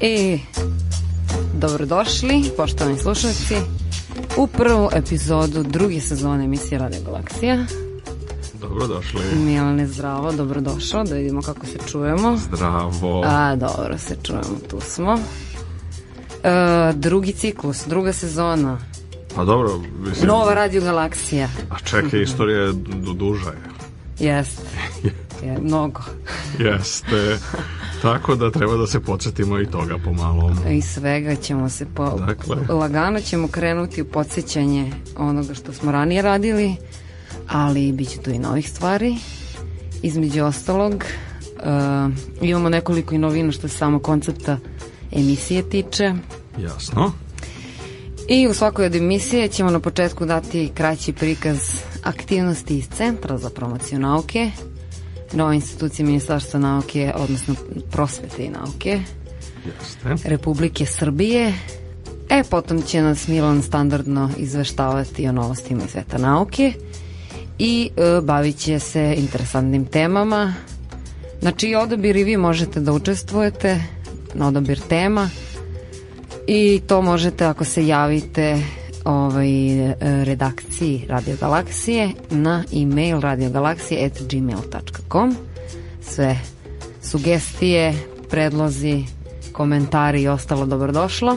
I dobrodošli, poštovani slušalci, u prvu epizodu druge sezone emisije Radio Galaksija. Dobrodošli. Milane, zdravo, dobrodošao, da vidimo kako se čujemo. Zdravo. A, dobro, se čujemo, tu smo. E, drugi ciklus, druga sezona. Pa dobro, mislim... Nova Radio Galaksija. A čekaj, istorija je duža je. Jeste. je, mnogo. Jeste. Tako da treba da se početimo i toga pomalo. I svega ćemo se po... Dakle. Lagano ćemo krenuti u podsjećanje onoga što smo ranije radili, ali bit će tu i novih stvari. Između ostalog, uh, imamo nekoliko i novina što se samo koncepta emisije tiče. Jasno. I u svakoj od emisije ćemo na početku dati kraći prikaz aktivnosti iz Centra za promociju nauke nove institucije Ministarstva nauke, odnosno prosvete i nauke Jeste. Republike Srbije. E, potom će nas Milan standardno izveštavati o novostima iz sveta nauke i e, bavit će se interesantnim temama. Znači, odabir i vi možete da učestvujete na odabir tema i to možete ako se javite ovaj, redakciji Radio Galaksije na e-mail radiogalaksije.gmail.com Sve sugestije, predlozi, komentari i ostalo dobrodošlo.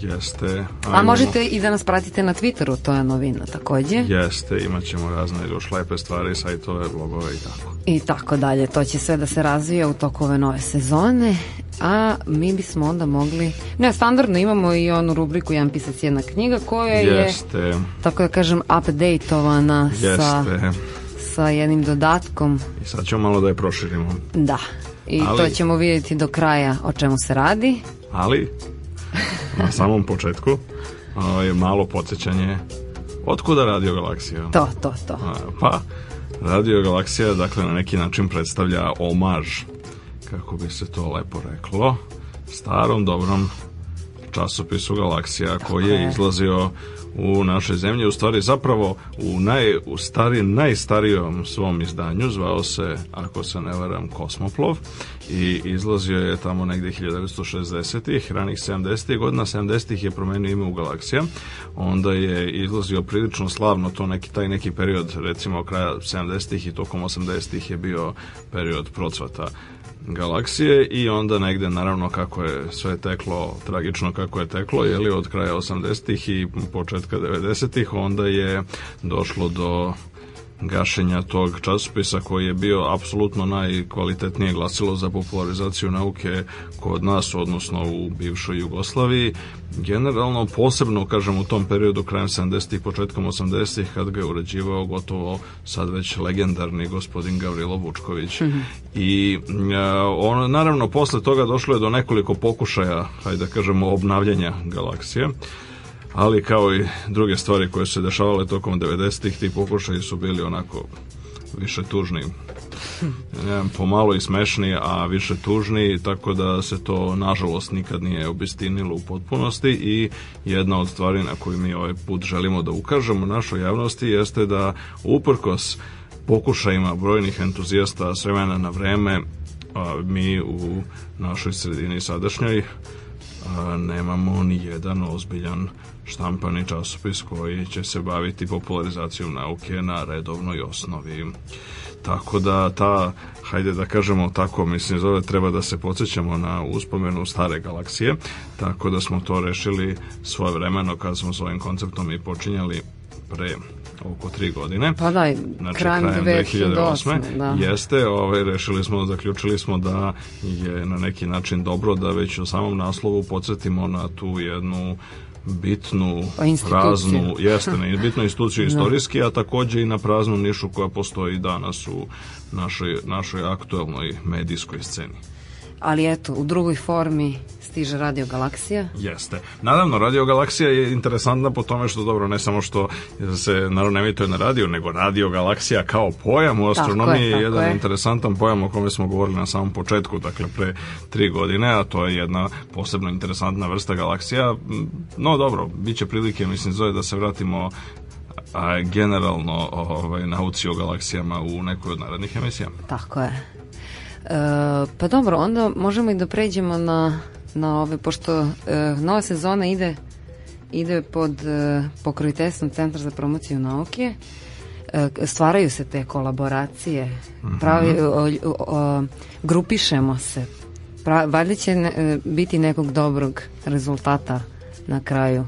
Jeste. Ajmo. A možete i da nas pratite na Twitteru, to je novina takođe. Jeste, imat ćemo razne još lepe stvari, sajtove, blogove i tako i tako dalje. To će sve da se razvija u toku ove nove sezone, a mi bismo onda mogli... Ne, standardno imamo i onu rubriku Jedan pisac, jedna knjiga koja Jeste. je, tako da kažem, updateovana Jeste. sa, sa jednim dodatkom. I sad ćemo malo da je proširimo. Da, i Ali... to ćemo vidjeti do kraja o čemu se radi. Ali, na samom početku, je ovaj, malo podsjećanje Otkuda Radio Galaksija? To, to, to. Pa, Radio Galaksija, dakle, na neki način predstavlja omaž, kako bi se to lepo reklo, starom, dobrom časopisu Galaksija koji je izlazio u našoj zemlji, u stvari zapravo u, naj, u stari, najstarijom svom izdanju, zvao se, ako se ne varam, Kosmoplov i izlazio je tamo negde 1960-ih, ranih 70-ih godina, 70-ih je promenio ime u Galaksija, onda je izlazio prilično slavno to neki, taj neki period, recimo kraja 70-ih i tokom 80-ih je bio period procvata galaksije i onda negde naravno kako je sve teklo tragično kako je teklo je li od kraja 80-ih i početka 90-ih onda je došlo do gašenja tog časopisa koji je bio apsolutno najkvalitetnije glasilo za popularizaciju nauke kod nas, odnosno u bivšoj Jugoslaviji. Generalno, posebno, kažem, u tom periodu krajem 70-ih, početkom 80-ih, kad ga je uređivao gotovo sad već legendarni gospodin Gavrilo Vučković. Mm -hmm. I e, on, naravno, posle toga došlo je do nekoliko pokušaja, hajde da kažemo, obnavljanja galaksije ali kao i druge stvari koje su se dešavale tokom 90-ih, ti pokušaji su bili onako više tužni ne, hm. pomalo i smešni, a više tužni, tako da se to nažalost nikad nije obistinilo u potpunosti i jedna od stvari na koju mi ovaj put želimo da ukažemo našoj javnosti jeste da uprkos pokušajima brojnih entuzijasta s vremena na vreme mi u našoj sredini sadašnjoj nemamo ni jedan ozbiljan štampani časopis koji će se baviti popularizacijom nauke na redovnoj osnovi. Tako da ta, hajde da kažemo tako, mislim zove treba da se podsjećamo na uspomenu stare galaksije, tako da smo to rešili svoje vremeno kad smo s ovim konceptom i počinjali pre oko tri godine. Pa da, znači, krajem 2008. 2008 da. Jeste, ovaj, rešili smo, zaključili smo da je na neki način dobro da već u samom naslovu podsjetimo na tu jednu bitnu praznu, jeste, na bitnu instituciju da. istorijski, a takođe i na praznu nišu koja postoji danas u našoj, našoj aktuelnoj medijskoj sceni. Ali eto, u drugoj formi stiže Radio Galaksija? Jeste. Naravno, Radio Galaksija je interesantna po tome što, dobro, ne samo što se naravno emituje na radio, nego Radio Galaksija kao pojam u astronomiji je, je jedan je. interesantan pojam o kome smo govorili na samom početku, dakle pre tri godine, a to je jedna posebno interesantna vrsta galaksija. No dobro, bit će prilike, mislim, zove da se vratimo a generalno ovaj, nauci o galaksijama u nekoj od narednih emisija. Tako je. E, pa dobro, onda možemo i da pređemo na na ove, pošto e, nova sezona ide ide pod e, pokroviteljstvom Centra za promociju nauke e, stvaraju se te kolaboracije mhm. pravi, o, o, o, grupišemo se pra, valjda će ne, e, biti nekog dobrog rezultata na kraju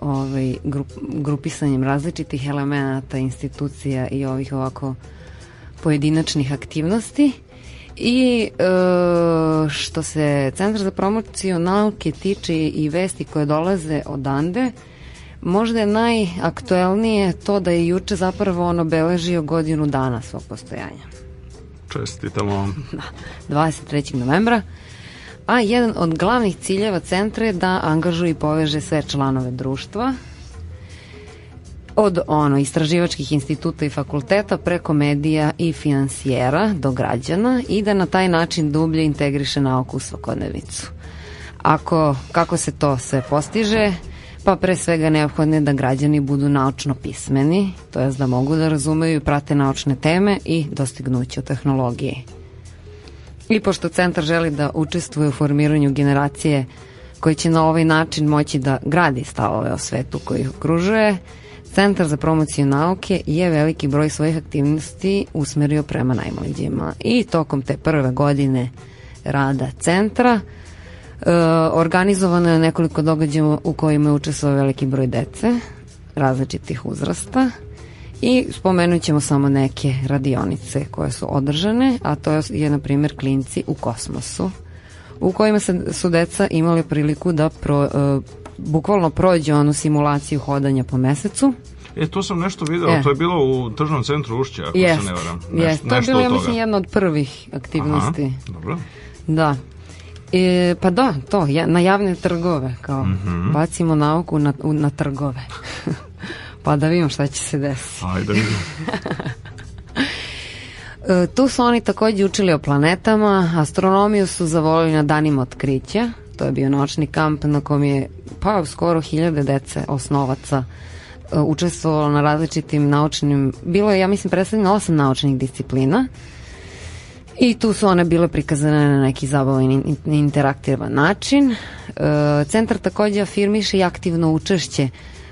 ovaj, grup, grupisanjem različitih elemenata institucija i ovih ovako pojedinačnih aktivnosti I e, što se Centar za promociju nauke tiče i vesti koje dolaze odande, možda je najaktuelnije to da je juče zapravo on obeležio godinu dana svog postojanja. Čestitamo vam. 23. Da, novembra. A jedan od glavnih ciljeva centra je da angažuje i poveže sve članove društva, od ono istraživačkih instituta i fakulteta preko medija i finansijera do građana i da na taj način dublje integriše nauku u svakodnevicu. Ako, kako se to sve postiže, pa pre svega neophodno je da građani budu naučno pismeni, to je da mogu da razumeju i prate naučne teme i dostignuće u tehnologiji. I pošto centar želi da učestvuje u formiranju generacije koji će na ovaj način moći da gradi stavove o svetu koji ih okružuje, Centar za promociju nauke je veliki broj svojih aktivnosti usmerio prema najmlađima i tokom te prve godine rada centra e, organizovano je nekoliko događaja u kojima je učestvovao veliki broj dece različitih uzrasta i spomenut ćemo samo neke radionice koje su održane, a to je na primjer klinci u kosmosu u kojima se, su deca imali priliku da pro, e, bukvalno prođe onu simulaciju hodanja po mesecu. E, to sam nešto video, e. to je bilo u tržnom centru Ušća, ako jest, se ne varam. Neš, jest. To je bilo, ja mislim, jedna od prvih aktivnosti. Aha, dobro. Da. E, pa da, to, ja, na javne trgove, kao, mm -hmm. bacimo nauku na, u, na trgove. pa da vidimo šta će se desiti. Ajde, vidimo. e, tu su oni takođe učili o planetama, astronomiju su zavolili na danima otkrića, to je bio noćni kamp na kom je pa skoro hiljade dece osnovaca e, učestvovalo na različitim naučnim, bilo je ja mislim predstavljeno osam naučnih disciplina i tu su one bile prikazane na neki zabavan i interaktivan način. E, centar takođe afirmiše i aktivno učešće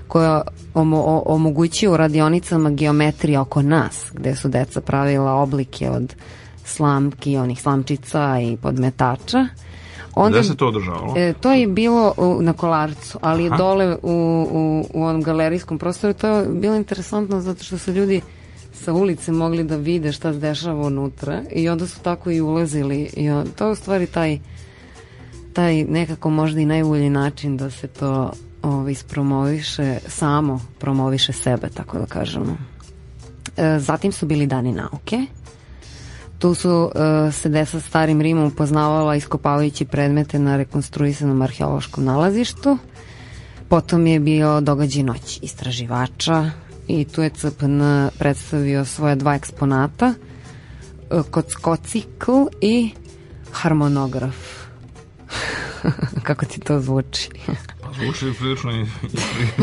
koja omo, omogućuje u radionicama geometrije oko nas, gde su deca pravila oblike od slamki, onih slamčica i podmetača. Uh, Onda, Gde se to održavalo? E, to je bilo u, na Kolarcu, ali Aha. dole u, u, u onom galerijskom prostoru. To je bilo interesantno zato što su ljudi sa ulice mogli da vide šta se dešava unutra i onda su tako i ulazili. I on, to je u stvari taj, taj nekako možda i najbolji način da se to ovaj, ispromoviše, samo promoviše sebe, tako da kažemo. E, zatim su bili dani nauke. Tu su uh, se deca starim Rimom upoznavala iskopavajući predmete na rekonstruisanom arheološkom nalazištu. Potom je bio događaj noć istraživača i tu je CPN predstavio svoje dva eksponata e, kod kockocikl i harmonograf. Kako ti to zvuči? pa zvuči prilično,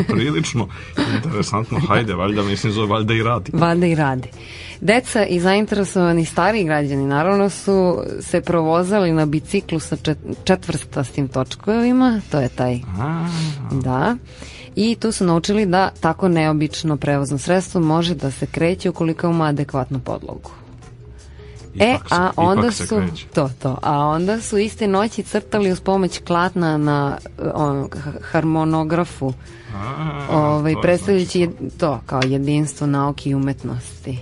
prilično interesantno. Hajde, valjda, mislim, zove, valjda i radi. Valjda i radi. Uh, Deca i zainteresovani stariji građani naravno su se provozali na biciklu sa četvrstastim točkovima, to je taj. da. I tu su naučili da tako neobično prevozno sredstvo može da se kreće ukoliko ima adekvatnu podlogu. Ipak e, a onda su kreće. to to, a onda su iste noći crtali uz pomoć klatna na on, harmonografu. A, ovaj predstavljajući znači. to kao jedinstvo nauke i umetnosti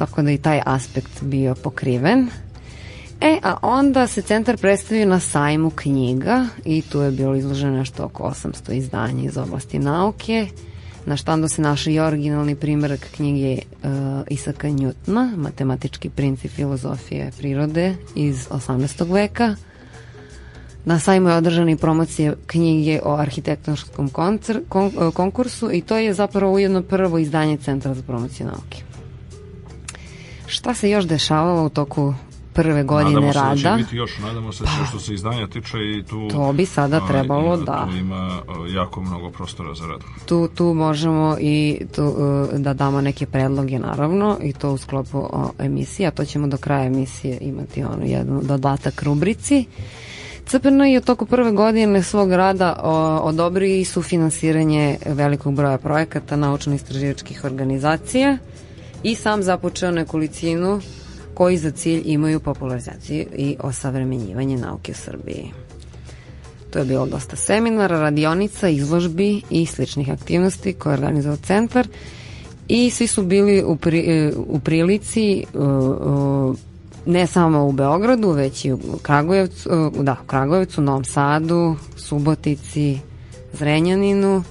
tako da i taj aspekt bio pokriven. E, a onda se centar predstavio na sajmu knjiga i tu je bilo izloženo nešto oko 800 izdanja iz oblasti nauke. Na štandu se našli i originalni primjerak knjige uh, Isaka Njutna, Matematički princip filozofije prirode iz 18. veka. Na sajmu je održana i promocija knjige o arhitektonskom koncert, kon, e, konkursu i to je zapravo ujedno prvo izdanje Centra za promociju nauke. Šta se još dešavalo u toku prve godine nadamo se rada. Da će biti još, nadamo se da pa, što se izdanja tiče i tu... To bi sada trebalo, ima, da. Tu ima jako mnogo prostora za rad. Tu, tu možemo i tu, e, da damo neke predloge, naravno, i to u sklopu emisije, a to ćemo do kraja emisije imati ono, jednu dodatak rubrici. CPN je u toku prve godine svog rada odobri i sufinansiranje velikog broja projekata naučno-istraživačkih organizacija – i sam započeo nekolicinu koji za cilj imaju popularizaciju i osavremenjivanje nauke u Srbiji. To je bilo dosta seminara, radionica, izložbi i sličnih aktivnosti koje je organizovao centar i svi su bili u, pri, e, u prilici e, e, ne samo u Beogradu, već i u Kragujevcu, da, u Kragujevcu, Novom Sadu, Subotici, Zrenjaninu,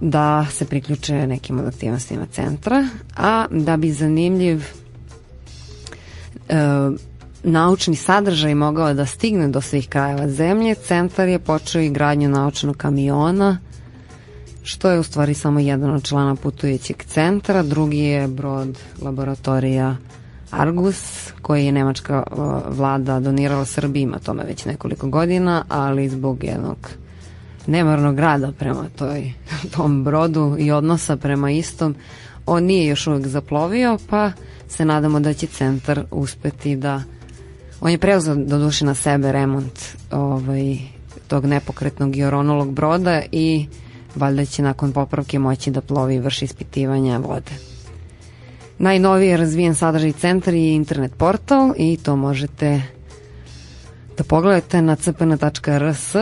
da se priključe nekim od aktivnostima centra, a da bi zanimljiv e, naučni sadržaj mogao da stigne do svih krajeva zemlje, centar je počeo i gradnju naučnog kamiona, što je u stvari samo jedan od člana putujućeg centra, drugi je brod laboratorija Argus, koji je nemačka e, vlada donirala Srbiji, ima tome već nekoliko godina, ali zbog jednog nemarnog grada prema toj, tom brodu i odnosa prema istom, on nije još uvek zaplovio, pa se nadamo da će centar uspeti da on je preuzeo do duše na sebe remont ovaj, tog nepokretnog i broda i valjda će nakon popravke moći da plovi i vrši ispitivanja vode. Najnoviji je razvijen sadržaj centar i internet portal i to možete da pogledate na cpn.rs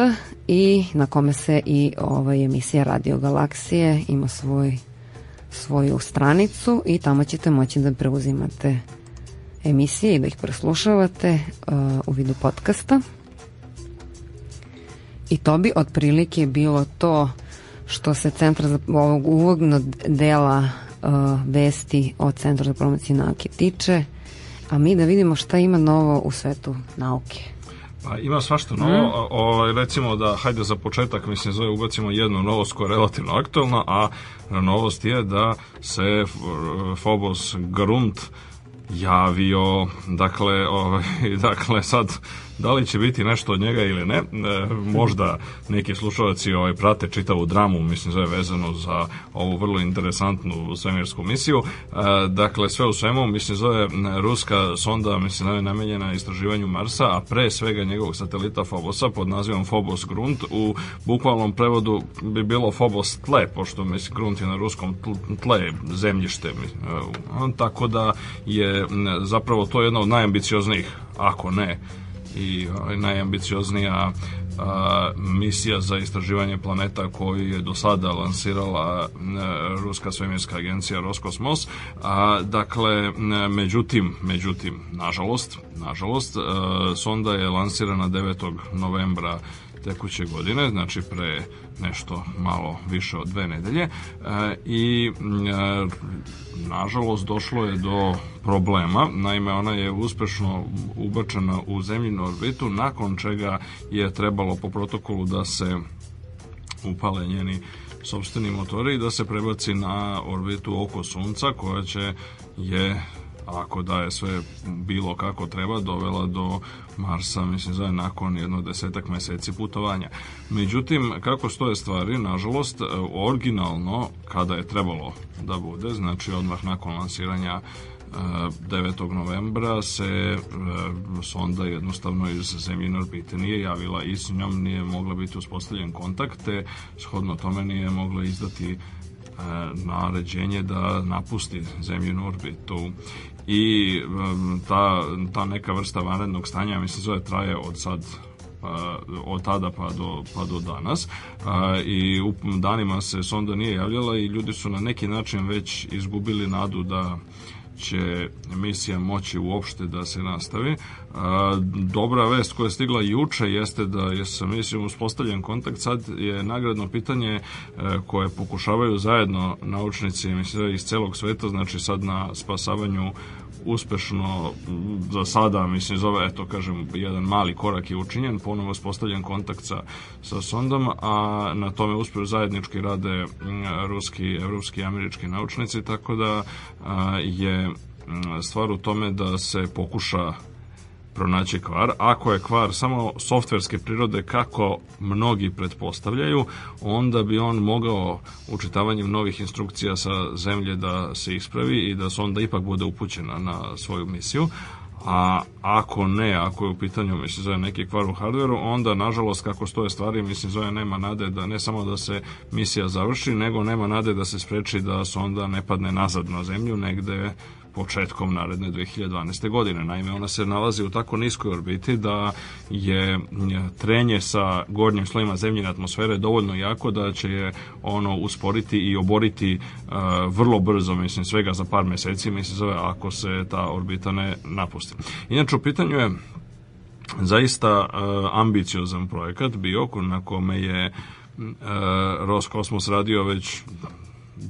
i na kome se i ova emisija Radio Galaksije ima svoj svoju stranicu i tamo ćete moći da preuzimate emisije i da ih preslušavate uh, u vidu podcasta. I to bi otprilike bilo to što se Centra za ovog uvodnog dela uh, vesti o Centru za promociju nauke tiče, a mi da vidimo šta ima novo u svetu nauke. Pa ima svašta novo, mm. o, recimo da, hajde za početak, mislim, zove, ubacimo jednu novost koja je relativno aktualna, a novost je da se Phobos Grunt javio, dakle, ovaj, dakle sad Da li će biti nešto od njega ili ne, e, možda neki slušalci ovaj, prate čitavu dramu, mislim da je vezano za ovu vrlo interesantnu svemirsku misiju. E, dakle, sve u svemu, mislim da je e, ruska sonda, mislim da je namenjena istraživanju Marsa, a pre svega njegovog satelita Fobosa pod nazivom Phobos Grunt u bukvalnom prevodu bi bilo Phobos tle, pošto mislim Grunt je na ruskom tle zemljište. Tako da je zapravo to jedno od najambicioznijih, ako ne i najambicioznija a, misija za istraživanje planeta koju je do sada lansirala a, Ruska svemirska agencija Roskosmos. A, dakle, međutim, međutim, nažalost, nažalost, sonda je lansirana 9. novembra tekuće godine, znači pre nešto malo više od dve nedelje e, i e, nažalost došlo je do problema. Naime, ona je uspešno ubačena u zemljinu orbitu, nakon čega je trebalo po protokolu da se upale njeni sobstveni motori i da se prebaci na orbitu oko Sunca koja će je ako da je sve bilo kako treba dovela do Marsa, mislim, zove nakon jedno desetak meseci putovanja. Međutim, kako stoje stvari, nažalost, e, originalno, kada je trebalo da bude, znači odmah nakon lansiranja 9. E, novembra se e, sonda jednostavno iz zemljine orbite nije javila i s njom nije mogla biti uspostavljen kontakt, te shodno tome nije mogla izdati naređenje da napusti zemljinu orbitu i um, ta, ta neka vrsta vanrednog stanja, mislim, zove traje od sad pa, od tada pa do, pa do danas i u danima se sonda nije javljala i ljudi su na neki način već izgubili nadu da će misija moći uopšte da se nastavi A, dobra vest koja je stigla juče jeste da je sa misijom uspostavljen kontakt. Sad je nagradno pitanje e, koje pokušavaju zajedno naučnici mislim, iz celog sveta, znači sad na spasavanju uspešno za sada, mislim, zove, eto, kažem, jedan mali korak je učinjen, ponovo uspostavljen kontakt sa, sa sondom, a na tome uspeju zajednički rade ruski, evropski i američki naučnici, tako da a, je stvar u tome da se pokuša pronaći kvar. Ako je kvar samo softverske prirode kako mnogi pretpostavljaju, onda bi on mogao učitavanjem novih instrukcija sa zemlje da se ispravi i da se onda ipak bude upućena na svoju misiju. A ako ne, ako je u pitanju mislim zove neki kvar u hardveru, onda nažalost kako stoje stvari, mislim zove nema nade da ne samo da se misija završi, nego nema nade da se spreči da se onda ne padne nazad na zemlju negde početkom naredne 2012. godine. Naime, ona se nalazi u tako niskoj orbiti da je e, trenje sa gornjim slojima zemljine atmosfere dovoljno jako da će je ono usporiti i oboriti uh, vrlo brzo, mislim, svega za par meseci, mislim, zove, ako se ta orbita ne napusti. Inače, u pitanju je zaista uh, ambiciozan projekat bio na kome je uh, Roskosmos radio već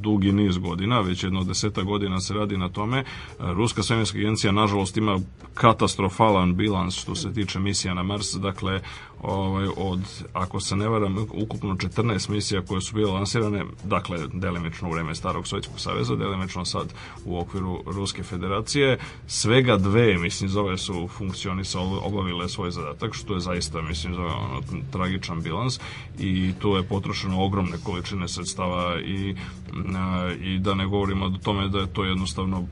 dugi niz godina, već jedno deseta godina se radi na tome. Ruska svemirska agencija, nažalost, ima katastrofalan bilans što se tiče misija na Mars, dakle, ovaj, od, ako se ne varam, ukupno 14 misija koje su bile lansirane, dakle, delimično u vreme Starog Sovjetskog saveza, delimično sad u okviru Ruske federacije, svega dve, mislim, zove su funkcionisale, obavile svoj zadatak, što je zaista, mislim, zove ono, tragičan bilans i tu je potrošeno ogromne količine sredstava i, i da ne govorimo o tome da je to jednostavno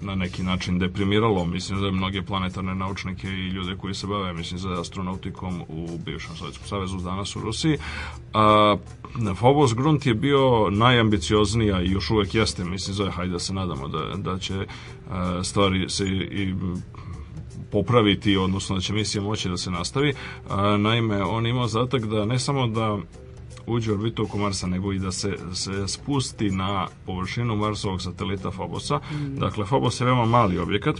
na neki način deprimiralo, mislim, za mnoge planetarne naučnike i ljude koji se bave, mislim, za astronautikom u bivšem Sovjetskom savezu, danas u Rusiji. A, Phobos Grunt je bio najambicioznija i još uvek jeste, mislim, za hajde da se nadamo da, da će a, stvari se i, i popraviti, odnosno da će misija moći da se nastavi. A, naime, on imao zatak da ne samo da uđe u orbitu oko Marsa, nego i da se, se spusti na površinu Marsovog satelita Fobosa. Mm. Dakle, Fobos je veoma mali objekat,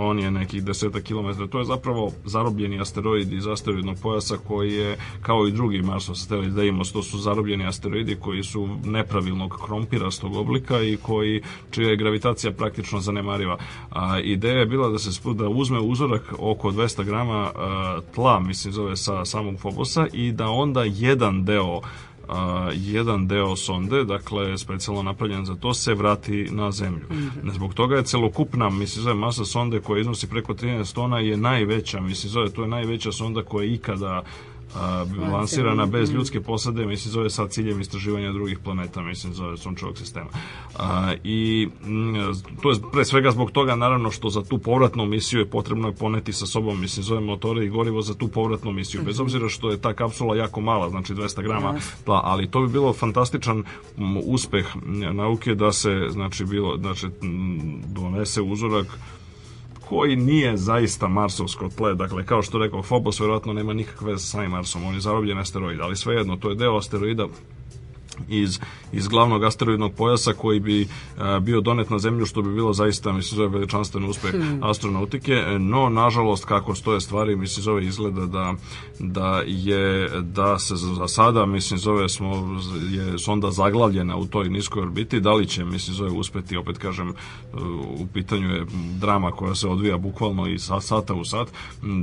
on je nekih 10 kilometra. To je zapravo zarobljeni asteroid iz asteroidnog pojasa koji je, kao i drugi Marsov satelit Deimos, to su zarobljeni asteroidi koji su nepravilnog krompirastog oblika i koji, čija je gravitacija praktično zanemariva. A, ideja je bila da se da uzme uzorak oko 200 grama a, tla, mislim zove, sa samog Fobosa i da onda jedan deo a, jedan deo sonde, dakle specijalno napravljen za to, se vrati na zemlju. Mm -hmm. Zbog toga je celokupna, mislim zove, masa sonde koja iznosi preko 13 tona je najveća, mislim zove, to je najveća sonda koja je ikada uh, lansirana bez ljudske posade, mislim zove sa ciljem istraživanja drugih planeta, mislim zove sunčevog sistema. Uh, I mm, to je pre svega zbog toga naravno što za tu povratnu misiju je potrebno je poneti sa sobom, mislim zove motore i gorivo za tu povratnu misiju, bez mhm. obzira što je ta kapsula jako mala, znači 200 grama, tla, pa, ali to bi bilo fantastičan uspeh nauke da se znači bilo znači donese uzorak koji nije zaista marsovsko tle, dakle kao što rekao Phobos vjerojatno nema nikakve veze sa samim Marsom, on je zarobljen asteroid, ali svejedno to je deo asteroida iz, iz glavnog asteroidnog pojasa koji bi a, e, bio donet na zemlju što bi bilo zaista mislim zove veličanstven uspeh hmm. astronautike e, no nažalost kako stoje stvari mislim zove izgleda da, da je da se za sada mislim zove smo je sonda zaglavljena u toj niskoj orbiti da li će mislim zove uspeti opet kažem u pitanju je drama koja se odvija bukvalno i sa sata u sat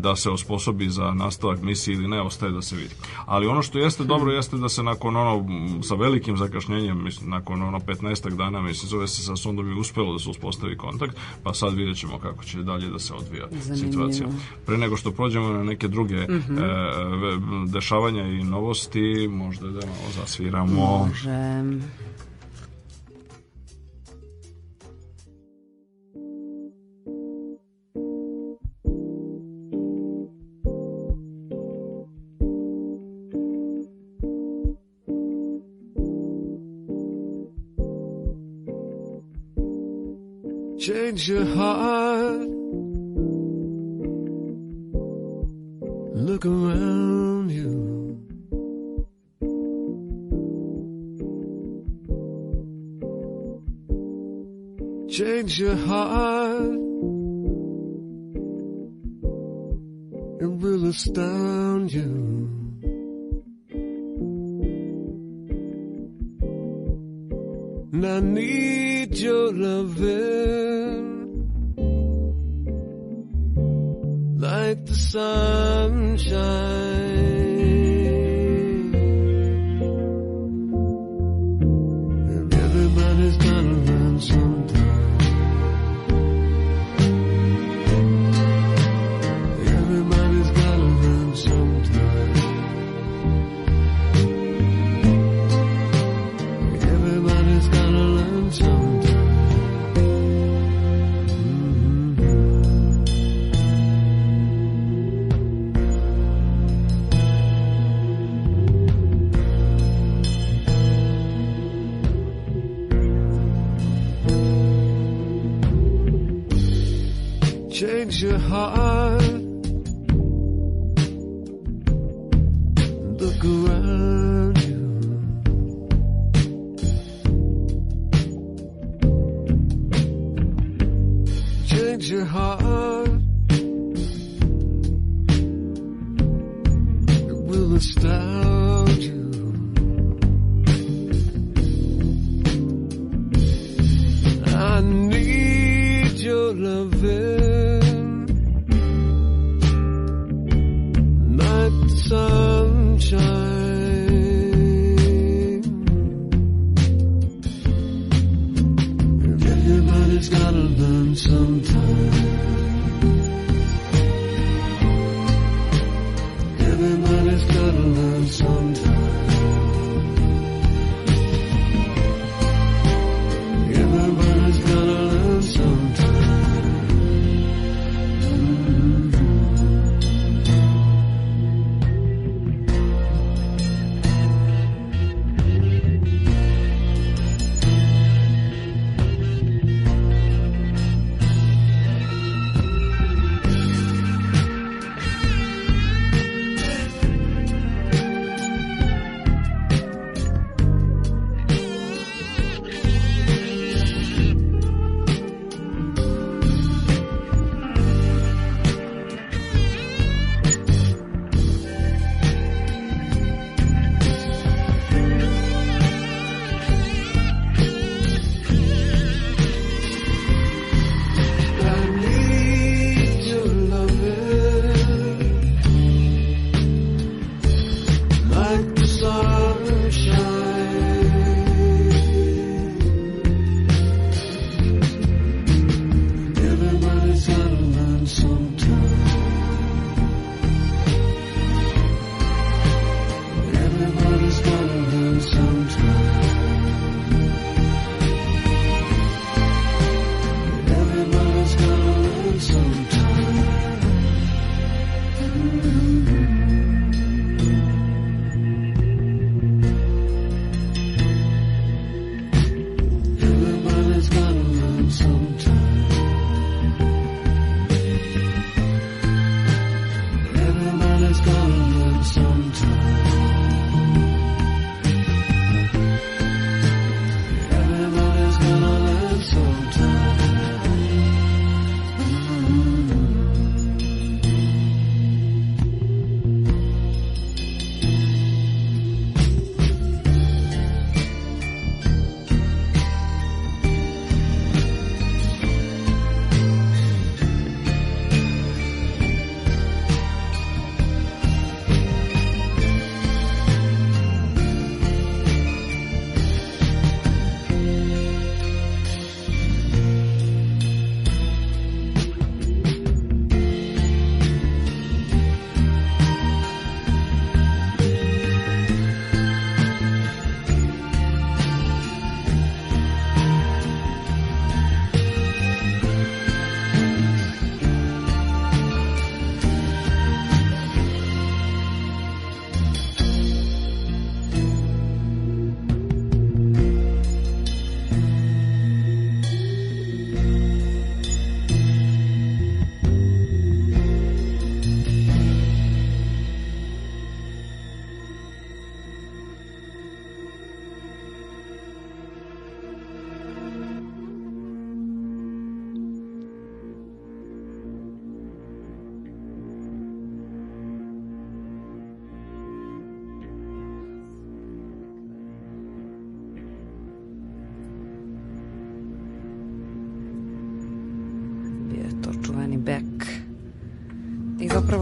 da se osposobi za nastavak misije ili ne ostaje da se vidi ali ono što jeste dobro hmm. jeste da se nakon ono sa velikim zakašnjenjem, mislim, nakon ono 15 dana, mislim, zove se sa sondom je uspelo da se uspostavi kontakt, pa sad vidjet ćemo kako će dalje da se odvija Zanimljivo. situacija. Pre nego što prođemo na neke druge mm -hmm. e, dešavanja i novosti, možda da malo zasviramo. Može. change your heart. Look around you. Change your heart. It will astound you. And I need your love. sun.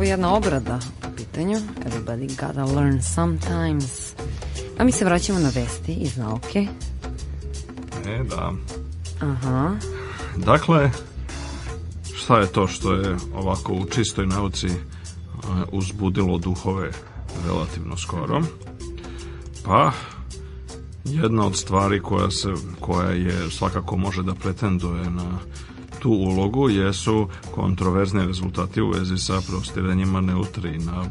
ovo jedna obrada u pitanju. Everybody gotta learn sometimes. A mi se vraćamo na vesti iz nauke. E, da. Aha. Dakle, šta je to što je ovako u čistoj nauci e, uzbudilo duhove relativno skoro? Pa, jedna od stvari koja, se, koja je svakako može da pretenduje na tu ulogu jesu kontroverzni rezultati u vezi sa prostiranjima neutrina.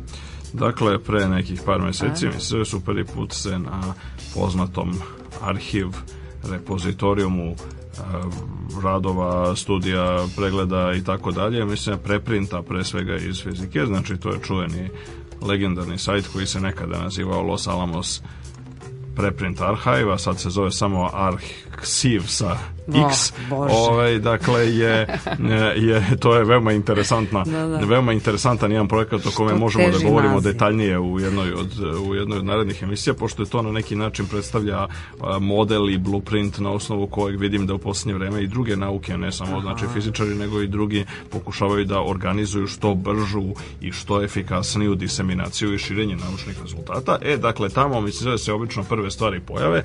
Dakle, pre nekih par meseci mi mislio su prvi put se na poznatom arhiv repozitorijumu e, radova, studija, pregleda i tako dalje, mislim preprinta pre svega iz fizike, znači to je čuveni legendarni sajt koji se nekada nazivao Los Alamos preprint arhive, a sad se zove samo Arxiv sa X. Oh, ovaj, dakle, je, je, to je veoma interesantna, da, da. veoma interesantan jedan projekat o kome možemo da govorimo naziv. detaljnije u jednoj, od, u jednoj od narednih emisija, pošto je to na neki način predstavlja model i blueprint na osnovu kojeg vidim da u poslednje vreme i druge nauke, ne samo Aha. znači fizičari, nego i drugi pokušavaju da organizuju što bržu i što efikasniju diseminaciju i širenje naučnih rezultata. E, dakle, tamo mi se obično prve stvari pojave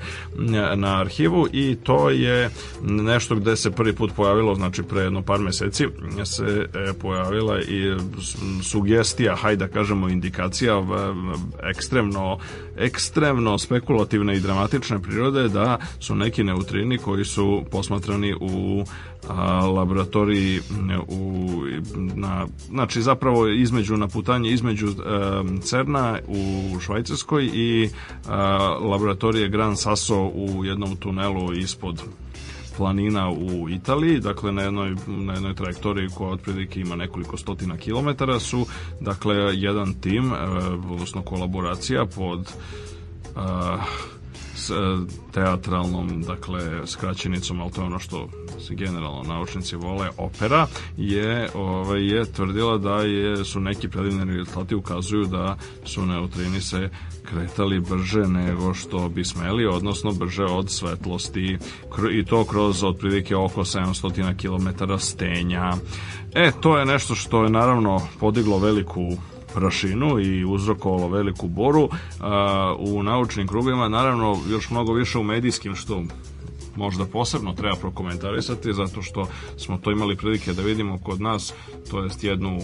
na arhivu i to je nešto gde se prvi put pojavilo, znači pre jedno par meseci, se e, pojavila i sugestija, hajde da kažemo indikacija ekstremno, ekstremno spekulativne i dramatične prirode da su neki neutrini koji su posmatrani u laboratoriji u, na, znači zapravo između naputanje između e, CERNA u Švajcarskoj i e, laboratorije Gran Sasso u jednom tunelu ispod planina u Italiji, dakle na jednoj, na jednoj trajektoriji koja otprilike ima nekoliko stotina kilometara su dakle jedan tim, e, odnosno kolaboracija pod Uh, E, teatralnom, dakle, skraćenicom, ali to je ono što se generalno naučnici vole, opera, je, ovaj, je tvrdila da je, su neki predivni rezultati ukazuju da su neutrini se kretali brže nego što bi smeli, odnosno brže od svetlosti i to kroz otprilike oko 700 km stenja. E, to je nešto što je naravno podiglo veliku prašinu i uzrokovalo veliku boru u naučnim krugovima, naravno još mnogo više u medijskim što možda posebno treba prokomentarisati zato što smo to imali prilike da vidimo kod nas, to jest jednu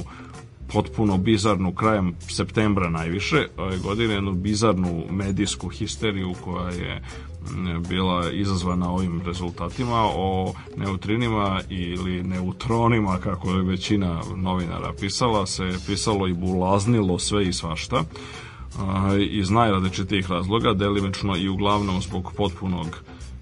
potpuno bizarnu krajem septembra najviše ove godine, jednu bizarnu medijsku histeriju koja je E, bila izazvana ovim rezultatima o neutrinima ili neutronima kako je većina novinara pisala se pisalo i bulaznilo sve i svašta iz najrazličitijih razloga delimično i uglavnom zbog potpunog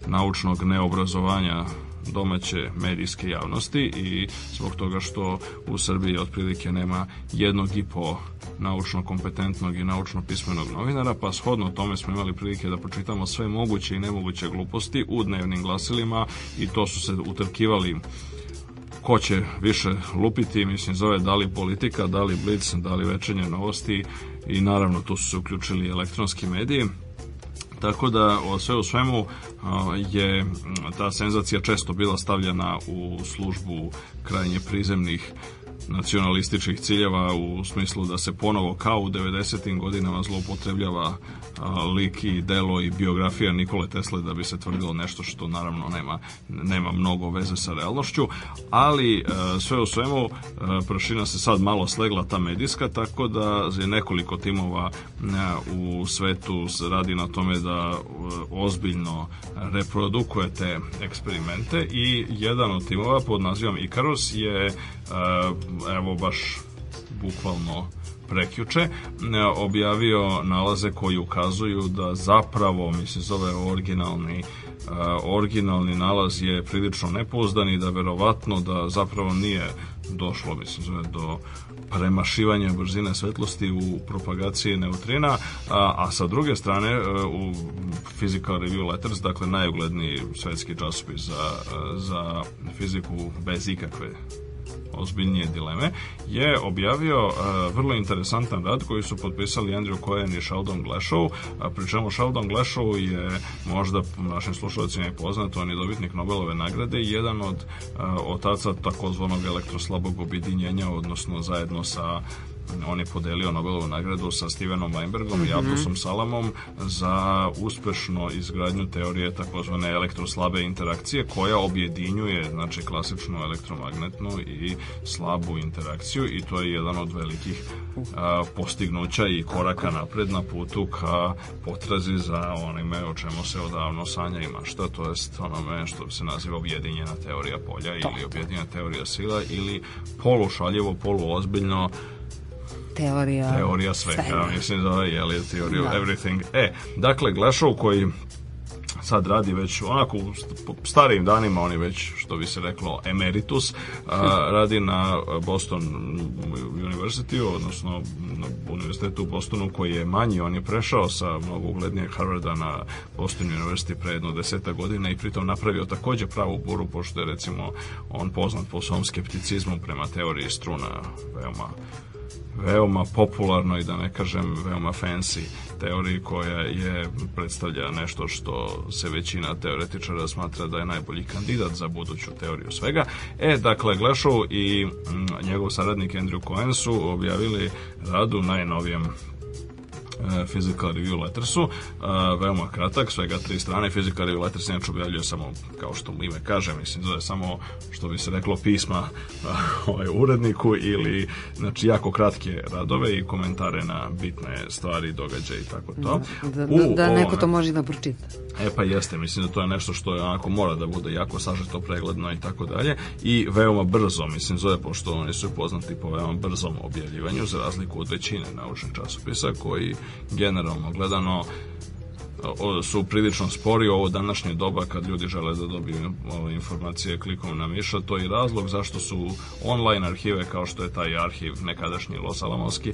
naučnog neobrazovanja domaće medijske javnosti i zbog toga što u Srbiji otprilike nema jednog i po naučno kompetentnog i naučno pismenog novinara, pa shodno tome smo imali prilike da pročitamo sve moguće i nemoguće gluposti u dnevnim glasilima i to su se utrkivali ko će više lupiti, mislim zove da li politika, da li blic, da li večernje novosti i naravno tu su se uključili elektronski mediji tako da sve u svemu je ta senzacija često bila stavljena u službu krajnje prizemnih nacionalističkih ciljeva u smislu da se ponovo kao u 90. godinama zloupotrebljava lik i delo i biografija Nikole Tesle da bi se tvrdilo nešto što naravno nema, nema mnogo veze sa realnošću, ali e, sve u svemu e, prašina se sad malo slegla ta medijska, tako da je nekoliko timova e, u svetu radi na tome da ozbiljno reprodukuje te eksperimente i jedan od timova pod nazivom Icarus je evo baš bukvalno prekjuče e, objavio nalaze koji ukazuju da zapravo mislim zove originalni e, originalni nalaz je prilično nepouzdan i da verovatno da zapravo nije došlo mislim zove do premašivanja brzine svetlosti u propagaciji neutrina, a, a sa druge strane e, u Physical Review Letters, dakle najugledniji svetski časopis za, za fiziku bez ikakve ozbiljnije dileme, je objavio e, vrlo interesantan rad koji su potpisali Andrew Cohen i Sheldon Glashow, a pri Sheldon Glashow je možda našim slušalcima je poznat, on je dobitnik Nobelove nagrade i jedan od e, otaca takozvanog elektroslabog objedinjenja, odnosno zajedno sa on je podelio Nobelovu nagradu sa Stevenom Weinbergom mm -hmm. i mhm. Abdusom Salamom za uspešno izgradnju teorije takozvane elektroslabe interakcije koja objedinjuje znači klasičnu elektromagnetnu i slabu interakciju i to je jedan od velikih uh. a, postignuća i koraka napred na putu ka potrazi za onime o čemu se odavno sanja i mašta, to jest onome što se naziva objedinjena teorija polja ili objedinjena teorija sila ili polušaljivo, poluozbiljno teorija, teorija svega, svega. mislim da je li, teorija of da. everything. E, dakle, Glašov koji sad radi već onako po starim danima, oni već, što bi se reklo, emeritus, a, radi na Boston University, odnosno na univerzitetu u Bostonu koji je manji, on je prešao sa mnogo uglednije Harvarda na Boston University pre jedno deseta godina i pritom napravio takođe pravu buru, pošto je recimo on poznat po svom skepticizmu prema teoriji struna veoma veoma popularnoj, da ne kažem veoma fancy teoriji koja je predstavlja nešto što se većina teoretičara smatra da je najbolji kandidat za buduću teoriju svega. E, dakle, Glešov i mm, njegov saradnik Andrew Cohen su objavili radu u najnovijem Physical e, Review Lettersu, e, veoma kratak, svega tri strane, Physical Review Letters inače objavljuje samo, kao što mu ime kaže, mislim, zove samo, što bi se reklo, pisma e, ovaj, uredniku ili, znači, jako kratke radove i komentare na bitne stvari, događaje i tako to. Da, da, U, da, da neko ovome, to može da pročita. E pa jeste, mislim da to je nešto što je onako mora da bude jako sažeto, pregledno i tako dalje i veoma brzo, mislim, zove, pošto oni su poznati po veoma brzom objavljivanju, za razliku od većine naučnih časopisa koji generalno gledano su prilično spori ovo današnje doba kad ljudi žele da dobiju informacije klikom na miša, to je razlog zašto su online arhive kao što je taj arhiv nekadašnji Los Alamoski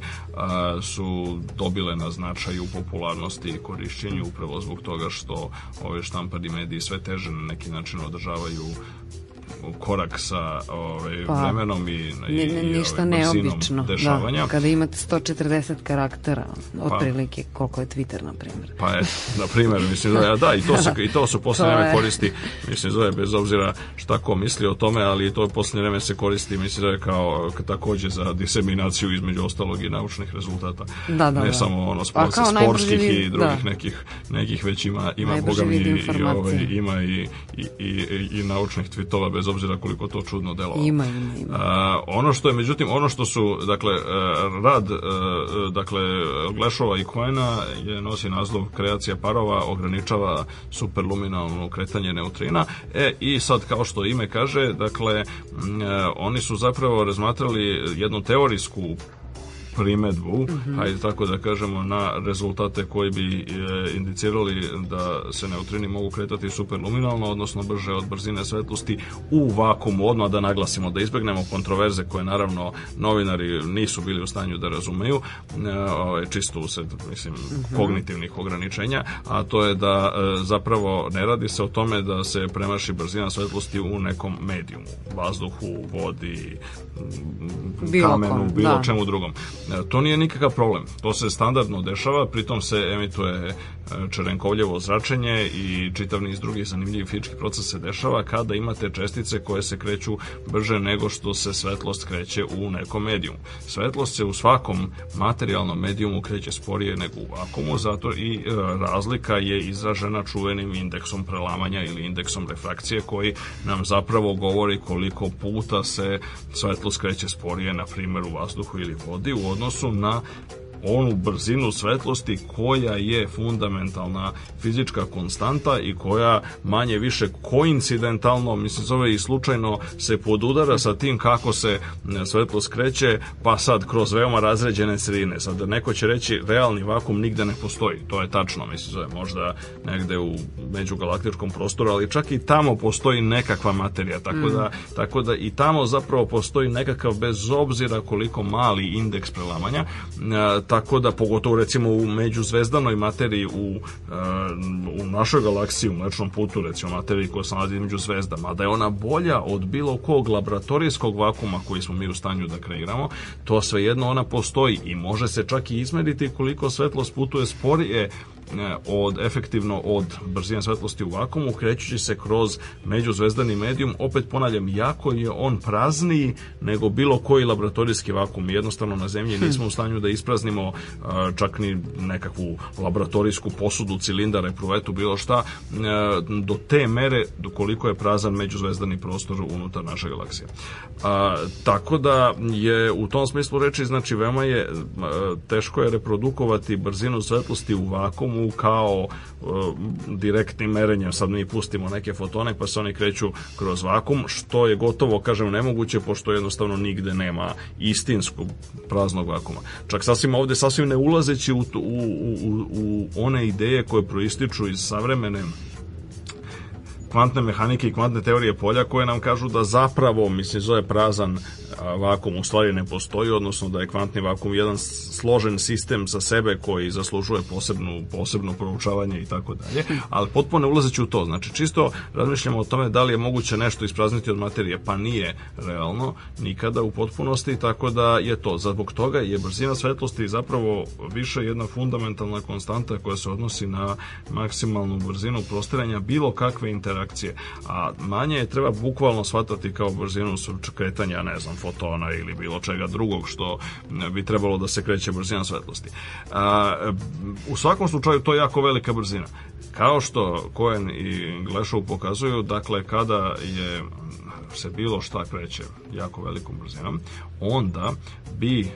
su dobile na značaju popularnosti i korišćenju upravo zbog toga što ove štampani mediji sve teže na neki način održavaju korak sa ovaj, pa, vremenom i, i, ne, ništa ovaj, neobično da. dešavanja. Da, kada imate 140 karaktera, pa. otprilike pa, koliko je Twitter, na primjer. Pa je, na primjer, mislim, da, da i to se, i to se poslije vreme koristi, mislim, zove, bez obzira šta ko misli o tome, ali to poslije vreme se koristi, mislim, zove, kao takođe za diseminaciju između ostalog i naučnih rezultata. Da, da, ne da. samo ono, sport, pa, sportskih najbrži, i da. drugih da. nekih, nekih već ima, ima boga i, i, ovaj, ima i, i, i, i naučnih tvitova bez obzira koliko to čudno delovalo. Ima, ima, ima. ono što je, međutim, ono što su, dakle, e, rad, e, e, dakle, Glešova i Koena je nosi naslov kreacija parova ograničava superluminalno kretanje neutrina. E, i sad, kao što ime kaže, dakle, oni su zapravo razmatrali jednu teorijsku primedbu, mm -hmm. hajde tako da kažemo, na rezultate koji bi e, indicirali da se neutrini mogu kretati superluminalno, odnosno brže od brzine svetlosti u vakumu, odmah da naglasimo, da izbegnemo kontroverze koje naravno novinari nisu bili u stanju da razumeju, e, ovaj, čisto usred, mislim, mm -hmm. kognitivnih ograničenja, a to je da e, zapravo ne radi se o tome da se premaši brzina svetlosti u nekom medijumu, vazduhu, vodi, bilo kamenu, kom, bilo da. čemu drugom. E, to nije nikakav problem. To se standardno dešava, pritom se emituje e, čerenkovljevo zračenje i čitav niz drugih zanimljivih fizičkih procesa se dešava kada imate čestice koje se kreću brže nego što se svetlost kreće u nekom medijumu. Svetlost se u svakom materijalnom medijumu kreće sporije nego u vakumu, zato i e, razlika je izražena čuvenim indeksom prelamanja ili indeksom refrakcije koji nam zapravo govori koliko puta se svetlost kreće sporije, na primjer u vazduhu ili vodi u odnosno onu brzinu svetlosti koja je fundamentalna fizička konstanta i koja manje više koincidentalno, mislim zove i slučajno se podudara sa tim kako se e, svetlost kreće, pa sad kroz veoma razređene sredine. Sad neko će reći realni vakum nigde ne postoji. To je tačno, mislim zove možda negde u međugalaktičkom prostoru, ali čak i tamo postoji nekakva materija. Tako mm. da tako da i tamo zapravo postoji nekakav bez obzira koliko mali indeks prelamanja e, tako da pogotovo recimo u međuzvezdanoj materiji u, e, u našoj galaksiji, u mlečnom putu recimo materiji koja se nalazi među zvezdama, da je ona bolja od bilo kog laboratorijskog vakuma koji smo mi u stanju da kreiramo, to svejedno ona postoji i može se čak i izmeriti koliko svetlost putuje sporije od, efektivno od brzine svetlosti u vakumu, krećući se kroz međuzvezdani medijum, opet ponavljam, jako je on prazniji nego bilo koji laboratorijski vakum. Jednostavno na zemlji hm. nismo u stanju da ispraznimo e, čak ni nekakvu laboratorijsku posudu, cilindar pruvetu, bilo šta, e, do te mere dokoliko je prazan međuzvezdani prostor unutar naše galaksije. tako da je u tom smislu reči, znači veoma je e, teško je reprodukovati brzinu svetlosti u vakumu mu kao e, direktnim merenjem, sad mi pustimo neke fotone pa se oni kreću kroz vakum, što je gotovo, kažem, nemoguće pošto jednostavno nigde nema istinskog praznog vakuma. Čak sasvim ovde, sasvim ne ulazeći u, u, u, u one ideje koje proističu iz savremene kvantne mehanike i kvantne teorije polja koje nam kažu da zapravo, mislim, zove prazan vakum u stvari ne postoji, odnosno da je kvantni vakum jedan složen sistem za sebe koji zaslužuje posebnu, posebno proučavanje i tako dalje, ali potpuno ne ulazeći u to. Znači, čisto razmišljamo o tome da li je moguće nešto isprazniti od materije, pa nije realno nikada u potpunosti, tako da je to. Zbog toga je brzina svetlosti zapravo više jedna fundamentalna konstanta koja se odnosi na maksimalnu brzinu prostiranja bilo kakve interakcije interakcije, a manje je treba bukvalno shvatati kao brzinu kretanja, ne znam, fotona ili bilo čega drugog što bi trebalo da se kreće brzina svetlosti. A, u svakom slučaju to je jako velika brzina. Kao što Cohen i Glešov pokazuju, dakle, kada je se bilo šta kreće jako velikom brzinom, onda bi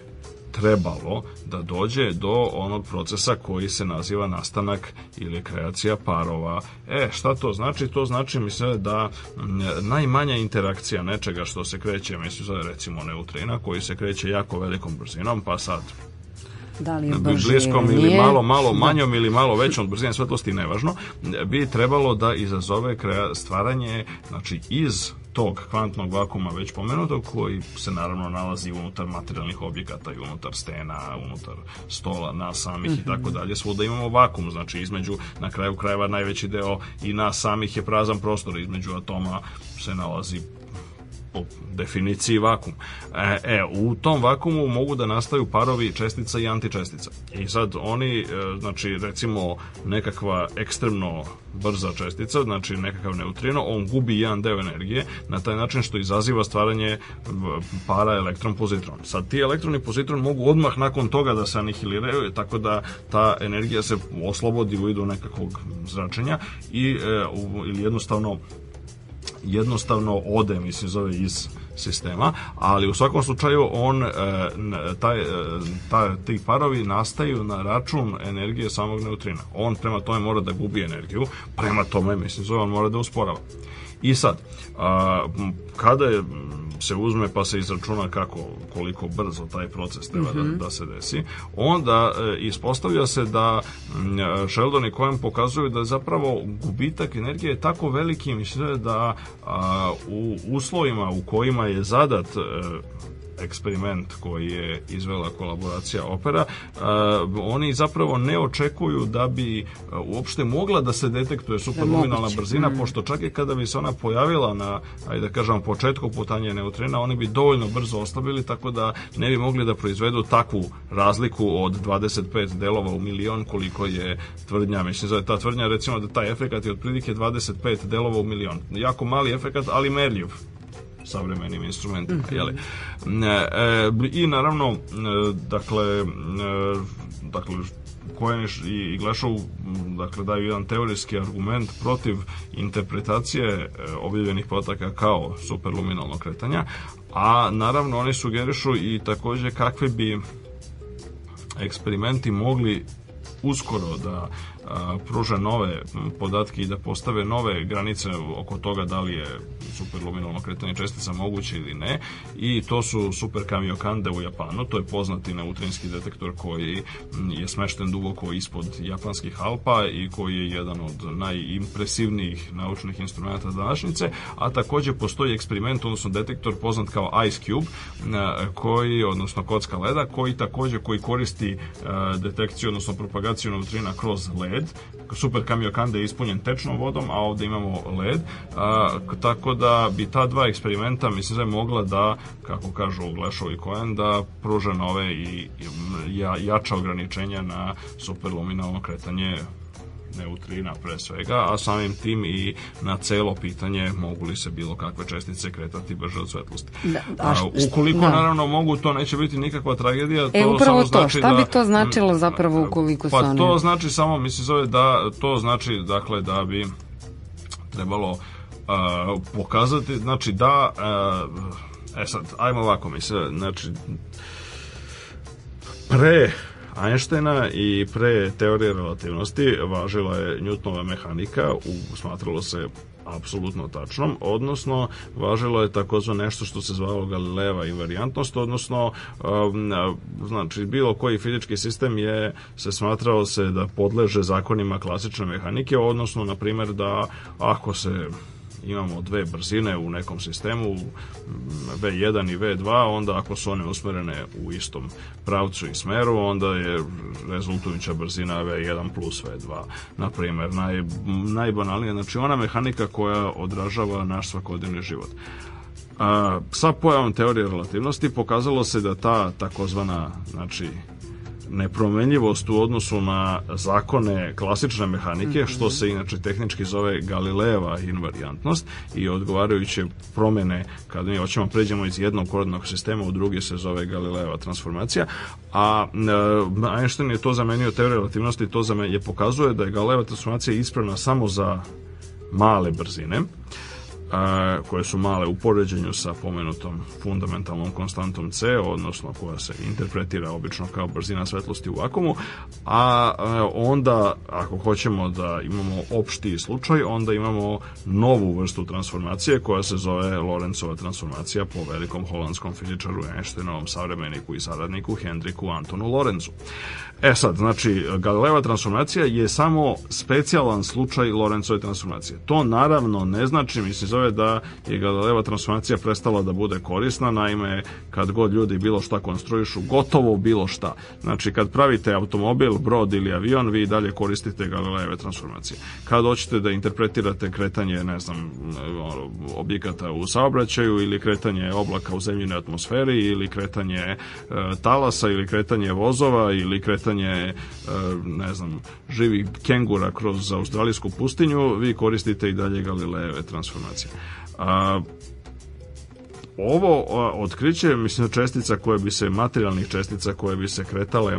trebalo da dođe do onog procesa koji se naziva nastanak ili kreacija parova. E, šta to znači? To znači, misle, da najmanja interakcija nečega što se kreće, mislim, recimo neutrina, koji se kreće jako velikom brzinom, pa sad da li je brže, bliskom ili nije. malo, malo da. manjom da. ili malo većom od brzine svetlosti, nevažno, bi trebalo da izazove stvaranje znači iz tog kvantnog vakuma već pomenutog koji se naravno nalazi unutar materijalnih objekata i unutar stena, unutar stola, nas samih i mhm. tako dalje. Svuda imamo vakum, znači između na kraju krajeva najveći deo i nas samih je prazan prostor između atoma se nalazi po definiciji vakum. E, e, u tom vakumu mogu da nastaju parovi čestica i antičestica. I sad oni, e, znači recimo nekakva ekstremno brza čestica, znači nekakav neutrino, on gubi jedan deo energije na taj način što izaziva stvaranje e, para elektron-pozitron. Sad ti elektron i pozitron mogu odmah nakon toga da se anihiliraju, tako da ta energija se oslobodi u vidu nekakvog zračenja i, e, ili jednostavno jednostavno ode, mislim, zove iz sistema, ali u svakom slučaju on, e, taj, e, taj, ti parovi nastaju na račun energije samog neutrina. On prema tome mora da gubi energiju, prema tome, mislim, zove, on mora da usporava. I sad, kada je se uzme pa se izračuna kako, koliko brzo taj proces treba mm -hmm. da, mhm. da se desi, onda e, ispostavlja se da m, e, Sheldon i Cohen pokazuju da zapravo gubitak energije je tako veliki, mislim da a, u uslovima u kojima je zadat e, eksperiment koji je izvela kolaboracija opera, oni zapravo ne očekuju da bi uopšte mogla da se detektuje da superluminalna brzina, mhm. pošto čak i kada bi se ona pojavila na, ajde da kažem, početku putanja neutrina, oni bi dovoljno brzo oslabili, tako da ne bi mogli da proizvedu takvu razliku od 25 delova u milion koliko je tvrdnja. Mislim, da je ta tvrdnja recimo da taj efekat je otprilike 25 delova u milion. Jako mali efekat, ali merljiv savremenim instrumentima, mm -hmm. jeli. E, I naravno, e, dakle, e, dakle, Kojeniš i Glešov dakle, daju jedan teorijski argument protiv interpretacije e, objavljenih potaka kao superluminalno kretanja, a naravno oni sugerišu i takođe kakvi bi eksperimenti mogli uskoro da pruže nove podatke i da postave nove granice oko toga da li je super luminalno kretanje čestica moguće ili ne i to su super kamiokande u Japanu, to je poznati neutrinski detektor koji mm, je smešten duboko ispod japanskih Alpa i koji je jedan od najimpresivnijih naučnih instrumenta današnjice, a takođe postoji eksperiment, odnosno detektor poznat kao Ice Cube, mm, koji, odnosno kocka leda, koji takođe koji koristi e, detekciju, odnosno propagaciju neutrina kroz led. Super kamiokande je ispunjen tečnom vodom, a ovde imamo led. Tako da da bi ta dva eksperimenta, mislim da je mogla da, kako kažu Glešov i Cohen, da pruže nove i, i ja, jača ograničenja na superluminalno kretanje neutrina pre svega, a samim tim i na celo pitanje mogu li se bilo kakve čestice kretati brže od svetlosti. Da, da a šta, ukoliko da. naravno mogu, to neće biti nikakva tragedija. E, to upravo samo to, znači šta da, bi to značilo mm, zapravo pa ukoliko pa, se Pa to znači samo, mislim zove da, to znači dakle da bi trebalo Uh, pokazati, znači da, uh, e sad, ajmo ovako mi se, znači, pre Einsteina i pre teorije relativnosti važila je Newtonova mehanika, u, smatralo se apsolutno tačnom, odnosno važilo je takozvo nešto što se zvalo Galileva invariantnost, odnosno um, znači bilo koji fizički sistem je se smatrao se da podleže zakonima klasične mehanike, odnosno na primer da ako se imamo dve brzine u nekom sistemu, V1 i V2, onda ako su one usmerene u istom pravcu i smeru, onda je rezultujuća brzina V1 plus V2, na primer naj, najbanalnije, znači ona mehanika koja odražava naš svakodnevni život. A, sa pojavom teorije relativnosti pokazalo se da ta takozvana znači nepromenljivost u odnosu na zakone klasične mehanike, mhm. što se inače tehnički zove Galilejeva invariantnost i odgovarajuće promene kada mi hoćemo pređemo iz jednog koordinatnog sistema u drugi se zove Galilejeva transformacija, a e, Einstein je to zamenio teorije relativnosti, to je pokazuje da je Galilejeva transformacija ispravna samo za male brzine, a, koje su male u poređenju sa pomenutom fundamentalnom konstantom C, odnosno koja se interpretira obično kao brzina svetlosti u vakumu, a onda ako hoćemo da imamo opšti slučaj, onda imamo novu vrstu transformacije koja se zove Lorencova transformacija po velikom holandskom fizičaru Einsteinovom savremeniku i saradniku Hendriku Antonu Lorenzu. E sad, znači, Galileva transformacija je samo specijalan slučaj Lorencove transformacije. To naravno ne znači, mislim, zove da je Galileva transformacija prestala da bude korisna, naime, kad god ljudi bilo šta konstruišu, gotovo bilo šta. Znači, kad pravite automobil, brod ili avion, vi dalje koristite Galileve transformacije. Kad hoćete da interpretirate kretanje, ne znam, objekata u saobraćaju ili kretanje oblaka u zemljinoj atmosferi ili kretanje e, talasa ili kretanje vozova ili kretanje kretanje e, ne znam, živih kengura kroz australijsku pustinju, vi koristite i dalje Galilejeve transformacije. A, ovo otkriće, mislim, čestica koje bi se, materijalnih čestica koje bi se kretale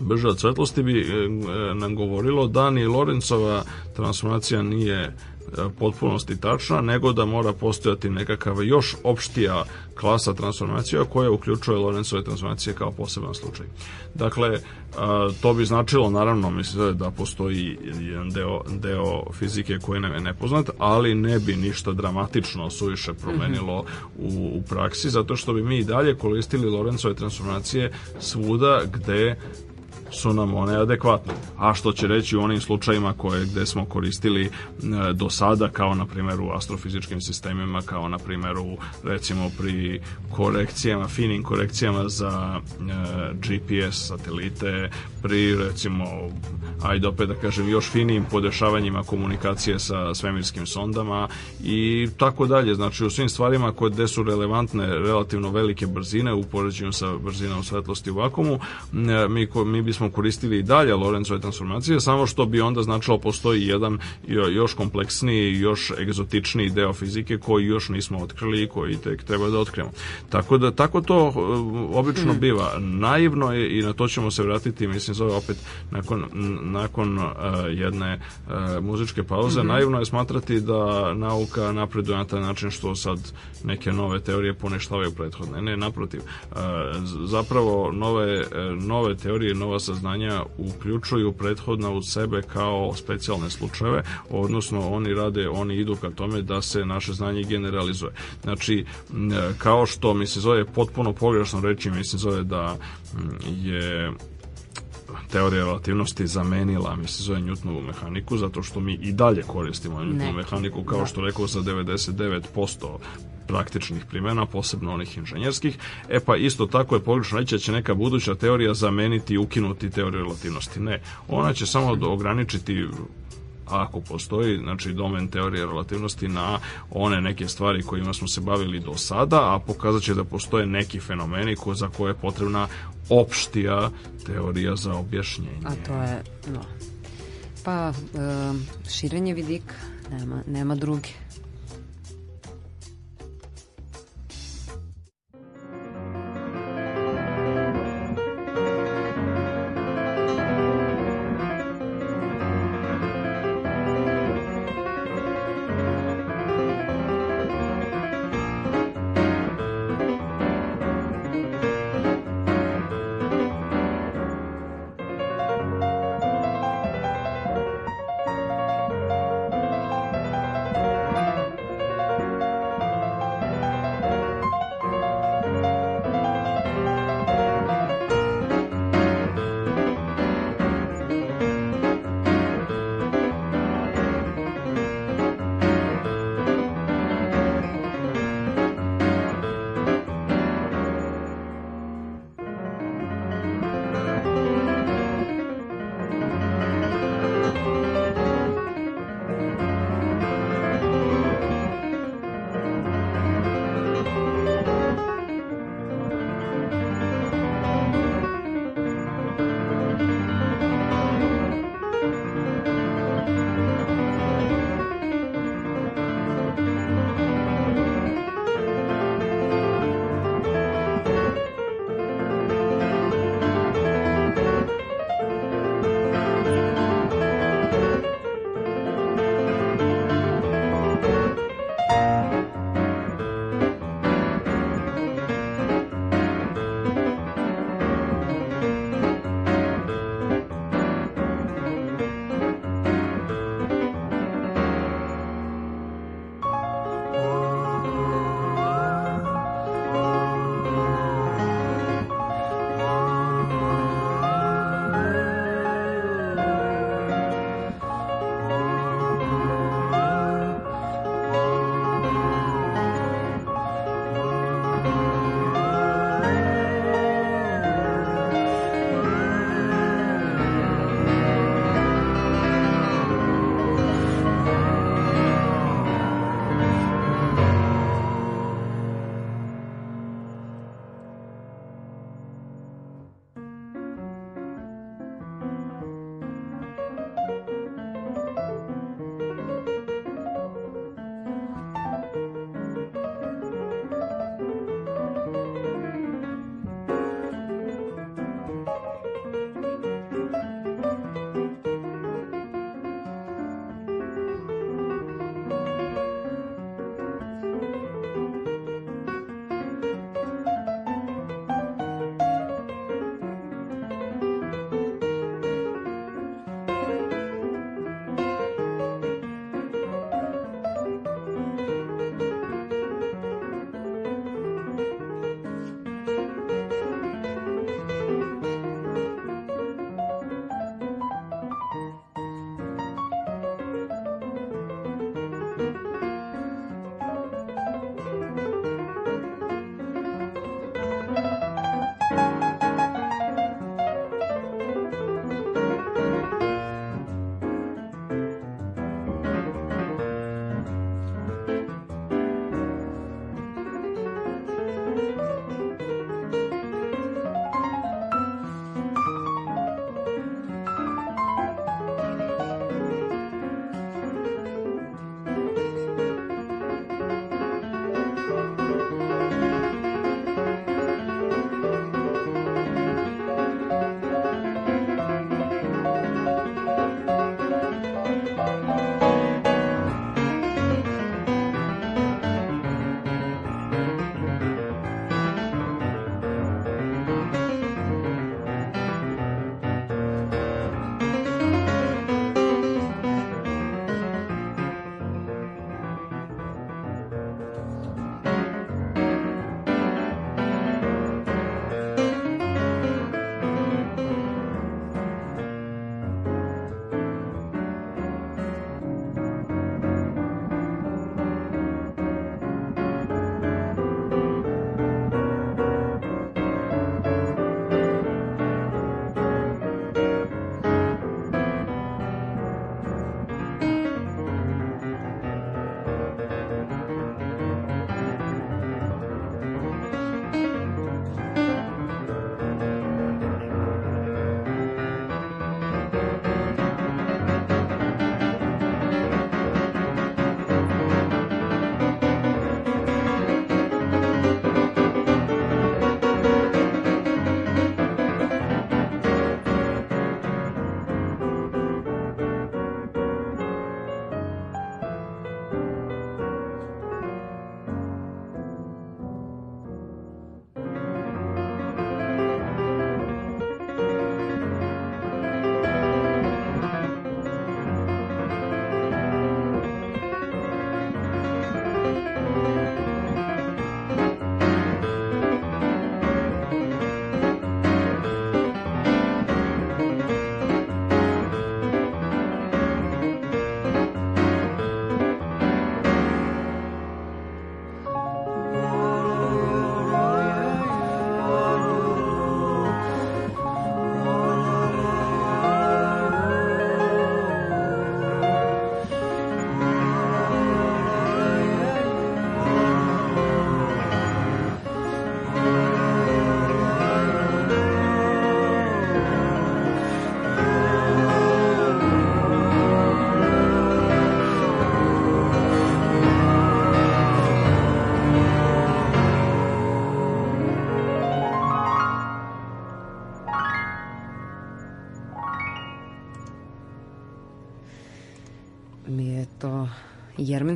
brže od svetlosti bi e, e, nam govorilo da ni Lorencova transformacija nije E, potpunosti tačna, nego da mora postojati nekakva još opštija klasa transformacija koja uključuje Lorenzove transformacije kao poseban slučaj. Dakle, e, to bi značilo, naravno, mislim da postoji jedan deo, deo fizike koji nam je nepoznat, ali ne bi ništa dramatično suviše promenilo mhm. u, u praksi, zato što bi mi i dalje koristili Lorenzove transformacije svuda gde su nam one adekvatne. A što će reći u onim slučajima koje gde smo koristili e, do sada kao na primjer u astrofizičkim sistemima kao na primjer u recimo pri korekcijama, finim korekcijama za e, GPS satelite, pri recimo ajde opet da kažem još finim podešavanjima komunikacije sa svemirskim sondama i tako dalje. Znači u svim stvarima koje gde su relevantne relativno velike brzine u poređenju sa brzinom svetlosti u vakumu e, mi, mi bismo bismo koristili i dalje Lorenzove transformacije, samo što bi onda značilo postoji jedan još kompleksniji još egzotičniji deo fizike koji još nismo otkrili i koji tek treba da otkrijemo. Tako da tako to e, obično mhm. biva. Naivno je i na to ćemo se vratiti, mislim zove opet nakon, nakon uh, jedne uh, muzičke pauze. Mm -hmm. Naivno je smatrati da nauka napreduje na taj način što sad neke nove teorije poneštavaju prethodne. Ne, naprotiv. Uh, zapravo nove, nove teorije, nova saznanja uključuju prethodna u sebe kao specijalne slučajeve, odnosno oni rade, oni idu ka tome da se naše znanje generalizuje. Znači, kao što mi se zove potpuno pogrešno reći, mi se zove da je teorija relativnosti zamenila, mi se zove Newtonovu mehaniku, zato što mi i dalje koristimo Newtonovu mehaniku, kao da. što rekao, za 99% praktičnih primjena, posebno onih inženjerskih. E pa isto tako je pogrešno reći da će neka buduća teorija zameniti i ukinuti teoriju relativnosti. Ne, ona će samo da ograničiti ako postoji, znači domen teorije relativnosti na one neke stvari kojima smo se bavili do sada, a pokazat će da postoje neki fenomeni ko, za koje je potrebna opštija teorija za objašnjenje. A to je, no. Da. Pa, e, širenje vidik nema, nema druge.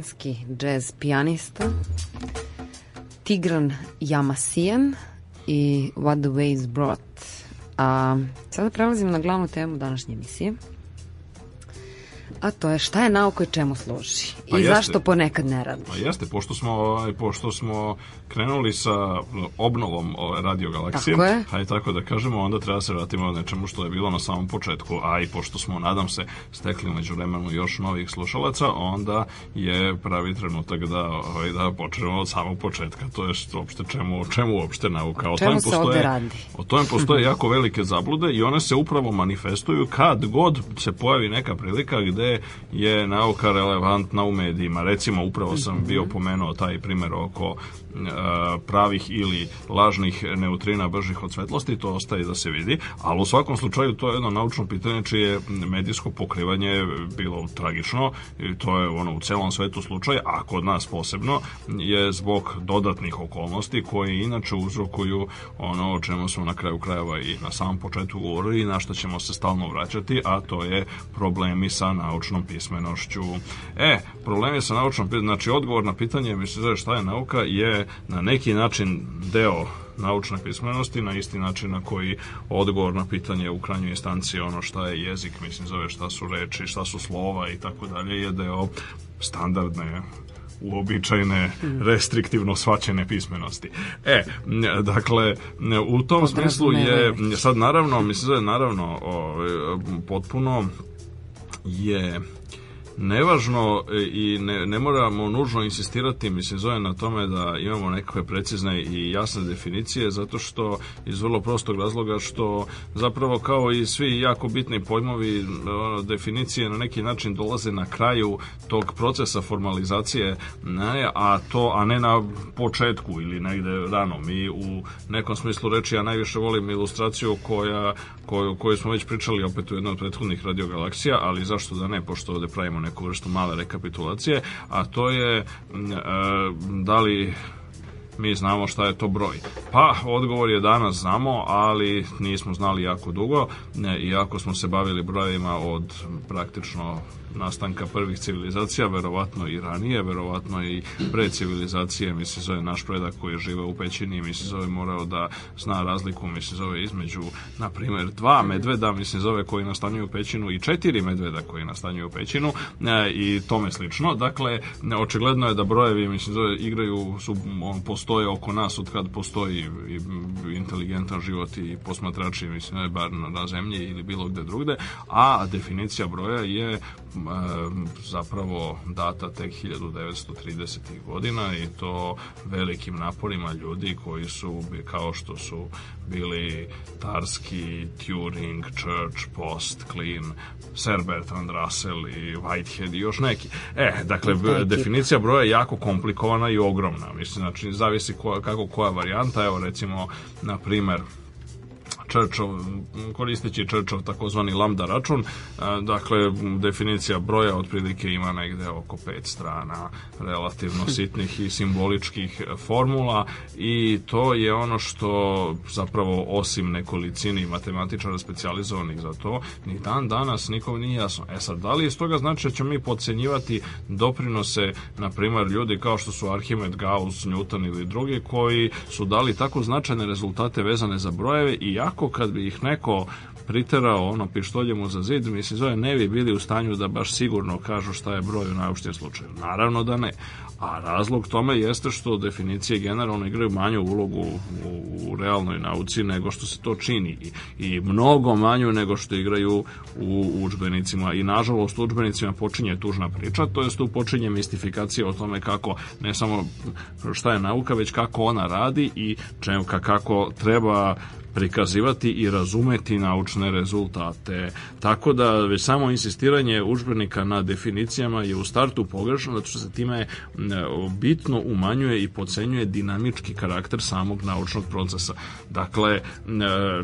albanski džez pijanista Tigran Jamasijan i What the Ways Brought. A, sada prelazim na glavnu temu današnje emisije. A to je šta je nauka i čemu služi. I pa jeste, zašto ponekad ne radi. Pa jeste, pošto smo, ovaj, pošto smo krenuli sa obnovom ove radiogalaksije, tako je. tako da kažemo, onda treba se vratimo nečemu što je bilo na samom početku, a i pošto smo, nadam se, stekli među vremenu još novih slušalaca, onda je pravi trenutak da, ovaj, da počnemo od samog početka, to je uopšte čemu, čemu uopšte nauka. O čemu se ovde radi? O tome postoje jako velike zablude i one se upravo manifestuju kad god se pojavi neka prilika gde je nauka relevantna u medijima. Recimo, upravo sam mhm. bio pomenuo taj primer oko E, pravih ili lažnih neutrina bržih od svetlosti, to ostaje da se vidi, ali u svakom slučaju to je jedno naučno pitanje čije medijsko pokrivanje bilo tragično, i to je ono u celom svetu slučaj, a kod nas posebno je zbog dodatnih okolnosti koje inače uzrokuju ono o čemu smo na kraju krajeva i na samom početku govorili i na što ćemo se stalno vraćati, a to je problemi sa naučnom pismenošću. E, problemi sa naučnom pismenošću, znači odgovor na pitanje, mislim, šta je nauka, je na neki način deo naučne pismenosti na isti način na koji odgovor na pitanje u krajnjoj instanci ono šta je jezik, mislim zove šta su reči, šta su slova i tako dalje je deo standardne uobičajene, mhm. restriktivno svaćene pismenosti. E, dakle, u tom smislu je, sad naravno, mislim, da je naravno, o, ovaj, potpuno je nevažno e, i ne, ne moramo nužno insistirati, mislim, zove na tome da imamo nekakve precizne i jasne definicije, zato što iz vrlo prostog razloga što zapravo kao i svi jako bitni pojmovi definicije na neki način dolaze na kraju tog procesa formalizacije, ne, a to, a ne na početku ili negde rano. Mi u nekom smislu reči, ja najviše volim ilustraciju koja, koju, koju smo već pričali opet u jednoj od prethodnih radiogalaksija, ali zašto da ne, pošto ovde pravimo neku vrstu male rekapitulacije, a to je mm, e, da li mi znamo šta je to broj. Pa, odgovor je danas znamo, ali nismo znali jako dugo, e, iako smo se bavili brojevima od praktično nastanka prvih civilizacija, verovatno i ranije, verovatno i pre civilizacije, mislim zove naš predak koji je živeo u pećini, mislim zove morao da zna razliku, mislim zove između, na primer, dva medveda, mislim zove koji nastanjuju pećinu i četiri medveda koji nastanjuju pećinu e, i tome slično. Dakle, očigledno je da brojevi, mislim zove, igraju, su, on, postoje oko nas od kad postoji i, inteligentan život i posmatrači, mislim, bar na zemlji ili bilo gde drugde, a definicija broja je nam zapravo data tek 1930. godina i to velikim naporima ljudi koji su kao što su bili Tarski, Turing, Church, Post, Klein, Sir Bertrand Russell i Whitehead i još neki. E, dakle, definicija broja je jako komplikovana i ogromna. Mislim, znači, zavisi koja, kako koja varijanta. Evo, recimo, na primer, Churchov, koristeći Churchov takozvani lambda račun, e, dakle, definicija broja otprilike ima negde oko pet strana relativno sitnih i simboličkih formula i to je ono što zapravo osim nekolicini matematičara specializovanih za to, ni dan danas nikom nije jasno. E sad, da li iz toga znači da ćemo mi podcenjivati doprinose, na primer, ljudi kao što su Arhimed, Gauss, Newton ili drugi, koji su dali tako značajne rezultate vezane za brojeve i jako ovako kad bi ih neko priterao ono pištoljem za zid, mislim zove ne bi bili u stanju da baš sigurno kažu šta je broj u najopštijem slučaju. Naravno da ne. A razlog tome jeste što definicije generalno igraju manju ulogu u, u realnoj nauci nego što se to čini i, i mnogo manju nego što igraju u učbenicima i nažalost u učbenicima počinje tužna priča, to jest tu počinje mistifikacija o tome kako ne samo šta je nauka, već kako ona radi i čem, kako treba prikazivati i razumeti naučne rezultate. Tako da već samo insistiranje učbenika na definicijama je u startu pogrešno, zato što se time e, bitno umanjuje i pocenjuje dinamički karakter samog naučnog procesa. Dakle, e,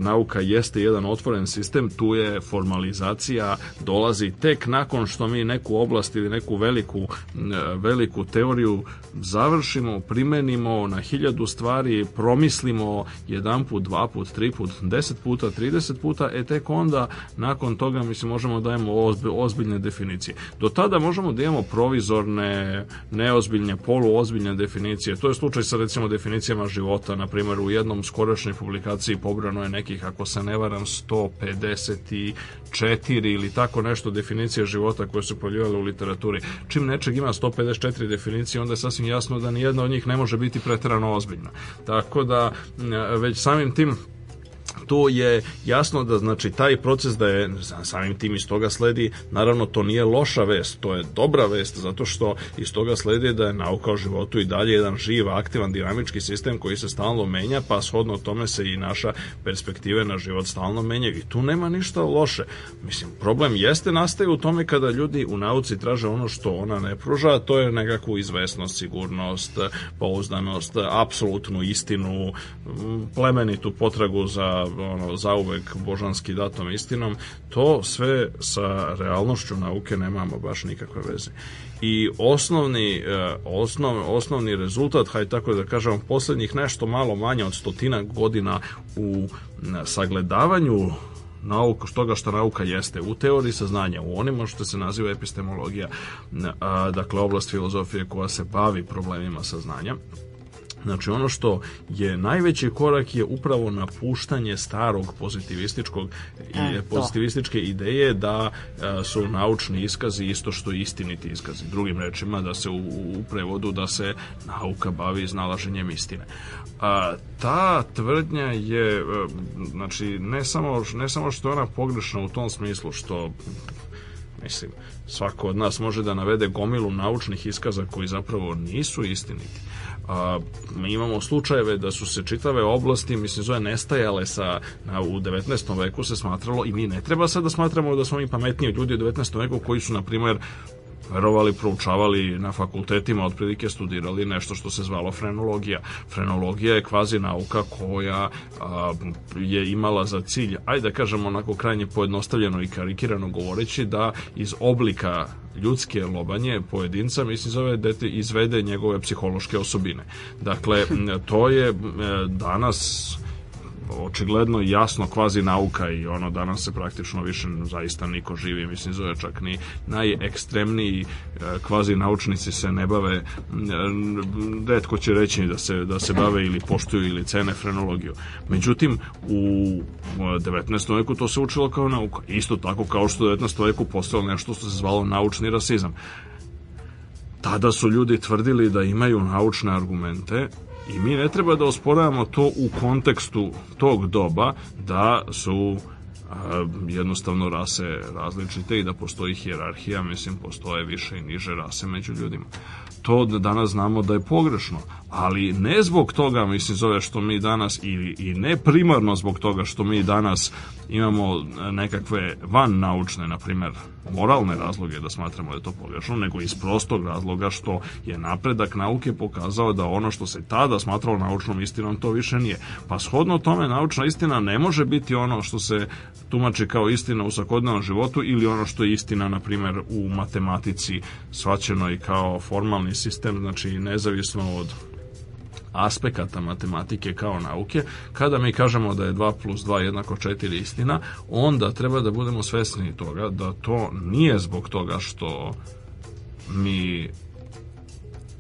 nauka jeste jedan otvoren sistem, tu je formalizacija dolazi tek nakon što mi neku oblast ili neku veliku, e, veliku teoriju završimo, primenimo na hiljadu stvari, promislimo jedan put, dva put, tri put, deset puta, trideset puta, e tek onda nakon toga mislim možemo da dajemo ozbiljne definicije. Do tada možemo da imamo provizorne, neozbiljne, poluozbiljne definicije. To je slučaj sa recimo definicijama života. Na primjer, u jednom skorašnjoj publikaciji pobrano je nekih, ako se ne varam, 154 ili tako nešto definicije života koje su pojavljivale u literaturi. Čim nečeg ima 154 definicije, onda je sasvim jasno da nijedna od njih ne može biti pretrano ozbiljna. Tako da, već samim tim to je jasno da znači taj proces da je samim tim iz toga sledi, naravno to nije loša vest, to je dobra vest zato što iz toga sledi da je nauka o životu i dalje jedan živ, aktivan, dinamički sistem koji se stalno menja, pa shodno tome se i naša perspektive na život stalno menjaju i tu nema ništa loše. Mislim, problem jeste nastaje u tome kada ljudi u nauci traže ono što ona ne pruža, a to je nekakvu izvesnost, sigurnost, pouzdanost, apsolutnu istinu, plemenitu potragu za ono, zauvek božanski datom istinom, to sve sa realnošću nauke nemamo baš nikakve veze. I osnovni, e, osnov, osnovni rezultat, haj tako da kažem, poslednjih nešto malo manje od stotina godina u sagledavanju nauku, toga što nauka jeste u teoriji saznanja, u onima što se naziva epistemologija, dakle oblast filozofije koja se bavi problemima saznanja, Znači ono što je najveći korak je upravo napuštanje starog pozitivističkog i e, pozitivističke ideje da e, su naučni iskazi isto što istiniti iskazi. Drugim rečima da se u, u prevodu da se nauka bavi iznalaženjem istine. A, ta tvrdnja je e, znači ne samo, ne samo što je ona pogrešna u tom smislu što mislim svako od nas može da navede gomilu naučnih iskaza koji zapravo nisu istiniti a, mi imamo slučajeve da su se čitave oblasti, mislim zove, nestajale sa, na, u 19. veku se smatralo i mi ne treba sad da smatramo da smo mi pametniji ljudi u 19. veku koji su, na primer, verovali, proučavali na fakultetima, otprilike studirali nešto što se zvalo frenologija. Frenologija je kvazi nauka koja a, je imala za cilj, ajde da kažemo onako krajnje pojednostavljeno i karikirano govoreći da iz oblika ljudske lobanje pojedinca, mislim zove dete da izvede njegove psihološke osobine. Dakle, to je e, danas očigledno jasno kvazi nauka i ono danas se praktično više zaista niko živi, mislim zove čak ni najekstremniji e, kvazi naučnici se ne bave redko će reći da se, da se bave ili poštuju ili cene frenologiju. Međutim, u 19. veku to se učilo kao nauka. Isto tako kao što u 19. veku postalo nešto što se zvalo naučni rasizam. Tada su ljudi tvrdili da imaju naučne argumente, I mi ne treba da osporavamo to u kontekstu tog doba da su jednostavno rase različite i da postoji hijerarhija, mislim postoje više i niže rase među ljudima. To da danas znamo da je pogrešno, ali ne zbog toga, mislim, zove što mi danas, ili i ne primarno zbog toga što mi danas imamo e, nekakve van naučne, na primjer, moralne razloge da smatramo da je to pogrešno, nego iz prostog razloga što je napredak nauke pokazao da ono što se tada smatralo naučnom istinom, to više nije. Pa shodno tome, naučna istina ne može biti ono što se tumači kao istina u svakodnevnom životu ili ono što je istina, na primjer, u matematici, i kao formalni sistem, znači nezavisno od aspekata matematike kao nauke, kada mi kažemo da je 2 plus 2 jednako 4 istina, onda treba da budemo svesni toga da to nije zbog toga što mi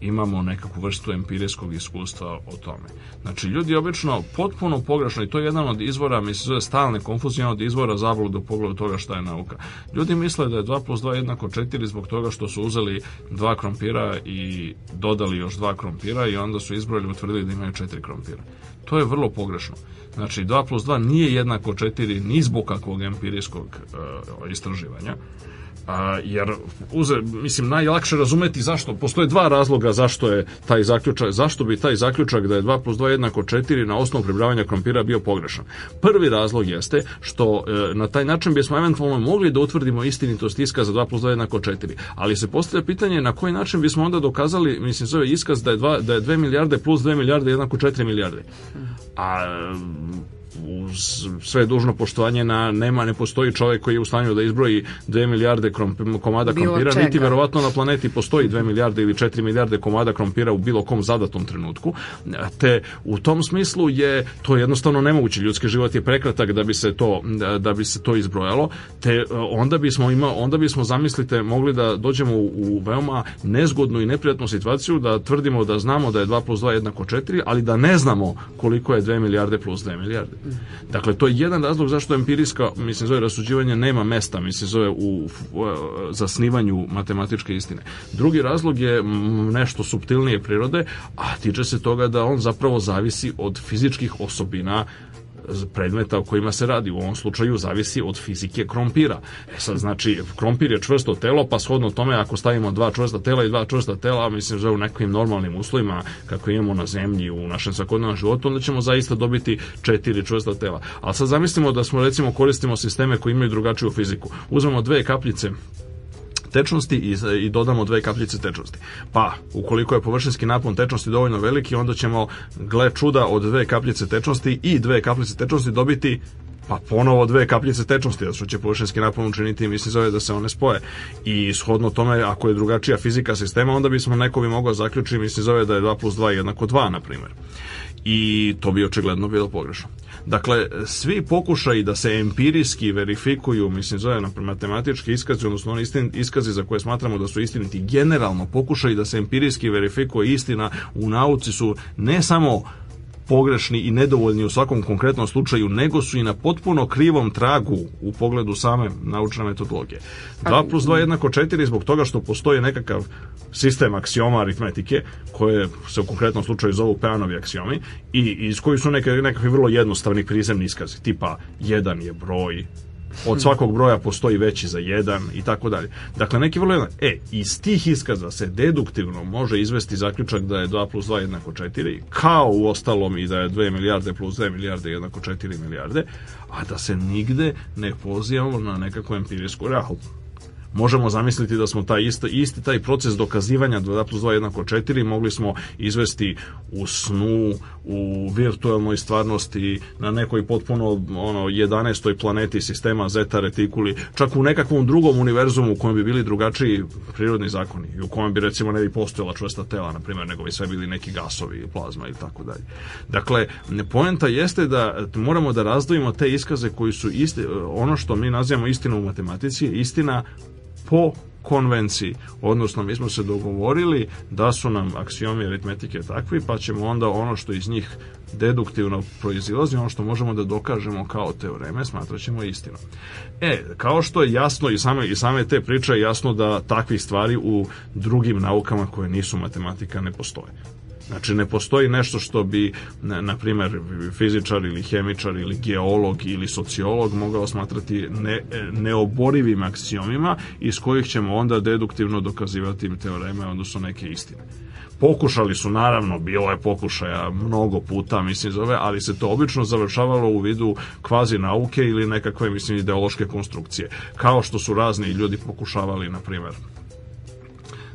imamo nekakvu vrstu empirijskog iskustva o tome. Znači, ljudi obično potpuno pogrešno, i to je jedan od izvora, mislim, zove stalne konfuzije, od izvora zabludu do pogledu toga šta je nauka. Ljudi misle da je 2 plus 2 jednako 4 zbog toga što su uzeli dva krompira i dodali još dva krompira i onda su izbrojili i utvrdili da imaju četiri krompira. To je vrlo pogrešno. Znači, 2 plus 2 nije jednako 4 ni zbog kakvog empirijskog uh, istraživanja. A, jer uze, mislim najlakše razumeti zašto postoje dva razloga zašto je taj zaključak zašto bi taj zaključak da je 2 plus 2 jednako 4 na osnovu pribravanja krompira bio pogrešan. Prvi razlog jeste što e, na taj način bismo eventualno mogli da utvrdimo istinitost iskaza 2 plus 2 jednako 4, ali se postavlja pitanje na koji način bismo onda dokazali mislim zove iskaz da je 2 da je 2 milijarde plus 2 milijarde jednako 4 milijarde. A uz sve dužno poštovanje na nema ne postoji čovjek koji je u stanju da izbroji 2 milijarde kromp, komada bilo krompira, čega. niti vjerovatno na planeti postoji 2 milijarde ili 4 milijarde komada krompira u bilo kom zadatom trenutku. Te u tom smislu je to jednostavno nemoguće ljudski život je prekratak da bi se to da, da bi se to izbrojalo, te onda bismo ima onda bismo zamislite mogli da dođemo u veoma nezgodnu i neprijatnu situaciju da tvrdimo da znamo da je 2 plus 2 jednako 4, ali da ne znamo koliko je 2 milijarde plus 2 milijarde. Dakle, to je jedan razlog zašto empirijska, mislim, zove rasuđivanje nema mesta, mislim, zove u, u e, zasnivanju matematičke istine. Drugi razlog je nešto subtilnije prirode, a tiče se toga da on zapravo zavisi od fizičkih osobina predmeta o kojima se radi. U ovom slučaju zavisi od fizike krompira. E sad, znači, krompir je čvrsto telo, pa shodno tome ako stavimo dva čvrsta tela i dva čvrsta tela, mislim da u nekim normalnim uslovima kako imamo na zemlji u našem svakodnevnom životu, onda ćemo zaista dobiti četiri čvrsta tela. Al sad zamislimo da smo recimo koristimo sisteme koji imaju drugačiju fiziku. Uzmemo dve kapljice tečnosti i, i dodamo dve kapljice tečnosti. Pa, ukoliko je površinski napon tečnosti dovoljno veliki, onda ćemo, gle čuda, od dve kapljice tečnosti i dve kapljice tečnosti dobiti pa ponovo dve kapljice tečnosti, zato što će površinski napon učiniti mislim zove da se one spoje. I shodno tome, ako je drugačija fizika sistema, onda bismo neko bi mogao zaključiti mislim zove da je 2 plus 2 jednako 2, na primjer. I to bi očigledno bilo pogrešno. Dakle, svi pokušaji da se empirijski verifikuju, mislim, zove na matematički iskazi, odnosno oni istin, iskazi za koje smatramo da su istiniti, generalno pokušaji da se empirijski verifikuje istina u nauci su ne samo pogrešni i nedovoljni u svakom konkretnom slučaju, nego su i na potpuno krivom tragu u pogledu same naučne metodologije. 2 plus 2 jednako 4 zbog toga što postoji nekakav sistem aksioma aritmetike, koje se u konkretnom slučaju zovu Peanovi aksiomi, i iz koji su neke, nekakvi vrlo jednostavni prizemni iskazi, tipa 1 je broj, od svakog broja postoji veći za jedan i tako dalje. Dakle, neki vrlo jedan. E, iz tih iskaza se deduktivno može izvesti zaključak da je 2 plus 2 jednako 4, kao u ostalom i da je 2 milijarde plus 2 milijarde jednako 4 milijarde, a da se nigde ne pozivamo na nekakvu empirijsku realnost možemo zamisliti da smo taj isti, isti taj proces dokazivanja 2 plus 2 jednako 4 mogli smo izvesti u snu, u virtualnoj stvarnosti, na nekoj potpuno ono 11. planeti sistema Zeta Reticuli, čak u nekakvom drugom univerzumu u kojem bi bili drugačiji prirodni zakoni i u kojem bi recimo ne bi postojala čvrsta tela, na primjer, nego bi sve bili neki gasovi, plazma i tako dalje. Dakle, poenta jeste da moramo da razdvojimo te iskaze koji su isti, ono što mi nazivamo istinu u matematici, istina po konvenciji. Odnosno, mi smo se dogovorili da su nam aksiomi aritmetike takvi, pa ćemo onda ono što iz njih deduktivno proizilazi, ono što možemo da dokažemo kao teoreme, smatrat ćemo istinom. E, kao što je jasno i same, i same te priče jasno da takvih stvari u drugim naukama koje nisu matematika ne postoje. Znači, ne postoji nešto što bi, na primer, fizičar ili hemičar ili geolog ili sociolog mogao smatrati ne, neoborivim aksiomima iz kojih ćemo onda deduktivno dokazivati teoreme, odnosno neke istine. Pokušali su, naravno, bilo je pokušaja mnogo puta, mislim, zove, ali se to obično završavalo u vidu kvazi nauke ili nekakve, mislim, ideološke konstrukcije. Kao što su razni ljudi pokušavali, na primer,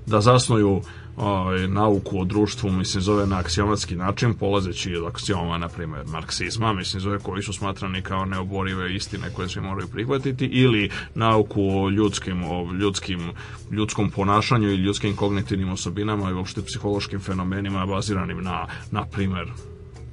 da zasnuju ovaj, nauku o društvu, mislim, zove na aksiomatski način, polazeći od aksioma, na primjer, marksizma, mislim, zove koji su smatrani kao neoborive istine koje svi moraju prihvatiti, ili nauku o ljudskim, o ljudskim, ljudskom ponašanju i ljudskim kognitivnim osobinama i uopšte psihološkim fenomenima baziranim na, na primjer,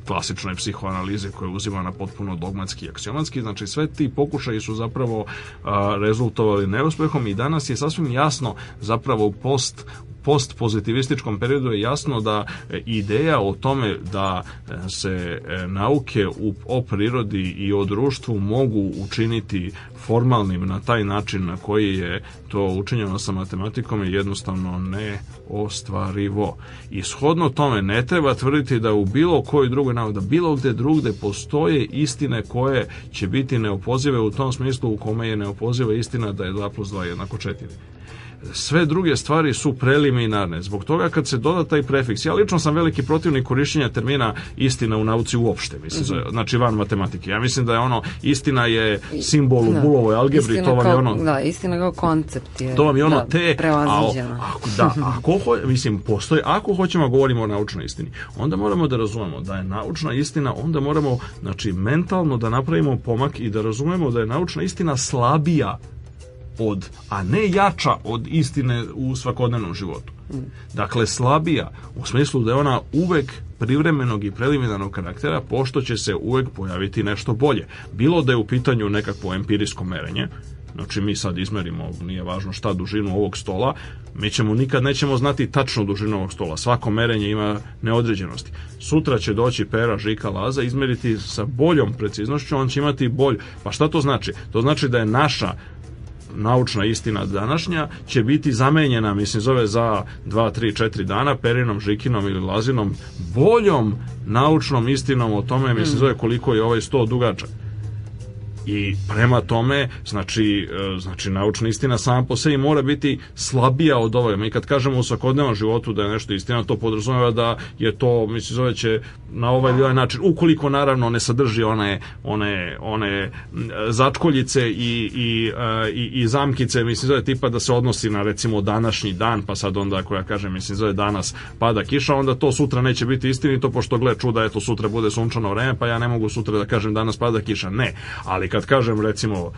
klasičnoj psihoanalizi koja je uzimana potpuno dogmatski i aksiomatski. Znači sve ti pokušaji su zapravo a, rezultovali neuspehom i danas je sasvim jasno zapravo post postpozitivističkom periodu je jasno da e, ideja o tome da e, se e, nauke o prirodi i o društvu mogu učiniti formalnim na taj način na koji je to učinjeno sa matematikom je jednostavno neostvarivo. Ishodno tome ne treba tvrditi da u bilo kojoj drugoj nauci, da bilo gde drugde postoje istine koje će biti neopozive u tom smislu u kome je neopoziva istina da je 2 plus 2 jednako 4 sve druge stvari su preliminarne. Zbog toga kad se doda taj prefiks, ja lično sam veliki protivnik korišćenja termina istina u nauci uopšte, mislim, mm -hmm. znači van matematike. Ja mislim da je ono, istina je simbol u da. bulovoj algebri, istina to vam kao, je ono... Da, istina kao koncept je. To vam je ono da, te... A, ako, da, ako, ho, mislim, postoji, ako hoćemo da govorimo o naučnoj istini, onda moramo da razumemo da je naučna istina, onda moramo, znači, mentalno da napravimo pomak i da razumemo da je naučna istina slabija od, a ne jača od istine u svakodnevnom životu. Dakle, slabija u smislu da je ona uvek privremenog i preliminarnog karaktera, pošto će se uvek pojaviti nešto bolje. Bilo da je u pitanju nekakvo empirijsko merenje, Znači mi sad izmerimo, nije važno šta dužinu ovog stola, mi ćemo nikad nećemo znati tačnu dužinu ovog stola. Svako merenje ima neodređenosti. Sutra će doći pera Žika Laza izmeriti sa boljom preciznošću, on će imati bolj. Pa šta to znači? To znači da je naša naučna istina današnja će biti zamenjena, mislim, zove za 2, 3, 4 dana Perinom, Žikinom ili Lazinom boljom naučnom istinom o tome, mislim, mm. zove koliko je ovaj sto dugačak. I prema tome, znači, e, znači naučna istina sama po sebi mora biti slabija od ovoga. Mi kad kažemo u svakodnevnom životu da je nešto istina, to podrazumeva da je to, mislim, zove će na ovaj ili ovaj način, ukoliko naravno ne sadrži one, one, one začkoljice i, i, e, i, i zamkice, mislim zove tipa da se odnosi na recimo današnji dan, pa sad onda ako ja kažem, mislim zove danas pada kiša, onda to sutra neće biti istinito, pošto gle čuda, eto sutra bude sunčano vreme, pa ja ne mogu sutra da kažem danas pada kiša, ne, ali kad kažem recimo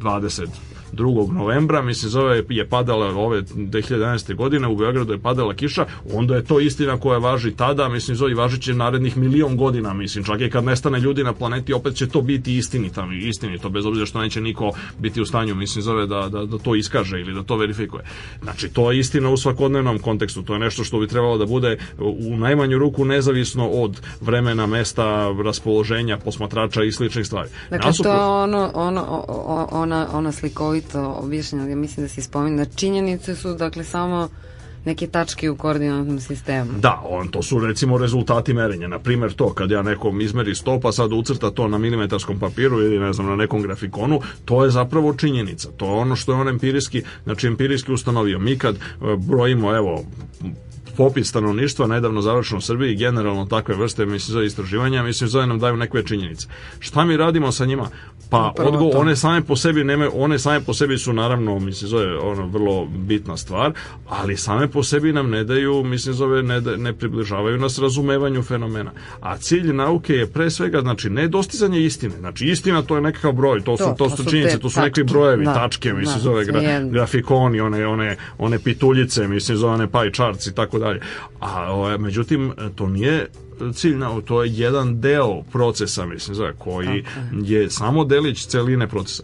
20 2. novembra, mislim zove je padala ove 2011. godine, u Beogradu je padala kiša, onda je to istina koja važi tada, mislim zove i narednih milion godina, mislim, čak i kad nestane ljudi na planeti, opet će to biti istinita, istinito, bez obzira što neće niko biti u stanju, mislim zove da, da, da to iskaže ili da to verifikuje. Znači, to je istina u svakodnevnom kontekstu, to je nešto što bi trebalo da bude u najmanju ruku nezavisno od vremena, mesta, raspoloženja, posmatrača i sličnih stvari. Dakle, Nasuprot... to je ono, ono, ona, ona slikovita to objašnjeno, ja mislim da se spomenu, da činjenice su dakle samo neke tačke u koordinatnom sistemu. Da, on, to su recimo rezultati merenja. Na primjer to, kad ja nekom izmeri stopa, sad ucrta to na milimetarskom papiru ili ne znam, na nekom grafikonu, to je zapravo činjenica. To je ono što je on empirijski, znači empirijski ustanovio. Mi kad e, brojimo, evo, popis stanovništva nedavno završeno u Srbiji, generalno takve vrste mislim za istraživanja, mislim za nam daju neke činjenice. Šta mi radimo sa njima? Pa odgo, one same po sebi nemaju, one same po sebi su naravno mislim zove ono vrlo bitna stvar, ali same po sebi nam ne daju, mislim zove ne, da- ne približavaju nas razumevanju fenomena. A cilj nauke je pre svega znači ne dostizanje istine. Znači istina to je nekakav broj, to, to su to, to su činjenice, to su neki brojevi, da, tačke, mislim da, zove gra, grafikoni, one one one pituljice, mislim zove one pie charts i tako dalje. A ovaj, međutim, to nije cilj, to je jedan deo procesa, mislim, za, koji Tako. je samo delić celine procesa.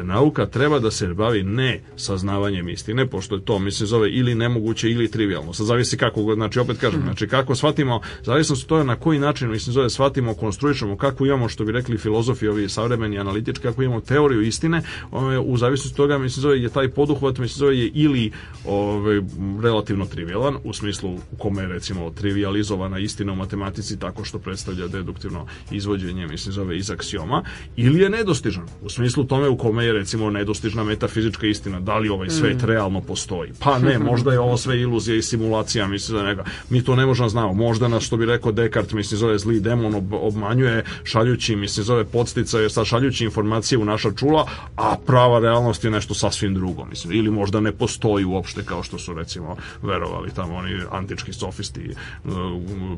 E, nauka treba da se bavi ne saznavanjem istine, pošto je to, mislim, zove ili nemoguće ili trivialno. Sad zavisi kako, znači, opet kažem, mhm. znači, kako shvatimo, zavisno se to na koji način, mislim, zove, shvatimo, konstruišemo, kako imamo, što bi rekli filozofi ovi savremeni analitički, kako imamo teoriju istine, ove, u zavisnosti toga, mislim, zove, je taj poduhvat, mislim, zove, je ili ove, relativno trivialan, u smislu u kome je, recimo, trivializovana istina u matematici tako što predstavlja deduktivno izvođenje, mislim, zove, iz aksioma, ili je nedostižan, u smislu tome u kome je recimo nedostižna metafizička istina, da li ovaj mm. svet mm. realno postoji. Pa ne, možda je ovo sve iluzija i simulacija, mislim da neka. Mi to ne možemo da znamo. Možda nas što bi rekao Dekart, mislim zove zli demon ob, obmanjuje šaljući mislim zove podsticaje sa šaljući informacije u naša čula, a prava realnost je nešto sasvim drugo, mislim. Ili možda ne postoji uopšte kao što su recimo verovali tamo oni antički sofisti e,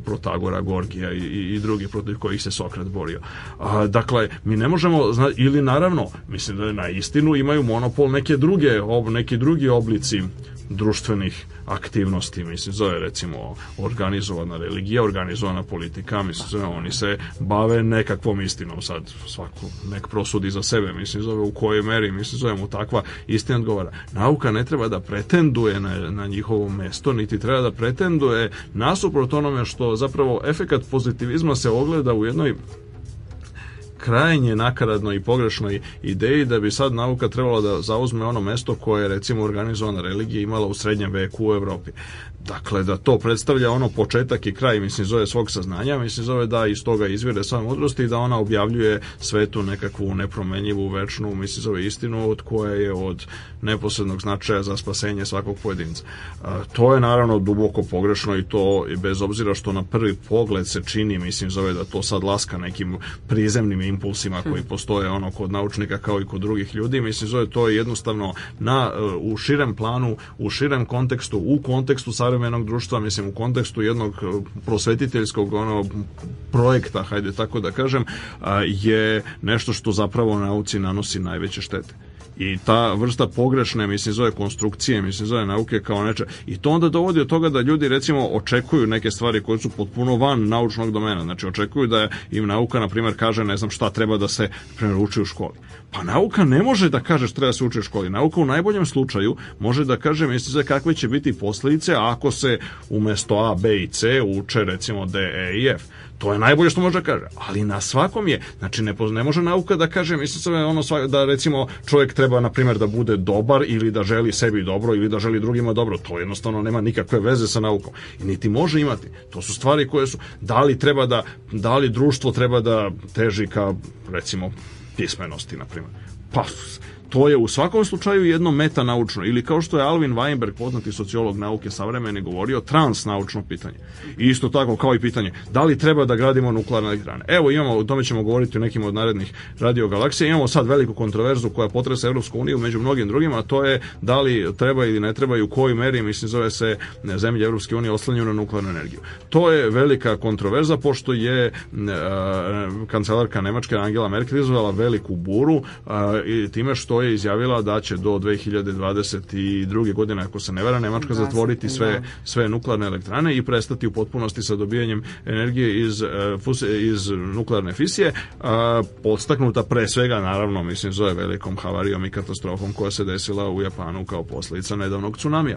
Protagora, Gorgija i, i, i drugi protiv kojih se Sokrat borio. A, dakle, mi ne možemo zna, ili naravno, mislim mislim da na istinu imaju monopol neke druge, ob, neki drugi oblici društvenih aktivnosti, mislim, zove recimo organizovana religija, organizovana politika, mislim, zove, oni se bave nekakvom istinom, sad svaku nek prosudi za sebe, mislim, zove, u kojoj meri, mislim, zove mu takva istina odgovara. Nauka ne treba da pretenduje na, na njihovo mesto, niti treba da pretenduje nasuprot onome što zapravo efekat pozitivizma se ogleda u jednoj krajnje nakaradnoj i pogrešnoj ideji da bi sad nauka trebala da zauzme ono mesto koje je recimo organizovana religija imala u srednjem veku u Europi. Dakle, da to predstavlja ono početak i kraj, mislim, zove svog saznanja, mislim, zove da iz toga izvire sva mudrost i da ona objavljuje svetu nekakvu nepromenjivu, večnu, mislim, zove istinu, od koje je od neposrednog značaja za spasenje svakog pojedinca. To je, naravno, duboko pogrešno i to, bez obzira što na prvi pogled se čini, mislim, zove da to sad laska nekim prizemnim impulsima koji hm. postoje, ono, kod naučnika kao i kod drugih ljudi, mislim, zove to je jednostavno na, u širem planu, u širem kontekstu, u kontekstu sa savremenog društva, mislim, u kontekstu jednog e, prosvetiteljskog ono, projekta, hajde tako da kažem, je nešto što zapravo nauci nanosi najveće štete i ta vrsta pogrešne, mislim, zove konstrukcije, mislim, zove nauke kao neče. I to onda dovodi od toga da ljudi, recimo, očekuju neke stvari koje su potpuno van naučnog domena. Znači, očekuju da im nauka, na primjer, kaže, ne znam šta treba da se, primjer, uči u školi. Pa nauka ne može da kaže šta treba da se uči u školi. Nauka u najboljem slučaju može da kaže, mislim, za kakve će biti posledice ako se umesto A, B i C uče, recimo, D, E i F. To je najbolje što može da kaže. Ali na svakom je, znači ne, ne može nauka da kaže, mislim se ono svak, da recimo čovjek treba na primjer da bude dobar ili da želi sebi dobro ili da želi drugima dobro. To jednostavno nema nikakve veze sa naukom. I niti može imati. To su stvari koje su da li treba da da li društvo treba da teži ka recimo pismenosti na primjer. Pa to je u svakom slučaju jedno metanaučno ili kao što je Alvin Weinberg, poznati sociolog nauke savremene, govorio transnaučno pitanje. isto tako kao i pitanje da li treba da gradimo nuklearne elektrane. Evo imamo, o tome ćemo govoriti u nekim od narednih radiogalaksija. Imamo sad veliku kontroverzu koja potresa Evropsku uniju među mnogim drugima, a to je da li treba ili ne treba i u kojoj meri, mislim zove se zemlje Evropske unije oslanjaju na nuklearnu energiju. To je velika kontroverza pošto je ne, kancelarka Nemačke Angela Merkel izvela veliku buru a, e, i time što je izjavila da će do 2022. godine, ako se ne vera, Nemačka da, zatvoriti sve, da. sve nuklearne elektrane i prestati u potpunosti sa dobijanjem energije iz, e, iz nuklearne fisije, podstaknuta pre svega, naravno, mislim, zove velikom havarijom i katastrofom koja se desila u Japanu kao posledica nedavnog tsunamija.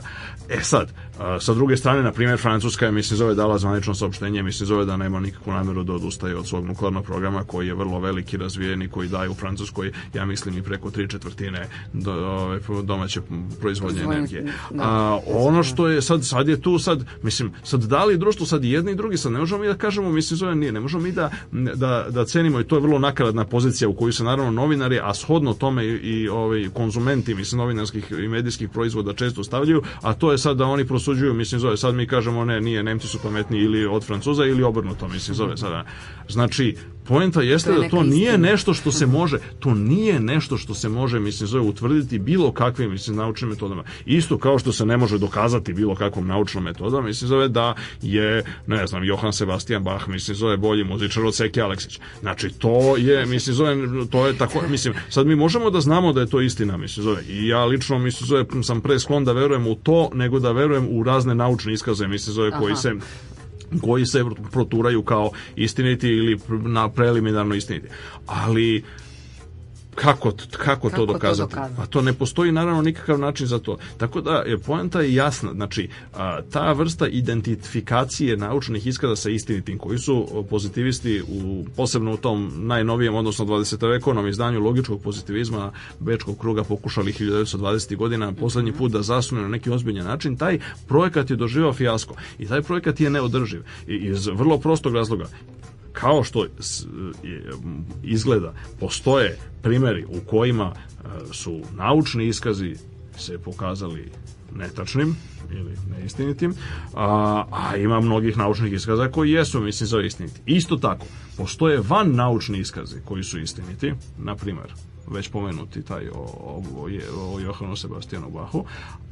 E sad, sa druge strane, na primjer, Francuska je, mislim, zove dala zvanično saopštenje, mislim, zove da nema nikakvu nameru da odustaje od svog nuklearnog programa koji je vrlo veliki, razvijeni, koji daje u Francuskoj, ja mislim, i preko tri četvrtine četvrtine do, ove, ovaj, domaće proizvodnje energije. Da. A, ono što je sad, sad je tu, sad, mislim, sad da li društvo, sad jedni i drugi, sad ne možemo mi da kažemo, mislim, zove nije, ne možemo mi da, da, da cenimo i to je vrlo nakaradna pozicija u koju se naravno novinari, a shodno tome i, i ovaj, konzumenti, mislim, novinarskih i medijskih proizvoda često stavljaju, a to je sad da oni prosuđuju, mislim, zove, sad mi kažemo ne, nije, Nemci su pametni ili od Francuza ili obrnuto, mislim, zove sada. Znači, poenta jeste to je da to nije istina. nešto što se može, to nije nešto što se može, mislim, zove utvrditi bilo kakvim, mislim, naučnim metodama. Isto kao što se ne može dokazati bilo kakvom naučnom metodom, mislim, zove da je, ne znam, Johan Sebastian Bach, mislim, zove bolji muzičar od Seki Aleksić. Znači, to je, mislim, zove, to je tako, mislim, sad mi možemo da znamo da je to istina, mislim, zove. I ja lično, mislim, zove, sam pre sklon da verujem u to, nego da verujem u razne naučne iskaze, mislim, zove, koji Aha. se koji se proturaju kao istiniti ili na preliminarno istiniti. Ali Kako, kako, to dokazati? To dokazati? A to ne postoji naravno nikakav način za to. Tako da je poenta je jasna. Znači, a, ta vrsta identifikacije naučnih iskaza sa istinitim koji su pozitivisti u, posebno u tom najnovijem, odnosno 20. vekovnom izdanju logičkog pozitivizma Bečkog kruga pokušali 1920. godina poslednji mhm. put da zasnuje na neki ozbiljan način, taj projekat je doživao fijasko i taj projekat je neodrživ. I iz vrlo prostog razloga kao što e, izgleda, postoje primeri u kojima e, su naučni iskazi se pokazali netačnim ili neistinitim, a, a ima mnogih naučnih iskaza koji jesu, mislim, za istiniti. Isto tako, postoje van naučni iskazi koji su istiniti, na primjer, već pomenuti taj o, o, o Johanu Sebastianu Bahu,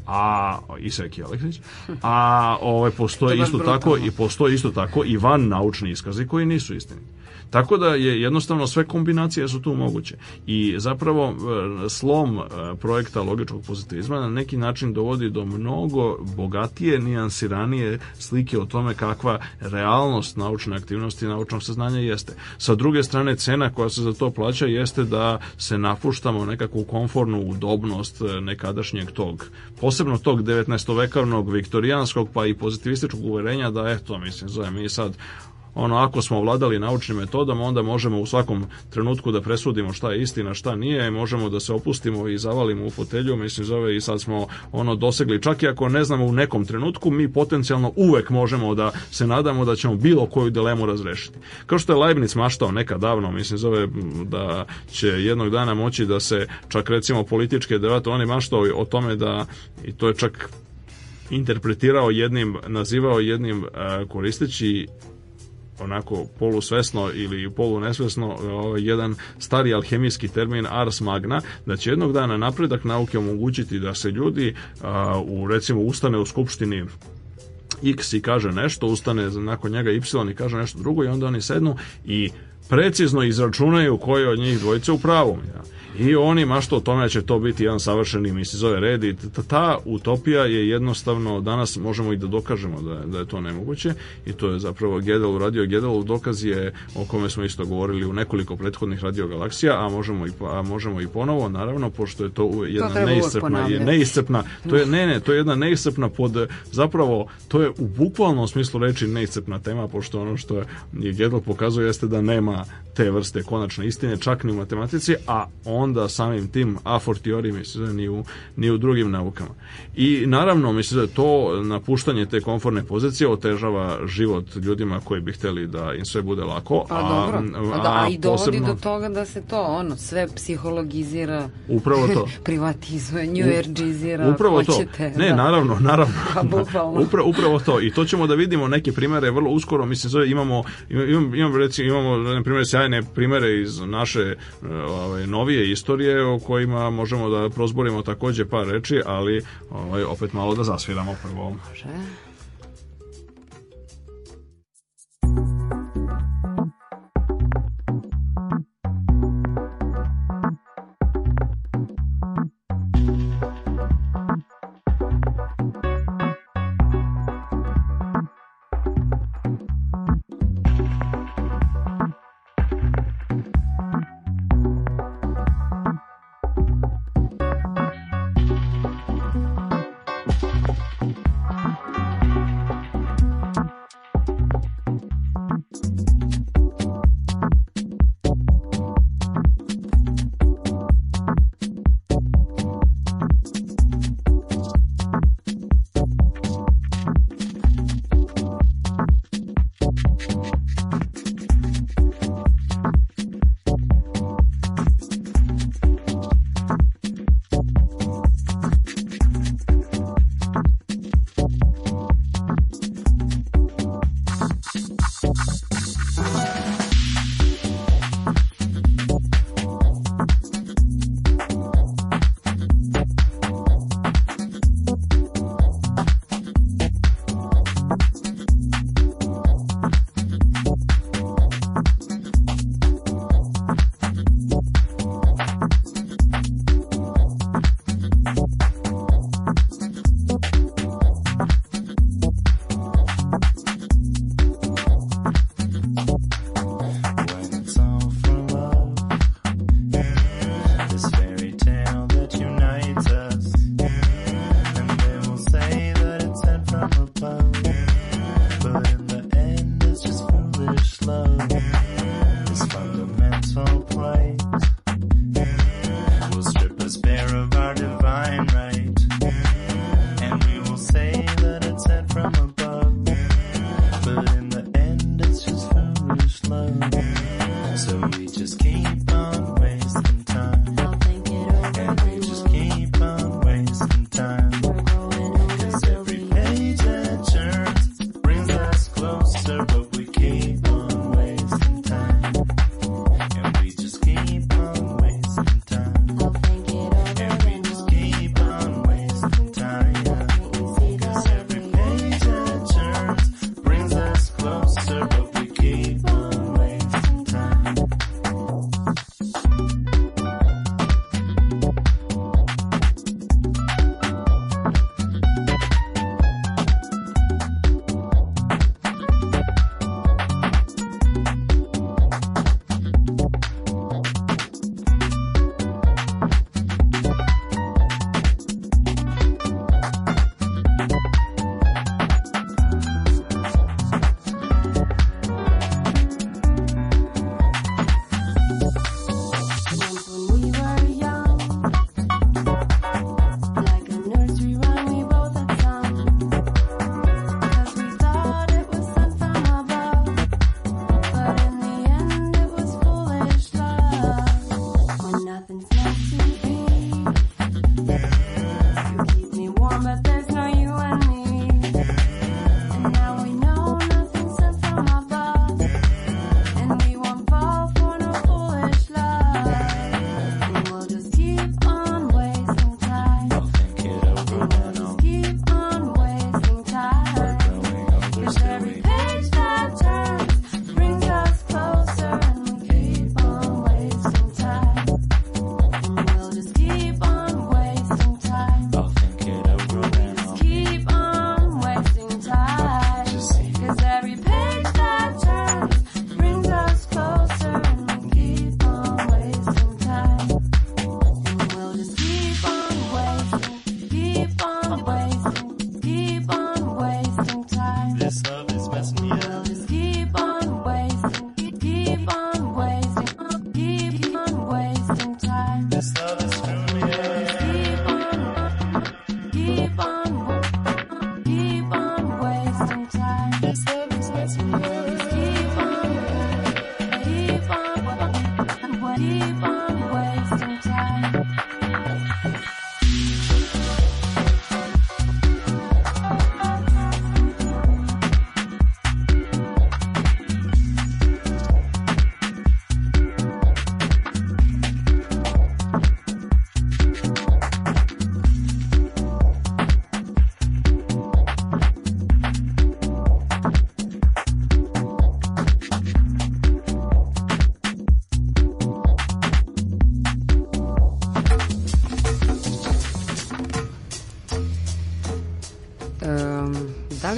a i Seki Aleksić, a ovaj, postoji isto tako i postoji isto tako i van naučni iskazi koji nisu istiniti. Tako da je jednostavno sve kombinacije su tu moguće. I zapravo e, slom e, projekta logičkog pozitivizma na neki način dovodi do mnogo bogatije, nijansiranije slike o tome kakva realnost naučne aktivnosti i naučnog saznanja jeste. Sa druge strane, cena koja se za to plaća jeste da se napuštamo nekakvu konfornu udobnost e, nekadašnjeg tog, posebno tog 19. vekovnog viktorijanskog pa i pozitivističkog uverenja da eto, mislim, zove mi sad ono, ako smo ovladali naučnim metodama, onda možemo u svakom trenutku da presudimo šta je istina, šta nije, možemo da se opustimo i zavalimo u fotelju, mislim zove i sad smo ono dosegli, čak i ako ne znamo u nekom trenutku, mi potencijalno uvek možemo da se nadamo da ćemo bilo koju dilemu razrešiti. Kao što je Leibniz maštao nekad davno, mislim zove da će jednog dana moći da se čak recimo političke debate, oni je maštao o tome da, i to je čak interpretirao jednim, nazivao jednim koristeći onako polusvesno ili polunesvesno e, ovaj, jedan stari alhemijski termin ars magna, da će jednog dana napredak nauke omogućiti da se ljudi u recimo ustane u skupštini X i kaže nešto, ustane nakon njega Y i kaže nešto drugo i onda oni sednu i precizno izračunaju koji od njih dvojice u pravu. Ja I oni mašto o tome da će to biti jedan savršeni misli zove red i ta utopija je jednostavno, danas možemo i da dokažemo da, da je to nemoguće i to je zapravo Gedel uradio. Gedelov dokaz je o kome smo isto govorili u nekoliko prethodnih radiogalaksija, a možemo i, a možemo i ponovo, naravno, pošto je to jedna to neiscrpna, je neiscrpna, to je, ne, ne, to je jedna neiscrpna pod, zapravo, to je u bukvalnom smislu reči neiscrpna tema, pošto ono što je Gedel pokazuje jeste da nema, te vrste konačne istine, čak ni u matematici, a onda samim tim a fortiori mislim ni u, ni u drugim naukama. I naravno mislim da to napuštanje te konforne pozicije otežava život ljudima koji bi hteli da im sve bude lako. Pa a, dobro, a, pa da, a i dovodi posebno, do toga da se to ono sve psihologizira, upravo to. privatizuje, new ageizira, upravo hoćete, to. Ne, da. naravno, naravno. Pa, upravo, upravo to. I to ćemo da vidimo neke primere vrlo uskoro, mislim zove imamo imamo imamo recimo imamo na primjer sjajne primere iz naše e, ovaj, novije istorije o kojima možemo da prozborimo takođe par reči, ali ovaj, opet malo da zasviramo prvo. Može.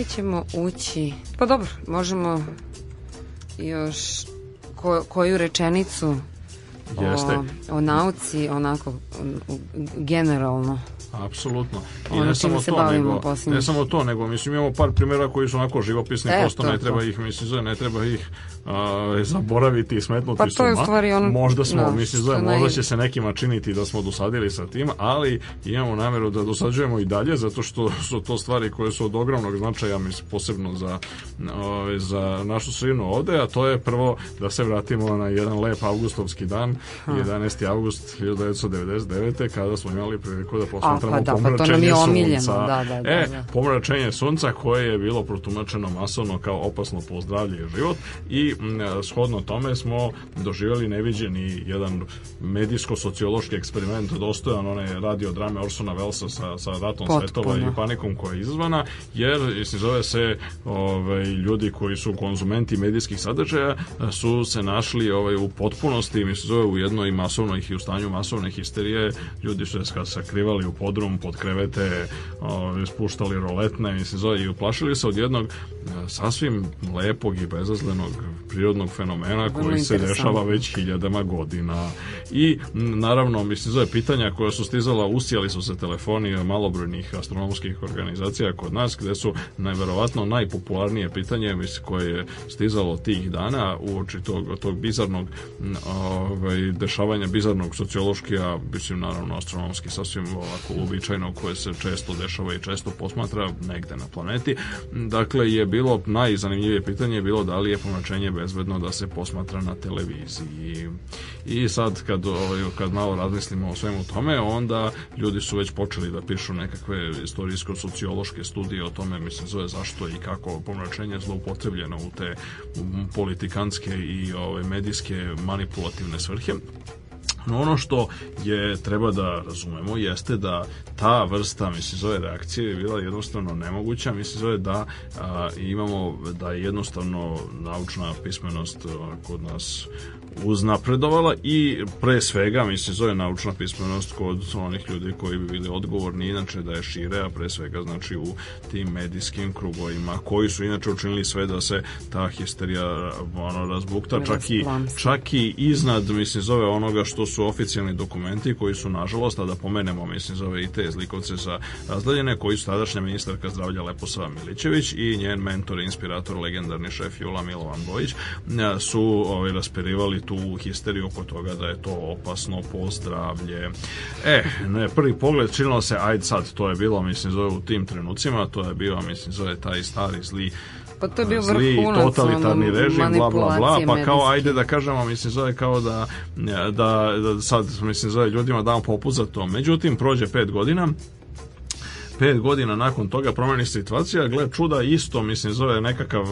ćemo ući... Pa dobro, možemo još ko, koju rečenicu Jeste. O, o nauci, onako, generalno. Apsolutno. I ono ne samo, to, nego, posljednji. ne samo to, nego mislim imamo par primjera koji su onako živopisni, e, prosto to, ne treba to. ih, mislim, ne treba ih ovaj, zaboraviti i smetnuti pa suma. Stvari on... Možda smo, da, mislim, zove, možda će se nekima činiti da smo dosadili sa tim, ali imamo nameru da dosađujemo i dalje, zato što su to stvari koje su od ogromnog značaja, mislim, posebno za, ovaj, za našu sredinu ovde, a to je prvo da se vratimo na jedan lep avgustovski dan, ha. 11. avgust 1999. kada smo imali priliku da posmatramo pa da, pa pomračenje pa omiljeno, sunca. Da, da, da, e, da. pomračenje sunca koje je bilo protumačeno masovno kao opasno po zdravlje i život i shodno tome smo doživjeli neviđeni jedan medijsko-sociološki eksperiment dostojan one radio drame Orsona Velsa sa, sa ratom Potpuno. svetova i panikom koja je izvana, jer se zove se ovaj, ljudi koji su konzumenti medijskih sadržaja su se našli ovaj, u potpunosti mislim zove u jednoj masovnoj i u stanju masovne histerije, ljudi su se sakrivali u podrum, pod krevete ovaj, spuštali roletne mislim zove, i uplašili se od jednog eh, sasvim lepog i bezazlenog prirodnog jednog fenomena koji se dešava već hiljadama godina. I naravno, mislim, zove pitanja koja su stizala, usijali su se telefoni malobrojnih astronomskih organizacija kod nas, gde su najverovatno najpopularnije pitanje mislim, koje je stizalo tih dana uoči tog, tog bizarnog ovaj, dešavanja bizarnog sociološki, a mislim naravno astronomski sasvim ovako uobičajeno koje se često dešava i često posmatra negde na planeti. Dakle, je bilo najzanimljivije pitanje je bilo da li je pomračenje bezbedno sigurno da se posmatra na televiziji. I sad kad, ovaj, kad malo razmislimo o svemu tome, onda ljudi su već počeli da pišu nekakve istorijsko-sociološke studije o tome, mislim, zove zašto i kako pomračenje zloupotrebljeno u te politikanske i ovaj, medijske manipulativne svrhe. No ono što je treba da razumemo jeste da ta vrsta, mislim, zove reakcije je bila jednostavno nemoguća, mislim, zove da a, imamo, da je jednostavno naučna pismenost a, kod nas uznapredovala i pre svega, mislim, zove naučna pismenost kod onih ljudi koji bi bili odgovorni, inače da je šire, a pre svega znači u tim medijskim krugovima, koji su inače učinili sve da se ta histerija ono, razbukta, čak i, čak i iznad, mislim, zove onoga što su oficijalni dokumenti koji su, nažalost, a da pomenemo, mislim, zove i te zlikovce sa razdaljene, koji su tadašnja ministarka zdravlja Leposava Milićević i njen mentor, inspirator, legendarni šef Jula Milovan Bojić, su ovaj, raspirivali tu histeriju oko toga da je to opasno pozdravlje. E, na prvi pogled činilo se, ajde sad, to je bilo, mislim, zove u tim trenucima, to je bio, mislim, zove taj stari zli pa to je bio zli totalitarni režim, bla, bla, bla, pa kao ajde da kažemo, mislim, zove kao da, da, da sad, mislim, zove ljudima dam za to. Međutim, prođe pet godina, pet godina nakon toga promeni situacija, gle čuda isto, mislim, zove nekakav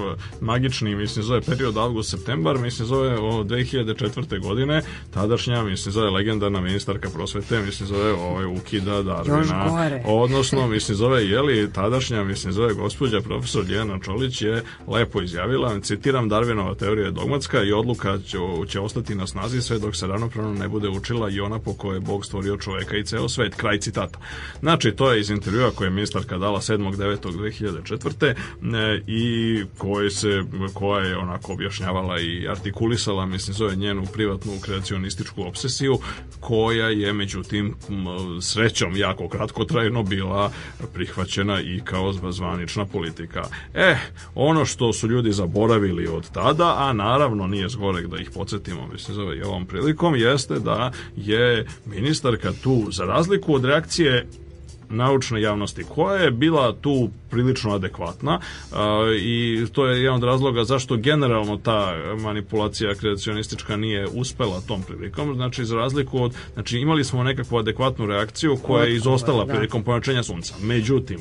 magični, mislim, zove period avgust, septembar, mislim, zove o 2004. godine, tadašnja, mislim, zove legendarna ministarka prosvete, mislim, zove ovaj, ukida Darvina, odnosno, mislim, zove, jeli, tadašnja, mislim, zove gospođa profesor Jelena Čolić je lepo izjavila, citiram, Darvinova teorija je dogmatska i odluka će, će ostati na snazi sve dok se ravnopravno ne bude učila i ona po kojoj je Bog stvorio čoveka i ceo svet, kraj citata. Znači, to je iz intervjua kako je ministarka dala 7.9.2004. E, i koji se, koja je onako objašnjavala i artikulisala, mislim, zove njenu privatnu kreacionističku obsesiju, koja je međutim srećom jako kratkotrajno bila prihvaćena i kao zvanična politika. E, ono što su ljudi zaboravili od tada, a naravno nije zgorek da ih podsjetimo, mislim, zove i ovom prilikom, jeste da je ministarka tu, za razliku od reakcije naučne javnosti koja je bila tu prilično adekvatna i to je jedan od razloga zašto generalno ta manipulacija kreacionistička nije uspela tom prilikom, znači iz razliku od, znači imali smo nekakvu adekvatnu reakciju koja je izostala da. prilikom pojačanja sunca. Međutim,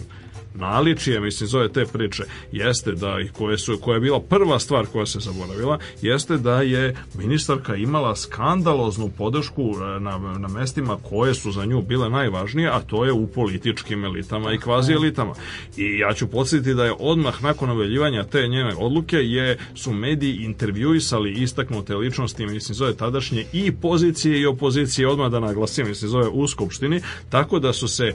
naličije, mislim, zove te priče, jeste da, i koje su, koja je bila prva stvar koja se zaboravila, jeste da je ministarka imala skandaloznu podršku e, na, na mestima koje su za nju bile najvažnije, a to je u političkim elitama i kvazi elitama. I ja ću podsjetiti da je odmah nakon oveljivanja te njene odluke je su mediji intervjuisali istaknute ličnosti, mislim, zove tadašnje i pozicije i opozicije, odmah da naglasim, mislim, zove u Skupštini, tako da su se e,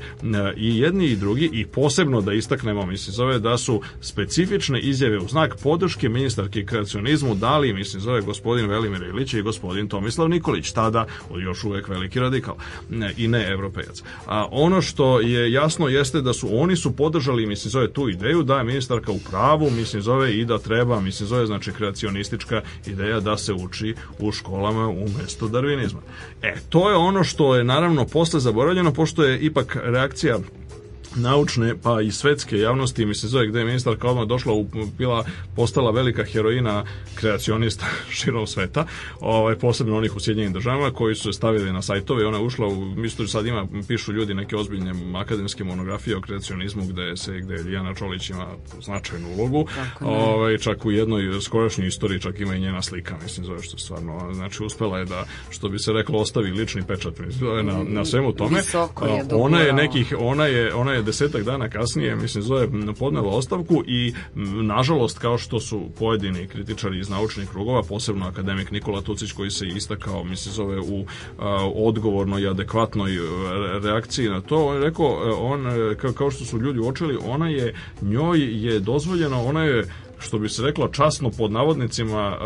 i jedni i drugi i posebno da istaknemo, mislim zove, da su specifične izjave u znak podrške ministarki kreacionizmu dali, mislim zove, gospodin Velimir Ilić i gospodin Tomislav Nikolić, tada još uvek veliki radikal ne, i ne evropejac. A ono što je jasno jeste da su oni su podržali, mislim zove, tu ideju da je ministarka u pravu, mislim zove, i da treba, mislim zove, znači kreacionistička ideja da se uči u školama umesto darvinizma. E, to je ono što je naravno posle zaboravljeno, pošto je ipak reakcija naučne pa i svetske javnosti mislim zove gde je ministarka odmah došla u, bila postala velika heroina kreacionista širom sveta ovaj, posebno onih u Sjedinjenim državama koji su se stavili na sajtove i ona je ušla u, mislim sad ima, pišu ljudi neke ozbiljne akademske monografije o kreacionizmu gde se gde Lijana Čolić ima značajnu ulogu ovaj, čak u jednoj skorašnjoj istoriji čak ima i njena slika mislim zove što stvarno znači uspela je da što bi se reklo ostavi lični pečat mislim, na, na svemu tome je ona je nekih ona je ona je je desetak dana kasnije, mislim, Zoe podnela ostavku i, nažalost, kao što su pojedini kritičari iz naučnih krugova, posebno akademik Nikola Tucić koji se istakao, mislim, Zoe u a, odgovornoj i adekvatnoj e, reakciji na to, on je rekao, e, on, e, kao kao što su ljudi očeli, ona je, njoj je dozvoljeno, ona je što bi se reklo časno pod navodnicima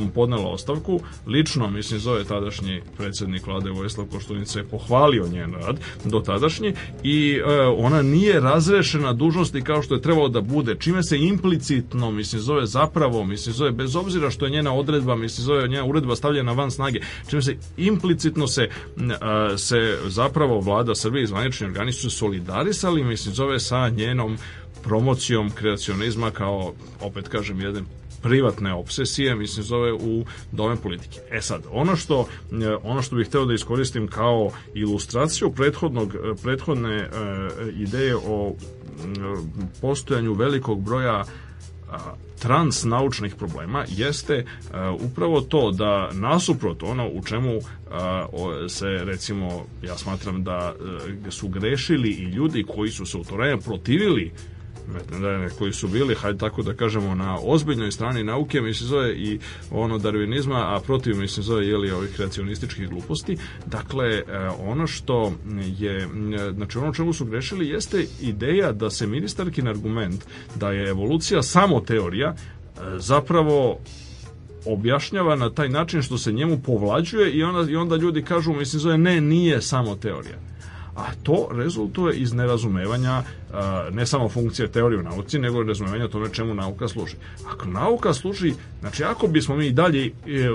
e, podnela ostavku. Lično, mislim, zove tadašnji predsednik vlade Vojislav Koštunica je pohvalio njen rad do tadašnji i e, ona nije razrešena dužnosti kao što je trebalo da bude. Čime se implicitno, mislim, zove zapravo, mislim, zove bez obzira što je njena odredba, mislim, zove njena uredba stavljena van snage, čime se implicitno se, se zapravo vlada Srbije i zvanični organi su solidarisali, mislim, zove sa njenom promocijom kreacionizma kao, opet kažem, jedne privatne obsesije, mislim zove u dome politike. E sad, ono što e, ono što bih hteo da iskoristim kao ilustraciju prethodnog e, prethodne e, ideje o postojanju velikog broja transnaučnih problema jeste uh, upravo to da nasuprot ono u čemu uh, se recimo ja smatram da uh, su grešili i ljudi koji su se u to protivili veterane koji su bili, hajde tako da kažemo, na ozbiljnoj strani nauke, mislim zove i ono darvinizma, a protiv mislim zove jeli ovih kreacionističkih gluposti. Dakle, e, ono što je, e, znači ono čemu su grešili jeste ideja da se ministarkin argument da je evolucija samo teorija, e, zapravo objašnjava na taj način što se njemu povlađuje i onda, i onda ljudi kažu, mislim, zove, ne, nije samo teorija a to rezultuje iz nerazumevanja ne samo funkcije teorije u nauci, nego razumevanja tome čemu nauka služi. Ako nauka služi, znači ako bismo mi dalje e,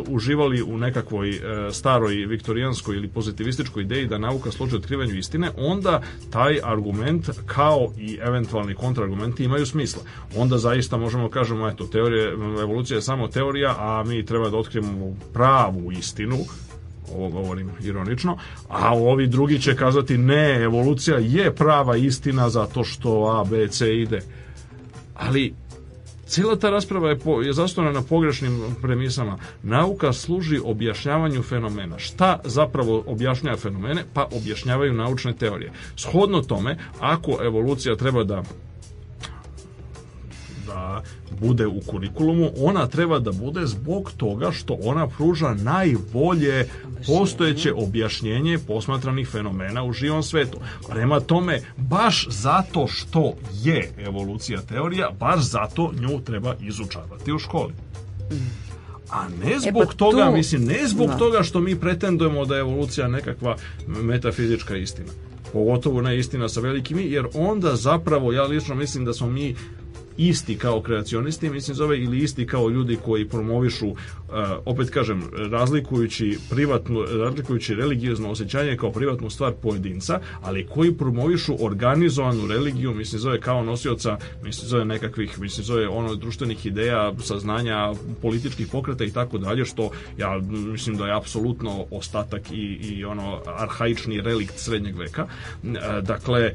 uživali u nekakvoj e, staroj viktorijanskoj ili pozitivističkoj ideji da nauka služi otkrivanju istine, onda taj argument kao i eventualni kontrargumenti imaju smisla. Onda zaista možemo kažemo, eto, teorije, evolucija je samo teorija, a mi treba da otkrijemo pravu istinu, ovo govorim ironično, a ovi drugi će kazati ne, evolucija je prava istina zato što A, B, C ide. Ali Cijela ta rasprava je, je zasnovana na pogrešnim premisama. Nauka služi objašnjavanju fenomena. Šta zapravo objašnjava fenomene? Pa objašnjavaju naučne teorije. Shodno tome, ako evolucija treba da bude u kurikulumu, ona treba da bude zbog toga što ona pruža najbolje postojeće objašnjenje posmatranih fenomena u živom svetu. Prema tome, baš zato što je evolucija teorija, baš zato nju treba izučavati u školi. A ne e, zbog e pa toga, tu... mislim, ne zbog no. Da. toga što mi pretendujemo da je evolucija nekakva metafizička istina pogotovo ne istina sa velikimi, jer onda zapravo ja lično mislim da smo mi isti kao kreacionisti, mislim zove, ili isti kao ljudi koji promovišu, e, opet kažem, razlikujući privatno, razlikujući religiozno osjećanje kao privatnu stvar pojedinca, ali koji promovišu organizovanu religiju, mislim zove, kao nosioca, mislim zove, nekakvih, mislim zove, ono, društvenih ideja, saznanja, političkih pokreta i tako dalje, što ja mislim da je apsolutno ostatak i, i ono, arhaični relikt srednjeg veka. E, dakle,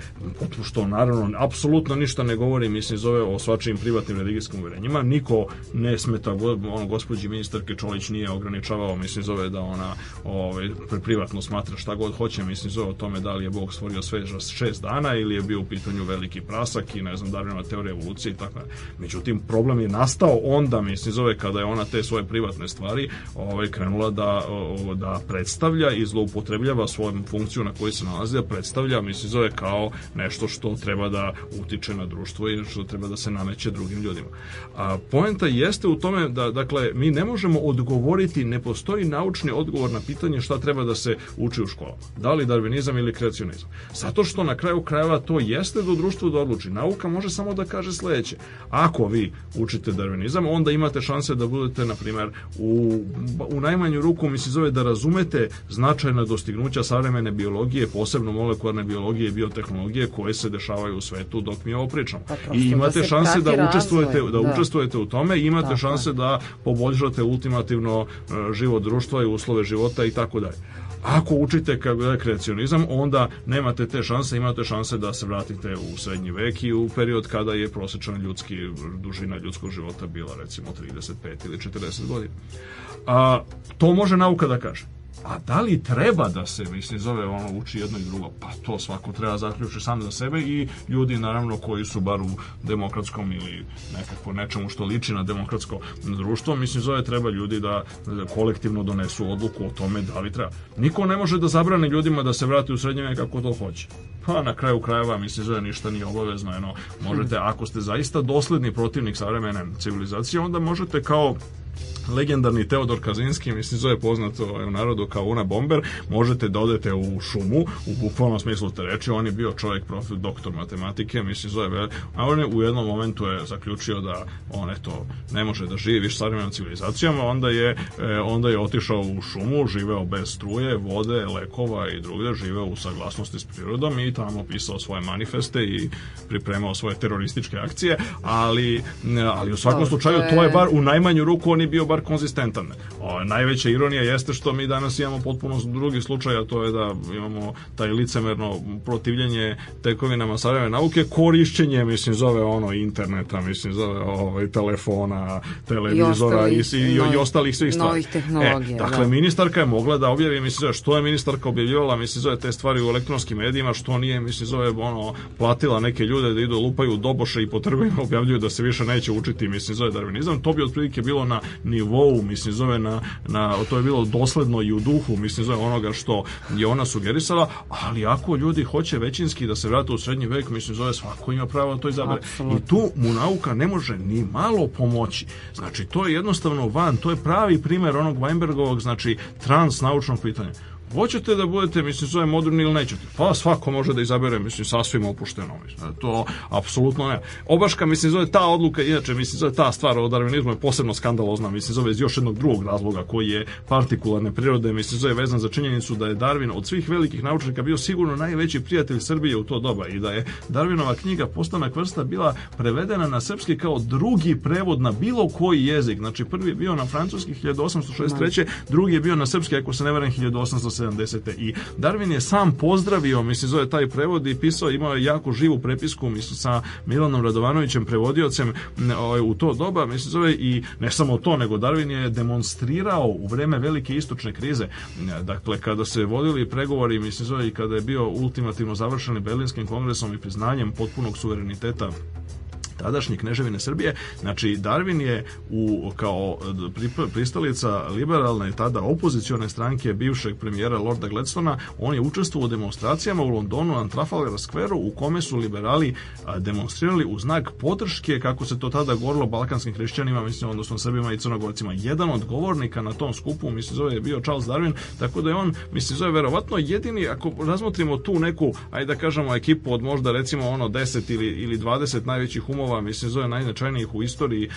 što naravno, apsolutno ništa ne govori, mislim zove, o svačim privatnim religijskim uverenjima. Niko ne smeta, ono, gospođi ministarke Čolić nije ograničavao, mislim, zove da ona ovaj, privatno smatra šta god hoće, mislim, zove o tome da li je Bog stvorio sve šest dana ili je bio u pitanju veliki prasak i, ne znam, Darwinova teorija evolucije i tako Međutim, problem je nastao onda, mislim, zove kada je ona te svoje privatne stvari ovaj, krenula da, o, da predstavlja i zloupotrebljava svoju funkciju na kojoj se nalazi, da predstavlja, mislim, zove kao nešto što treba da utiče na društvo i nešto što treba da se nameće drugim ljudima. A poenta jeste u tome da dakle mi ne možemo odgovoriti, ne postoji naučni odgovor na pitanje šta treba da se uči u školama. Da li darvinizam ili kreacionizam? Zato što na kraju krajeva to jeste do da društva da odluči. Nauka može samo da kaže sledeće. Ako vi učite darvinizam, onda imate šanse da budete na primer u, u najmanju ruku mi se zove da razumete značajna dostignuća savremene biologije, posebno molekularne biologije i biotehnologije koje se dešavaju u svetu dok mi ovo pričamo. Pa, I imate da šanse šanse da učestvujete, da, da učestvujete u tome i imate tako šanse je. da poboljšate ultimativno e, život društva i uslove života i tako dalje. Ako učite kreacionizam, onda nemate te šanse, imate šanse da se vratite u srednji vek i u period kada je prosječan ljudski, dužina ljudskog života bila recimo 35 ili 40 godina. A, to može nauka da kaže. A da li treba da se, mislim, zove ono, uči jedno i drugo? Pa to svako treba zaključiti sam za sebe i ljudi, naravno, koji su bar u demokratskom ili nekako nečemu što liči na demokratsko društvo, mislim, zove treba ljudi da kolektivno donesu odluku o tome da li treba. Niko ne može da zabrane ljudima da se vrati u srednje kako to hoće. Pa na kraju krajeva, mislim, zove ništa nije obavezno, eno, možete, ako ste zaista dosledni protivnik savremene civilizacije, onda možete kao legendarni Teodor Kazinski, mislim zove poznato ovaj, u narodu kao Una Bomber, možete da odete u šumu, u bukvalnom smislu te reči, on je bio čovjek, profil, doktor matematike, mislim zove, a on je u jednom momentu je zaključio da on eto ne može da živi više savremenom civilizacijama, onda je, e, onda je otišao u šumu, živeo bez struje, vode, lekova i drugde, živeo u saglasnosti s prirodom i tamo pisao svoje manifeste i pripremao svoje terorističke akcije, ali, ali u svakom slučaju to je bar u najmanju ruku on je bio bar bar konzistentan. O, najveća ironija jeste što mi danas imamo potpuno drugi slučaj, a to je da imamo taj licemerno protivljenje tekovinama savremene nauke, korišćenje, mislim, zove ono interneta, mislim, zove ovaj, telefona, televizora i, ostalih, i, i, novi, i ostalih svih stvari. E, tehnologija. E, dakle, da. ministarka je mogla da objavi, mislim, zove, što je ministarka objavljivala, mislim, zove, te stvari u elektronskim medijima, što nije, mislim, zove, ono, platila neke ljude da idu lupaju doboše i potrebno objavljuju da se više neće učiti, mislim, zove darvinizam, to bi otprilike bilo na nivou nivou, mislim, zove na, na, to je bilo dosledno i u duhu, mislim, zove onoga što je ona sugerisala, ali ako ljudi hoće većinski da se vrate u srednji vek, mislim, zove svako ima pravo da to izabere. I tu mu nauka ne može ni malo pomoći. Znači, to je jednostavno van, to je pravi primer onog Weinbergovog, znači, trans naučnog pitanja hoćete da budete, mislim, zove moderni ili nećete? Pa svako može da izabere, mislim, sasvim opušteno. Mislim, e, to apsolutno ne. Obaška, mislim, zove ta odluka, inače, mislim, zove ta stvar o darvinizmu je posebno skandalozna, mislim, zove iz još jednog drugog razloga koji je partikularne prirode, mislim, zove vezan za činjenicu da je Darwin od svih velikih naučnika bio sigurno najveći prijatelj Srbije u to doba i da je Darwinova knjiga Postanak vrsta bila prevedena na srpski kao drugi prevod na bilo koji jezik. Znači, prvi je bio na francuski 1863. Drugi je bio na srpski, ako se ne varam, 1870 70. I Darwin je sam pozdravio, mislim, zove taj prevod i pisao, imao je jako živu prepisku, mislim, sa Milanom Radovanovićem, prevodiocem ovaj, u to doba, mislim, zove, i ne samo to, nego Darwin je demonstrirao u vreme velike istočne krize, dakle, kada se vodili pregovori, mislim, zove, i kada je bio ultimativno završen Berlinskim kongresom i priznanjem potpunog suvereniteta tadašnje kneževine Srbije. Znači, Darwin je u, kao pristalica liberalne tada opozicione stranke bivšeg premijera Lorda Gladstona, on je učestvovao u demonstracijama u Londonu na Trafalgar Square u kome su liberali demonstrirali u znak podrške, kako se to tada govorilo, balkanskim hrišćanima, mislim, odnosno Srbima i Crnogorcima. Jedan od govornika na tom skupu, mislim, zove je bio Charles Darwin, tako da je on, mislim, zove verovatno jedini, ako razmotrimo tu neku, ajde da kažemo, ekipu od možda recimo ono 10 ili, ili 20 najvećih umova snova, mislim, zove najznačajnijih u istoriji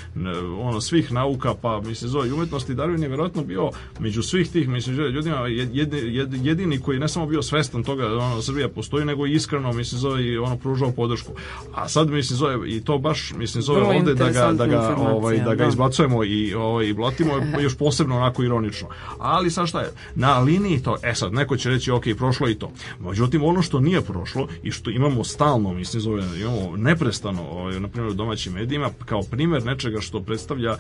ono, svih nauka, pa mislim, zove i umetnosti, Darwin je vjerojatno bio među svih tih, mislim, ljudima jedini, jedini koji ne samo bio svestan toga da ono, Srbija postoji, nego i iskreno, mislim, zove i ono, pružao podršku. A sad, mislim, zove, i to baš, mislim, zove Vrlo ovde da ga, da ga, ovaj, da ga da. izbacujemo i, ovaj, i blatimo, još posebno onako ironično. Ali sad šta je? Na liniji to, e sad, neko će reći, ok, prošlo i to. Međutim, ono što nije prošlo i što imamo stalno, mislim, zove, imamo neprestano, ovaj, na u domaćim medijima kao primjer nečega što predstavlja e,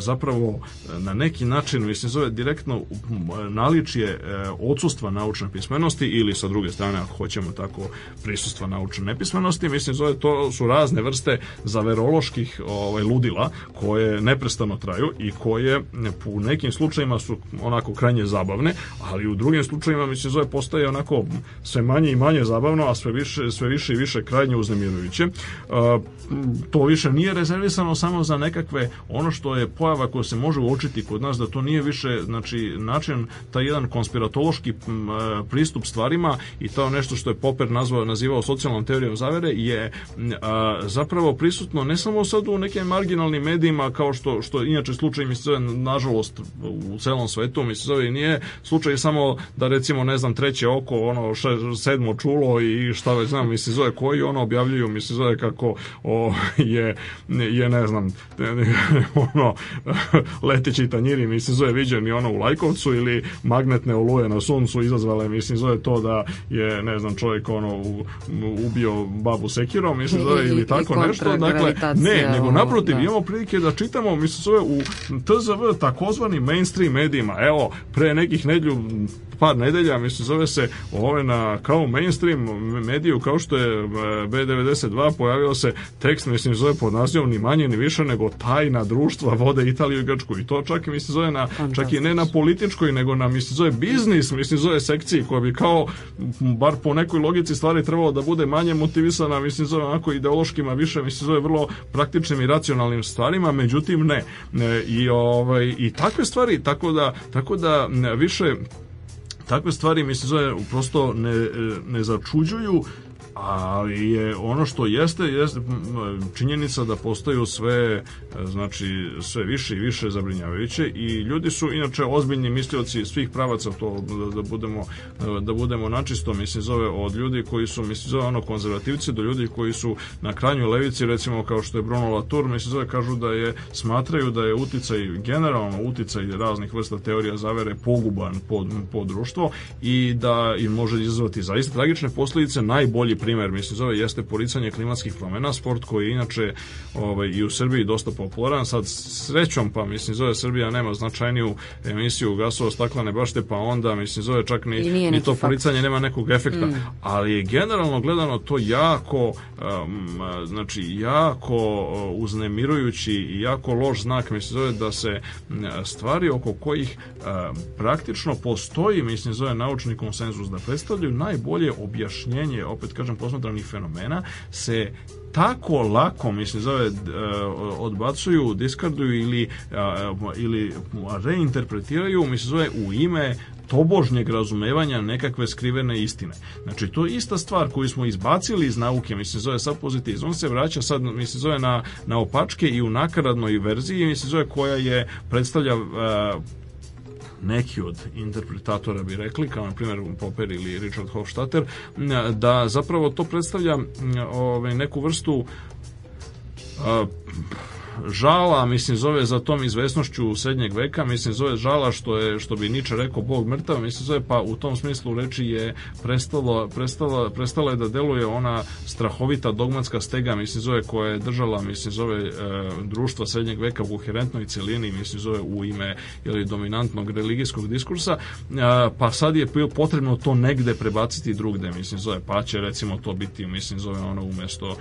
zapravo e, na neki način, mislim zove direktno naličje e, odsustva naučne pismenosti ili sa druge strane ako hoćemo tako prisustva naučne nepismenosti, mislim zove to su razne vrste zaveroloških ovaj, ludila koje neprestano traju i koje u nekim slučajima su onako krajnje zabavne, ali u drugim slučajima mislim zove postaje onako sve manje i manje zabavno, a sve više, sve više i više krajnje uznemirujuće to više nije rezervisano samo za nekakve ono što je pojava koja se može uočiti kod nas da to nije više znači način taj jedan konspiratološki e, pristup stvarima i to nešto što je Popper nazvao nazivao socijalnom teorijom zavere je a, zapravo prisutno ne samo sad u nekim marginalnim medijima kao što što inače slučaj mi se nažalost u celom svetu mi se zove nije slučaj samo da recimo ne znam treće oko ono še, sedmo čulo i šta već znam mi se zove koji ono objavljuju mi se zove kako o, je, je ne znam, ono, leteći tanjiri, mislim, zove i ono u Lajkovcu ili magnetne oluje na suncu izazvale, mislim, zove to da je, ne znam, čovjek ono u, ubio babu sekirom, mislim, zove ili tako nešto, dakle, ne, nego naprotiv, da. imamo prilike da čitamo, mislim, zove u TZV takozvani mainstream medijima, evo, pre nekih nedlju par nedelja, mislim, zove se ove na kao mainstream mediju, kao što je e, B92, pojavio se tekst, mislim, zove pod nazivom ni manje ni više nego tajna društva vode Italiju i Grčku. I to čak, mislim, zove na, čak i ne na političkoj, nego na, mislim, zove biznis, mislim, zove sekciji koja bi kao, bar po nekoj logici stvari trebalo da bude manje motivisana, mislim, zove onako ideološkima više, mislim, zove vrlo praktičnim i racionalnim stvarima, međutim, ne. E, I, ovaj, i takve stvari, tako da, tako da više takve stvari mi se zove prosto ne, ne začuđuju ali je ono što jeste, jeste činjenica da postaju sve e, znači sve više i više zabrinjavajuće i ljudi su inače ozbiljni mislioci svih pravaca to da, da budemo da budemo e, da načisto mislim zove od ljudi koji su mislim zove ono konzervativci do ljudi koji su na krajnjoj levici recimo kao što je Bruno Latour mislim zove kažu da je smatraju da je uticaj generalno uticaj raznih vrsta teorija zavere poguban po, po društvo i da i može izazvati zaista tragične posledice najbolji primer, mislim, zove, jeste policanje klimatskih promjena, sport koji je inače ovaj, i u Srbiji dosta popularan. Sad, srećom, pa, mislim, zove, Srbija nema značajniju emisiju gasova staklane bašte, pa onda, mislim, zove, čak ni, ni to policanje nema nekog efekta. Mm. Ali, generalno gledano, to jako, um, znači, jako eh, uznemirujući i jako loš znak, mislim, zove, da se stvari oko kojih um, praktično postoji, mislim, zove, naučni konsenzus da predstavljaju najbolje objašnjenje, opet kažem, posmatranih fenomena se tako lako, mislim, zove, e, odbacuju, diskarduju ili, e, ili reinterpretiraju, mislim, zove, u ime tobožnjeg razumevanja nekakve skrivene istine. Znači, to je ista stvar koju smo izbacili iz nauke, mislim, zove sad on se vraća sad, mislim, zove na, na opačke i u nakaradnoj verziji, mislim, zove koja je predstavlja uh, neki od interpretatora bi rekli, kao na primjer Popper ili Richard Hofstadter, da zapravo to predstavlja ove, ovaj, neku vrstu a, žala, mislim, zove za tom izvesnošću srednjeg veka, mislim, zove žala što je, što bi Niče rekao, Bog mrtav, mislim, zove, pa u tom smislu reči je prestalo, prestala, prestala je da deluje ona strahovita dogmatska stega, mislim, zove, koja je držala, mislim, zove, e, društva srednjeg veka u koherentnoj celini, mislim, zove, u ime, ili dominantnog religijskog diskursa, e, pa sad je potrebno to negde prebaciti drugde, mislim, zove, pa će, recimo, to biti, mislim, zove, ono, umesto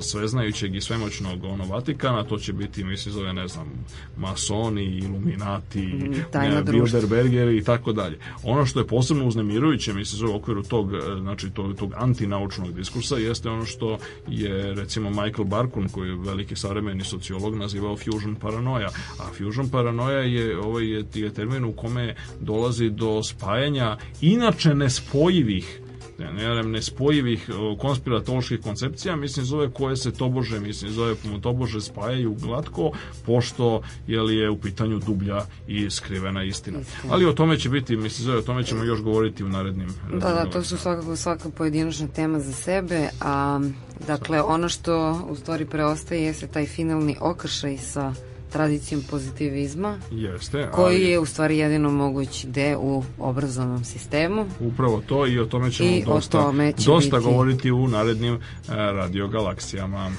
sveznajućeg i svemoćnog, ono, Vatikana, strana, to će biti, mislim, zove, ne znam, masoni, iluminati, mhm, bilderbergeri i tako dalje. Ono što je posebno uznemirujuće, mislim, zove, u okviru tog, e, znači, tog, tog antinaučnog diskursa, jeste ono što je, recimo, Michael Barkun, koji je veliki savremeni sociolog, nazivao fusion paranoja. A fusion paranoja je, ovaj, je, je termin u kome dolazi do spajanja inače nespojivih jedem nespojivih konspiratoloških koncepcija, mislim zove koje se tobože, mislim zove tobože spajaju glatko, pošto je li je u pitanju dublja i skrivena istina. Istina. Ali o tome će biti, mislim zove, o tome ćemo još govoriti u narednim Da, da, to su svakako svaka pojedinačna tema za sebe, a dakle ono što u stvari preostaje jeste taj finalni okršaj sa tradicijom pozitivizma Jeste, Ali... koji je u stvari jedino moguć gde u obrazovnom sistemu upravo to i o tome ćemo I dosta, tome će dosta biti... govoriti u narednim uh, e, radiogalaksijama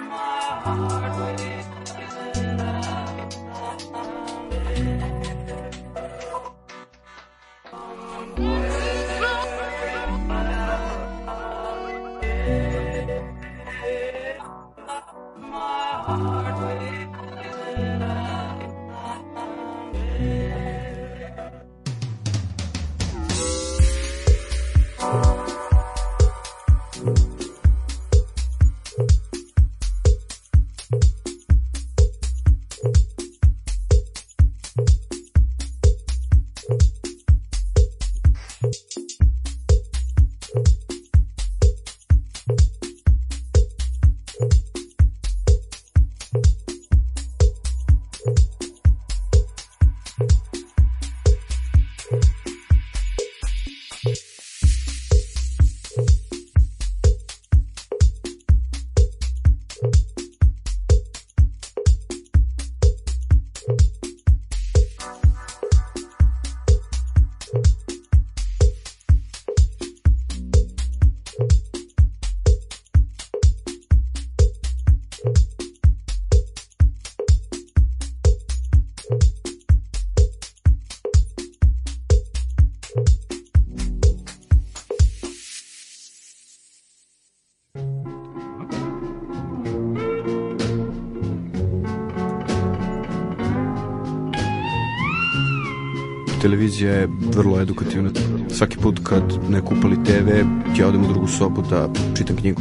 my heart. televizija je vrlo edukativna. Svaki put kad neko upali TV, ja odem u drugu sobu da čitam knjigu.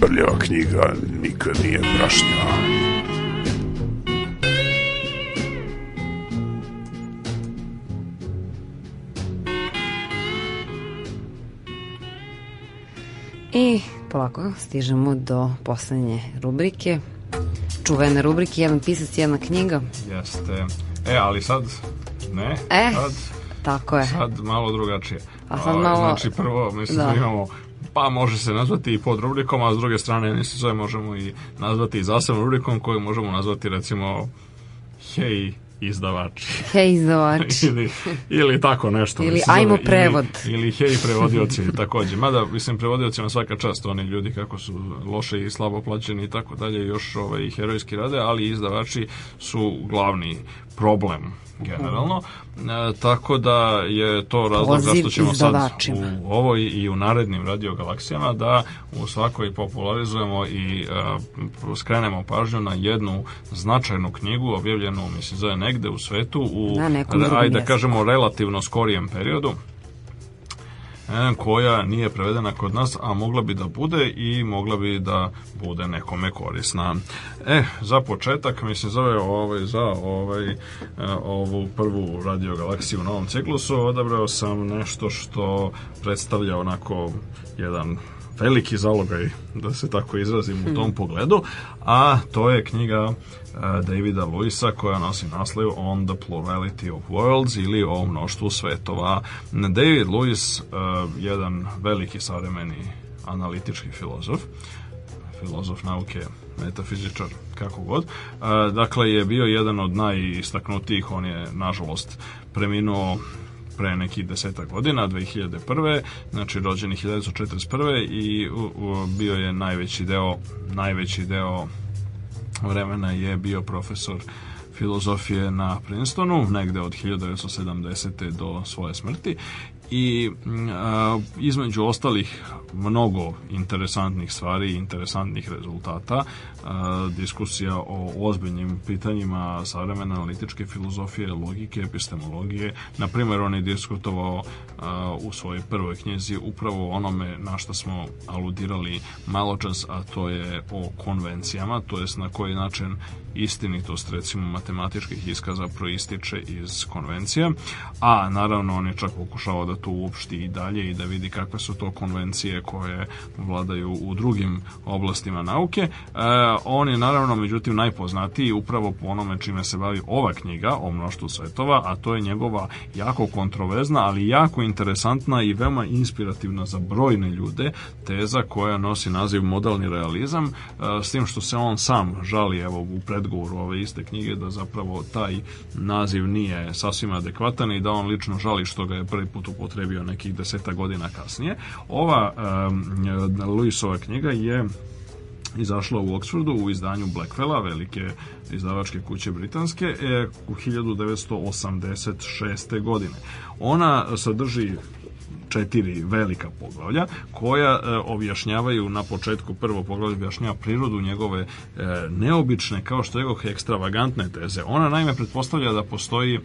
Prljava knjiga nikad nije prašnjava. I polako stižemo do poslednje rubrike čuvene rubrike, jedan pisac, jedna knjiga. Jeste. E, ali sad, ne, e, sad, tako je. sad malo drugačije. Pa sad malo... Znači, prvo, mislim da. da, imamo pa može se nazvati i pod rubrikom, a s druge strane ne se zove možemo i nazvati i zasebnom rubrikom koju možemo nazvati recimo hej izdavači. Hej izdavači. ili, ili tako nešto. ili mislim, ajmo prevod. Ili, ili hej prevodioci takođe. Mada, mislim, prevodioci na svaka čast, oni ljudi kako su loše i slabo plaćeni i tako dalje, još ovaj, herojski rade, ali izdavači su glavni problem generalno. E, tako da je to razlog zašto ćemo sad u ovoj i u narednim radiogalaksijama da u svakoj popularizujemo i e, skrenemo pažnju na jednu značajnu knjigu objavljenu, mislim, zove negde u svetu u, ajde da kažemo, relativno skorijem periodu koja nije prevedena kod nas, a mogla bi da bude i mogla bi da bude nekome korisna. E, za početak, mislim, zove ovaj, za ovaj, e, ovu prvu Radio Galaksiju u novom ciklusu, odabrao sam nešto što predstavlja onako jedan veliki zalogaj, da se tako izrazim u hmm. tom pogledu, a to je knjiga E, Davida Luisa koja nosi naslov On the Plurality of Worlds ili o mnoštvu svetova. David Luis, e, jedan veliki savremeni analitički filozof, filozof nauke, metafizičar, kako god. E, dakle, je bio jedan od najistaknutijih, on je, nažalost, preminuo pre nekih deseta godina, 2001. Znači, rođen 1941. i bio je najveći deo, najveći deo vremena je bio profesor filozofije na Princetonu, negde od 1970. do svoje smrti i mm, između ostalih mnogo interesantnih stvari i interesantnih rezultata diskusija o ozbiljnim pitanjima savremene analitičke filozofije, logike, epistemologije. Na primjer, on je diskutovao u svojoj prvoj knjezi upravo onome na što smo aludirali maločas, a to je o konvencijama, to jest na koji način istinitost recimo matematičkih iskaza proističe iz konvencija, a naravno on je čak pokušao da to uopšti i dalje i da vidi kakve su to konvencije koje vladaju u drugim oblastima nauke. E, on je naravno međutim najpoznatiji upravo po onome čime se bavi ova knjiga o mnoštvu svetova, a to je njegova jako kontroverzna, ali jako interesantna i veoma inspirativna za brojne ljude teza koja nosi naziv modalni realizam, e, s tim što se on sam žali evo u predgovoru ove iste knjige da zapravo taj naziv nije sasvim adekvatan i da on lično žali što ga je prvi put upotrebao upotrebio nekih deseta godina kasnije. Ova Luisova knjiga je izašla u Oksfordu u izdanju Blackwella, velike izdavačke kuće britanske, e, u 1986. godine. Ona sadrži četiri velika poglavlja koja e, objašnjavaju na početku prvo poglavlje objašnjava prirodu njegove e, neobične kao što je ekstravagantne teze. Ona naime pretpostavlja da postoji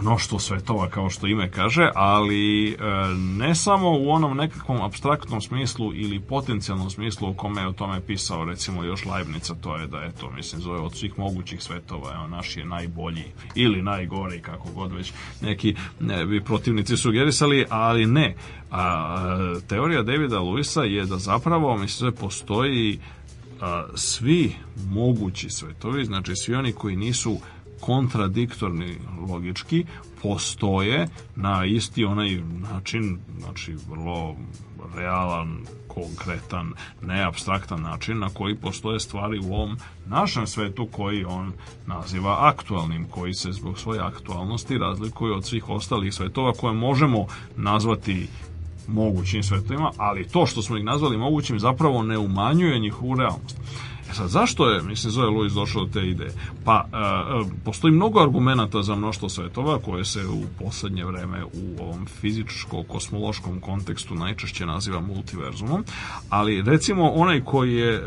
mnoštvo svetova kao što ime kaže, ali e, ne samo u onom nekakvom abstraktnom smislu ili potencijalnom smislu o kome je o tome pisao recimo još Lajbnica, to je da je to mislim zove od svih mogućih svetova, evo naš je najbolji ili najgori kako god već neki ne, bi protivnici sugerisali, ali ne. A, e, teorija Davida Luisa je da zapravo mislim postoji a, svi mogući svetovi, znači svi oni koji nisu kontradiktorni logički postoje na isti onaj način, znači vrlo realan, konkretan, neabstraktan način na koji postoje stvari u ovom našem svetu koji on naziva aktualnim, koji se zbog svoje aktualnosti razlikuje od svih ostalih svetova koje možemo nazvati mogućim svetovima, ali to što smo ih nazvali mogućim zapravo ne umanjuje njihovu realnost. Sad, zašto je, mislim, Zoe Luis došao do te ideje? Pa, e, e, postoji mnogo argumenata za mnoštvo svetova koje se u poslednje vreme u ovom fizičko-kosmološkom kontekstu najčešće naziva multiverzumom, ali recimo onaj koji je e,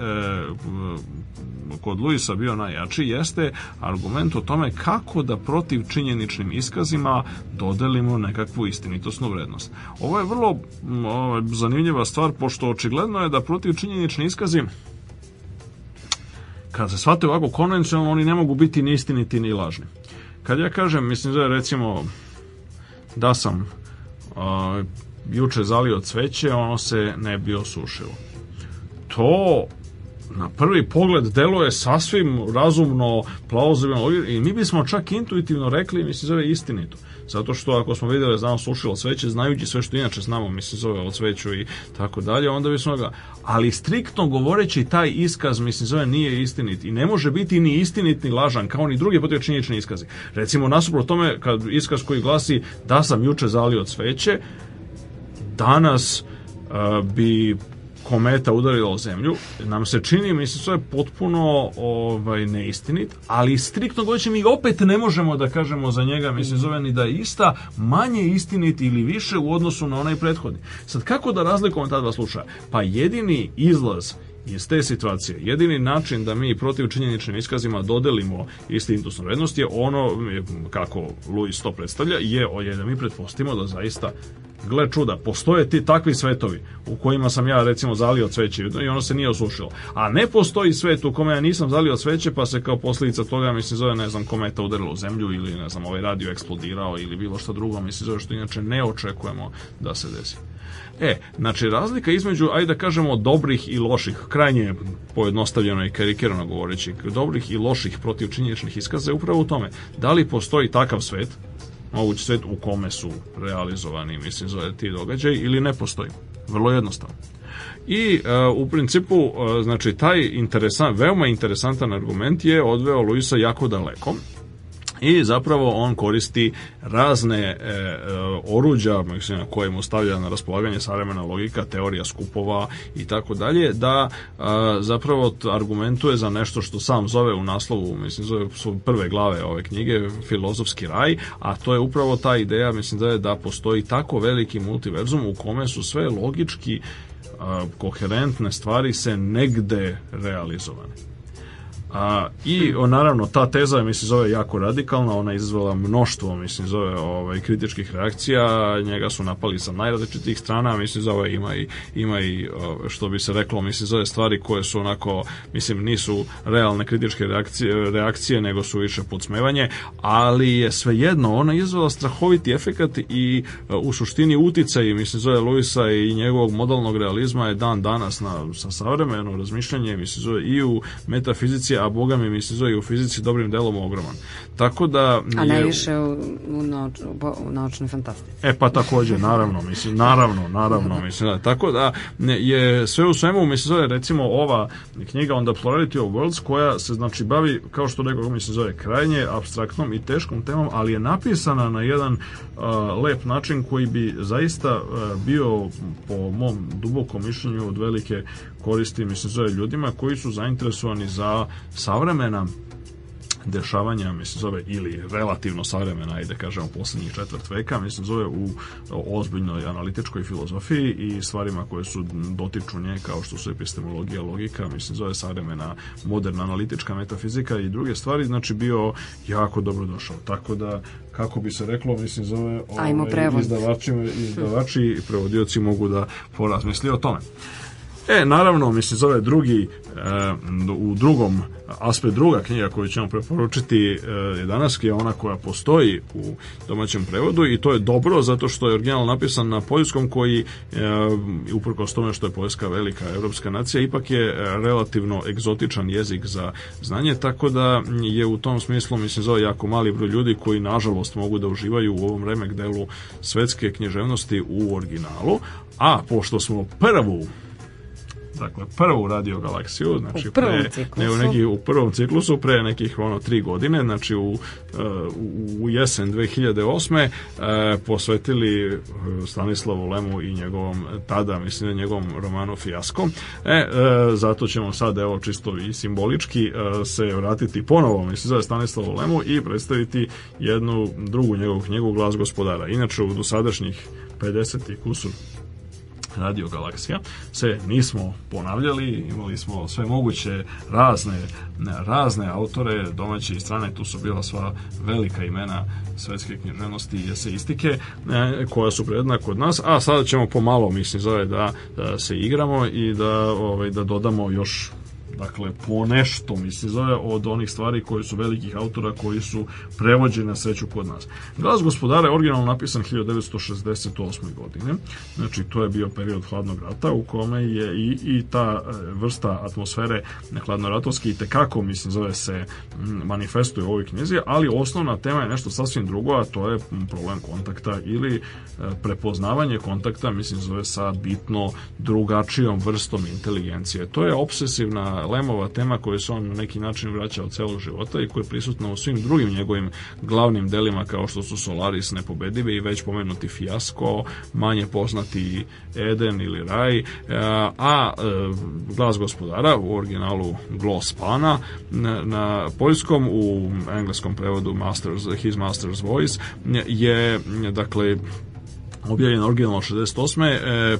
kod Luisa bio najjači jeste argument o tome kako da protiv činjeničnim iskazima dodelimo nekakvu istinitosnu vrednost. Ovo je vrlo zanimljiva stvar, pošto očigledno je da protiv činjenični iskazi Kad se shvate ovako konvencionalno, oni ne mogu biti ni istiniti ni lažni. Kad ja kažem, mislim da recimo da sam a, juče zalio cveće, ono se ne bi osušilo. To na prvi pogled deluje sasvim razumno, plauzivno i mi bismo čak intuitivno rekli, mislim zove istinito. Zato što ako smo videli da znamo sušilo cveće, znajući sve što inače znamo, mislim zove o cveću i tako dalje, onda bismo ga... Ali striktno govoreći taj iskaz, mislim zove, nije istinit. I ne može biti ni istinit ni lažan, kao ni drugi protivčinični iskazi. Recimo, nasupro tome, kad iskaz koji glasi da sam juče zalio cveće, danas uh, bi kometa udarila o zemlju, nam se čini, mislim, to je potpuno ovaj, neistinit, ali striktno goći mi opet ne možemo da kažemo za njega, mislim, zove ni da je ista, manje istinit ili više u odnosu na onaj prethodni. Sad, kako da razlikujemo ta dva slučaja? Pa jedini izlaz Iz te situacije jedini način da mi protiv činjeničnim iskazima dodelimo istintusnu vrednost je ono kako Louis to predstavlja je, je da mi pretpostimo da zaista gle čuda, postoje ti takvi svetovi u kojima sam ja recimo zalio cveće i ono se nije osušilo. A ne postoji svet u kome ja nisam zalio cveće pa se kao posljedica toga, mislim, zove, ne znam, kometa udarila u zemlju ili ne znam, ovaj radio eksplodirao ili bilo što drugo, mislim, zove što inače ne očekujemo da se desi. E, znači razlika između, ajde da kažemo, dobrih i loših, krajnje pojednostavljeno i karikirano govoreći, dobrih i loših protivčinjeničnih iskaza je upravo u tome. Da li postoji takav svet, mogući svet u kome su realizovani, mislim, za ti događaj ili ne postoji. Vrlo jednostavno. I uh, u principu, uh, znači, taj interesan, veoma interesantan argument je odveo Luisa jako daleko, i zapravo on koristi razne e, e oruđa koje mu stavlja na raspolaganje savremena logika, teorija skupova i tako dalje, da e, zapravo argumentuje za nešto što sam zove u naslovu, mislim, zove su prve glave ove knjige, filozofski raj, a to je upravo ta ideja, mislim da je da postoji tako veliki multiverzum u kome su sve logički e, koherentne stvari se negde realizovane. A, I o, naravno ta teza mislim zove jako radikalna, ona izazvala mnoštvo mislim zove ovaj kritičkih reakcija, njega su napali sa najrazličitih strana, mislim zove ima i ima i što bi se reklo mislim zove stvari koje su onako mislim nisu realne kritičke reakcije, reakcije nego su više podsmevanje, ali je svejedno ona izazvala strahoviti efekat i e, u suštini uticaj mislim zove Luisa i njegovog modalnog realizma je dan danas na sa savremeno razmišljanje mislim zove i u metafizici a boga mi mi se zove u fizici dobrim delom ogroman. Tako da... A najviše u, u, noč, u naučnoj fantastici. E pa takođe, naravno, mislim, naravno, naravno, mislim, da. Tako da je sve u svemu, mi se zove recimo ova knjiga the Plurality of Worlds koja se znači bavi, kao što rekao, mi se zove krajnje, abstraktnom i teškom temom, ali je napisana na jedan uh, lep način koji bi zaista uh, bio po mom dubokom mišljenju od velike koristi, mislim, zove ljudima koji su zainteresovani za savremena dešavanja, mislim, zove, ili relativno savremena, ajde kažemo, poslednjih četvrt veka, mislim, zove u ozbiljnoj analitičkoj filozofiji i stvarima koje su dotiču nje, kao što su epistemologija, logika, mislim, zove savremena moderna analitička metafizika i druge stvari, znači, bio jako dobro došao. Tako da, kako bi se reklo, mislim, zove, ovaj, izdavači, izdavači i prevodioci mogu da porazmisli o tome. E, naravno, mislim, zove drugi, e, u drugom aspekt druga knjiga koju ćemo preporučiti e, je danas, je ona koja postoji u domaćem prevodu i to je dobro zato što je original napisan na poljskom koji, e, uprkos tome što je Poljska velika evropska nacija, ipak je relativno egzotičan jezik za znanje, tako da je u tom smislu, mislim, zove jako mali broj ljudi koji, nažalost, mogu da uživaju u ovom remek delu svetske književnosti u originalu, a pošto smo prvu dakle prvu radio galaksiju, znači u prvom pre, ciklusu. Ne, u, neki, u prvom ciklusu pre nekih ono tri godine, znači u, eh, u jesen 2008. Eh, posvetili eh, Stanislavu Lemu i njegovom tada, mislim, njegovom romanu Fijasko. E, zato ćemo sad, evo, čisto i simbolički se vratiti ponovo, mislim, za Stanislavu Lemu i predstaviti jednu drugu njegovu knjigu Glas gospodara. Inače, u dosadašnjih 50 i kusur Radio Galaksija, se nismo ponavljali, imali smo sve moguće razne, razne autore, domaće i strane, tu su bila sva velika imena svetske književnosti i eseistike e, koja su predna kod nas, a sada ćemo pomalo, mislim, zove da, da se igramo i da, ovaj, da dodamo još Dakle, po nešto mi se zove od onih stvari koji su velikih autora koji su prevođeni na sreću kod nas. Glas gospodara je originalno napisan 1968. godine. Znači, to je bio period hladnog rata u kome je i, i ta e, vrsta atmosfere hladnoratovski i tekako, mislim, zove se manifestuje u ovoj knjizi, ali osnovna tema je nešto sasvim drugo, a to je problem kontakta ili e, prepoznavanje kontakta, mislim, zove sa bitno drugačijom vrstom inteligencije. To je obsesivna Lemova, tema koju se on na neki način vraća od celog života i koja je prisutna u svim drugim njegovim glavnim delima kao što su Solaris nepobedive i već pomenuti Fijasko, manje poznati Eden ili Raj, e, a e, glas gospodara u originalu Gloss Pana na, na poljskom u engleskom prevodu Masters, His Master's Voice je dakle objavljen originalno 68. E,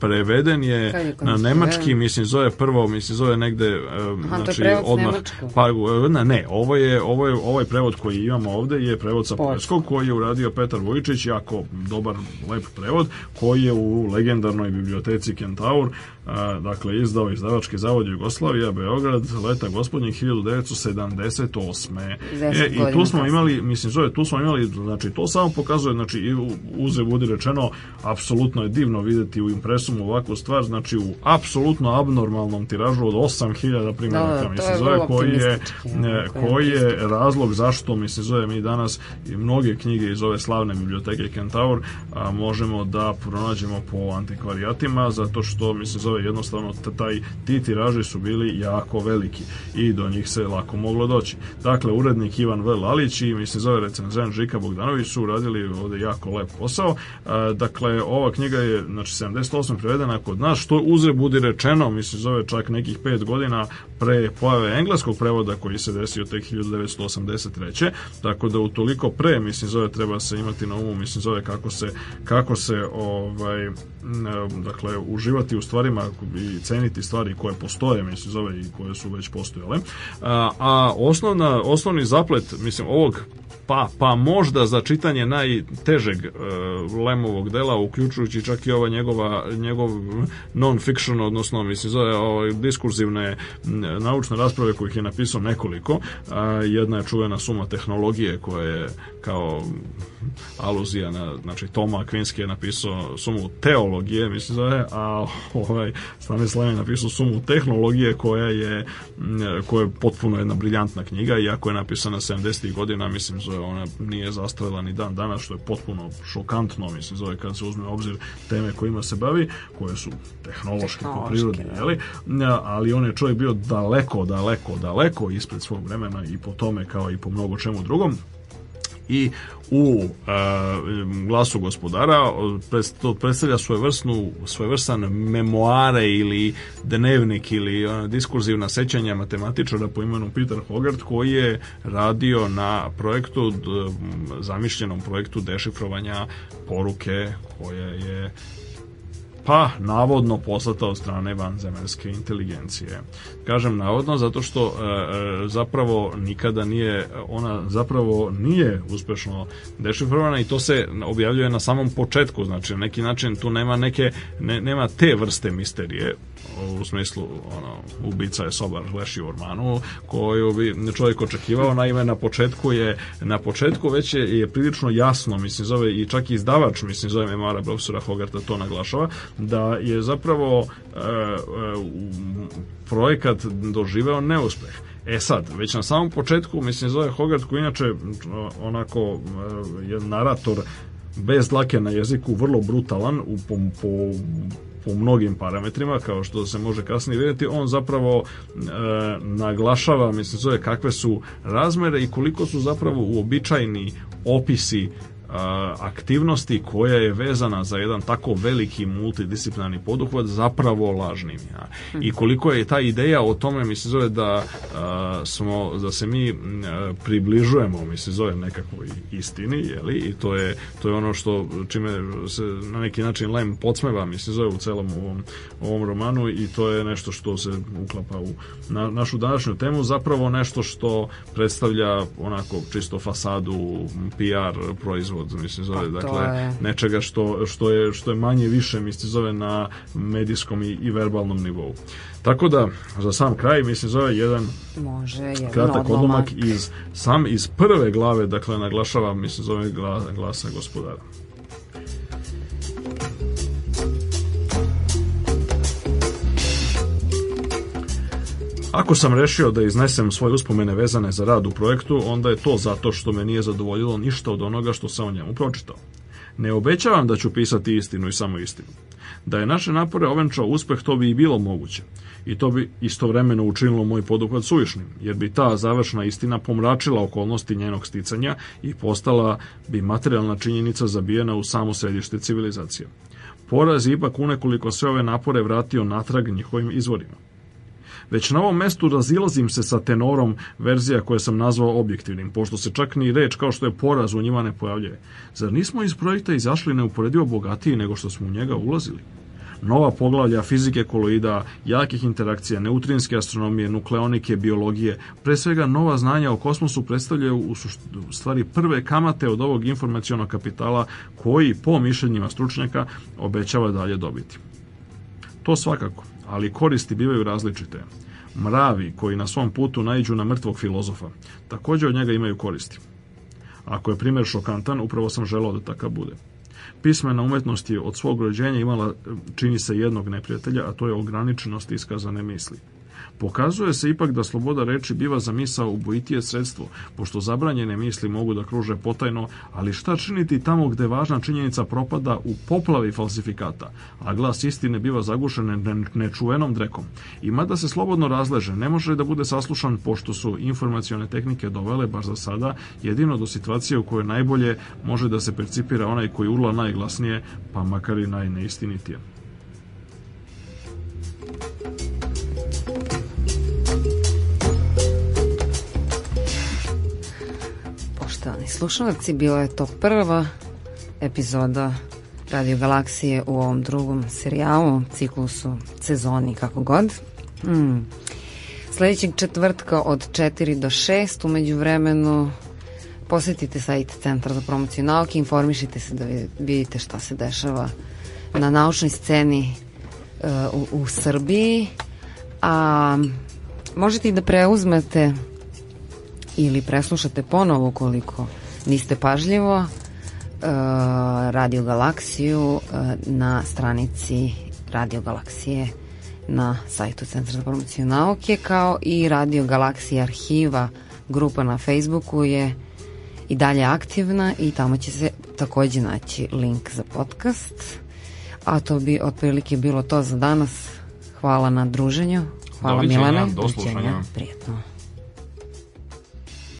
preveden je, na nemački, mislim zove prvo, mislim zove negde um, Aha, znači odmah pa ne, ne, ovo je ovo je ovaj prevod koji imamo ovde je prevod sa poljskog koji je uradio Petar Vojičić, jako dobar, lep prevod koji je u legendarnoj biblioteci Kentaur a, dakle, izdao izdavački zavod Jugoslavija, Beograd, leta gospodnjih 1978. E, I tu smo imali, mislim, zove, tu smo imali, znači, to samo pokazuje, znači, i uze budi rečeno, apsolutno je divno videti u impresumu ovakvu stvar, znači, u apsolutno abnormalnom tiražu od 8000 primjeraka, da, da, mislim, zove, koji e, je, koji je razlog zašto, mislim, zove, mi danas i mnoge knjige iz ove slavne biblioteke Kentaur a, možemo da pronađemo po antikvarijatima, zato što, mislim, zove, jednostavno taj, ti tiraži su bili jako veliki i do njih se lako moglo doći. Dakle, urednik Ivan V. Lalić i mi se zove recenzent Žika Bogdanović su uradili ovde jako lep posao. E, dakle, ova knjiga je znači, 78 prevedena kod nas, što uzre budi rečeno, mislim zove čak nekih pet godina pre pojave engleskog prevoda koji se desio tek 1983. Tako da utoliko pre, mislim, zove treba se imati na umu, mislim, zove kako se, kako se ovaj, dakle, uživati u stvarima i ceniti stvari koje postoje, mislim, zove i koje su već postojale. A, a osnovna, osnovni zaplet, mislim, ovog pa, pa možda za čitanje najtežeg e, Lemovog dela, uključujući čak i ova njegova, njegov non-fiction, odnosno mislim zove ovaj, diskurzivne naučne rasprave kojih je napisao nekoliko. Jedna je čuvena suma tehnologije koja je kao aluzija na, znači Toma Kvinski je napisao sumu teologije, mislim zove, a ovaj Stanislav je napisao sumu tehnologije koja je koja je potpuno jedna briljantna knjiga, iako je napisana 70. godina, mislim zove ona nije zastarela ni dan danas, što je potpuno šokantno, mislim, zove kad se uzme u obzir teme kojima se bavi, koje su tehnološke po prirodi, da. jeli? ali on je čovjek bio daleko, daleko, daleko ispred svog vremena i po tome kao i po mnogo čemu drugom i u e, glasu gospodara to predstavlja svojevrsnu svojevrstan memoare ili dnevnik ili e, diskurzivna sećanja matematičara po imenu Peter Hogarth koji je radio na projektu zamišljenom projektu dešifrovanja poruke koja je pa navodno poslata od strane vanzemaljske inteligencije. Kažem navodno zato što e, e, zapravo nikada nije ona zapravo nije uspešno dešifrovana i to se objavljuje na samom početku, znači na neki način tu nema neke ne, nema te vrste misterije u smislu ono, ubica je sobar leši u ormanu, koju bi čovjek očekivao, naime na početku je na početku već je, je prilično jasno, mislim zove i čak i izdavač mislim zove memoara profesora Hogarta to naglašava, da je zapravo e, e, projekat doživeo neuspeh. E sad, već na samom početku, mislim, zove Hogarth, koji inače onako e, je narator bez dlake na jeziku, vrlo brutalan, u, po, po po mnogim parametrima, kao što se može kasnije vidjeti, on zapravo e, naglašava, mislim, zove, kakve su razmere i koliko su zapravo uobičajni opisi Eh, aktivnosti koja je vezana za jedan tako veliki multidisciplinarni poduhvat zapravo lažnim. Ja. I koliko je ta ideja o tome, mi se zove da eh, smo, da se mi eh, približujemo, mi se zove nekakvoj istini, jeli? I to je, to je ono što čime se na neki način Lem podsmeva, mi se zove u celom ovom, ovom romanu i to je nešto što se uklapa u na, našu današnju temu, zapravo nešto što predstavlja onako čisto fasadu PR proizvoda od mislim pa zove pa, dakle je... nečega što, što je što je manje više mislim zove na medijskom i, i verbalnom nivou. Tako da za sam kraj mislim zove jedan može jedan kratak odlomak iz sam iz prve glave dakle naglašavam mislim zove glasa gospodara. Ako sam rešio da iznesem svoje uspomene vezane za rad u projektu, onda je to zato što me nije zadovoljilo ništa od onoga što sam o njemu pročitao. Ne obećavam da ću pisati istinu i samo istinu. Da je naše napore ovenčao uspeh, to bi i bilo moguće. I to bi istovremeno učinilo moj poduhvat suvišnim, jer bi ta završna istina pomračila okolnosti njenog sticanja i postala bi materijalna činjenica zabijena u samo središte civilizacije. Poraz je ipak unekoliko sve ove napore vratio natrag njihovim izvorima. Već na ovom mestu razilazim se sa tenorom verzija koje sam nazvao objektivnim, pošto se čak ni reč kao što je poraz u njima ne pojavljuje. Zar nismo iz projekta izašli neuporedivo bogatiji nego što smo u njega ulazili? nova poglavlja fizike koloida, jakih interakcija, neutrinske astronomije, nukleonike, biologije, pre svega nova znanja o kosmosu predstavljaju u stvari prve kamate od ovog informacionog kapitala koji, po mišljenjima stručnjaka, obećava dalje dobiti. To svakako ali koristi bivaju različite. Mravi koji na svom putu naiđu na mrtvog filozofa, takođe od njega imaju koristi. Ako je primjer šokantan, upravo sam želao da takav bude. Pismena umetnost je od svog rođenja imala, čini se, jednog neprijatelja, a to je ograničenost iskazane misli. Pokazuje se ipak da sloboda reči biva za misa ubojitije sredstvo, pošto zabranjene misli mogu da kruže potajno, ali šta činiti tamo gde važna činjenica propada u poplavi falsifikata, a glas istine biva zagušen nečuvenom drekom. I mada se slobodno razleže, ne može da bude saslušan, pošto su informacione tehnike dovele, bar za sada, jedino do situacije u kojoj najbolje može da se percipira onaj koji urla najglasnije, pa makar i najneistinitije. slušalci, bila je to prva epizoda Radio Galaksije u ovom drugom serijalu, ciklusu, sezoni, kako god. Mm. Sledećeg četvrtka od 4 do 6, umeđu vremenu posetite sajt Centra za promociju nauke, informišite se da vidite šta se dešava na naučnoj sceni uh, u, u Srbiji, a možete i da preuzmete ili preslušate ponovo koliko niste pažljivo, e, Radio Galaksiju e, na stranici Radio Galaksije na sajtu Centra za promociju nauke kao i Radio Galaksija arhiva grupa na Facebooku je i dalje aktivna i tamo će se takođe naći link za podcast. A to bi otprilike bilo to za danas. Hvala na druženju. Hvala Milana. Do slušanja. Prijetno.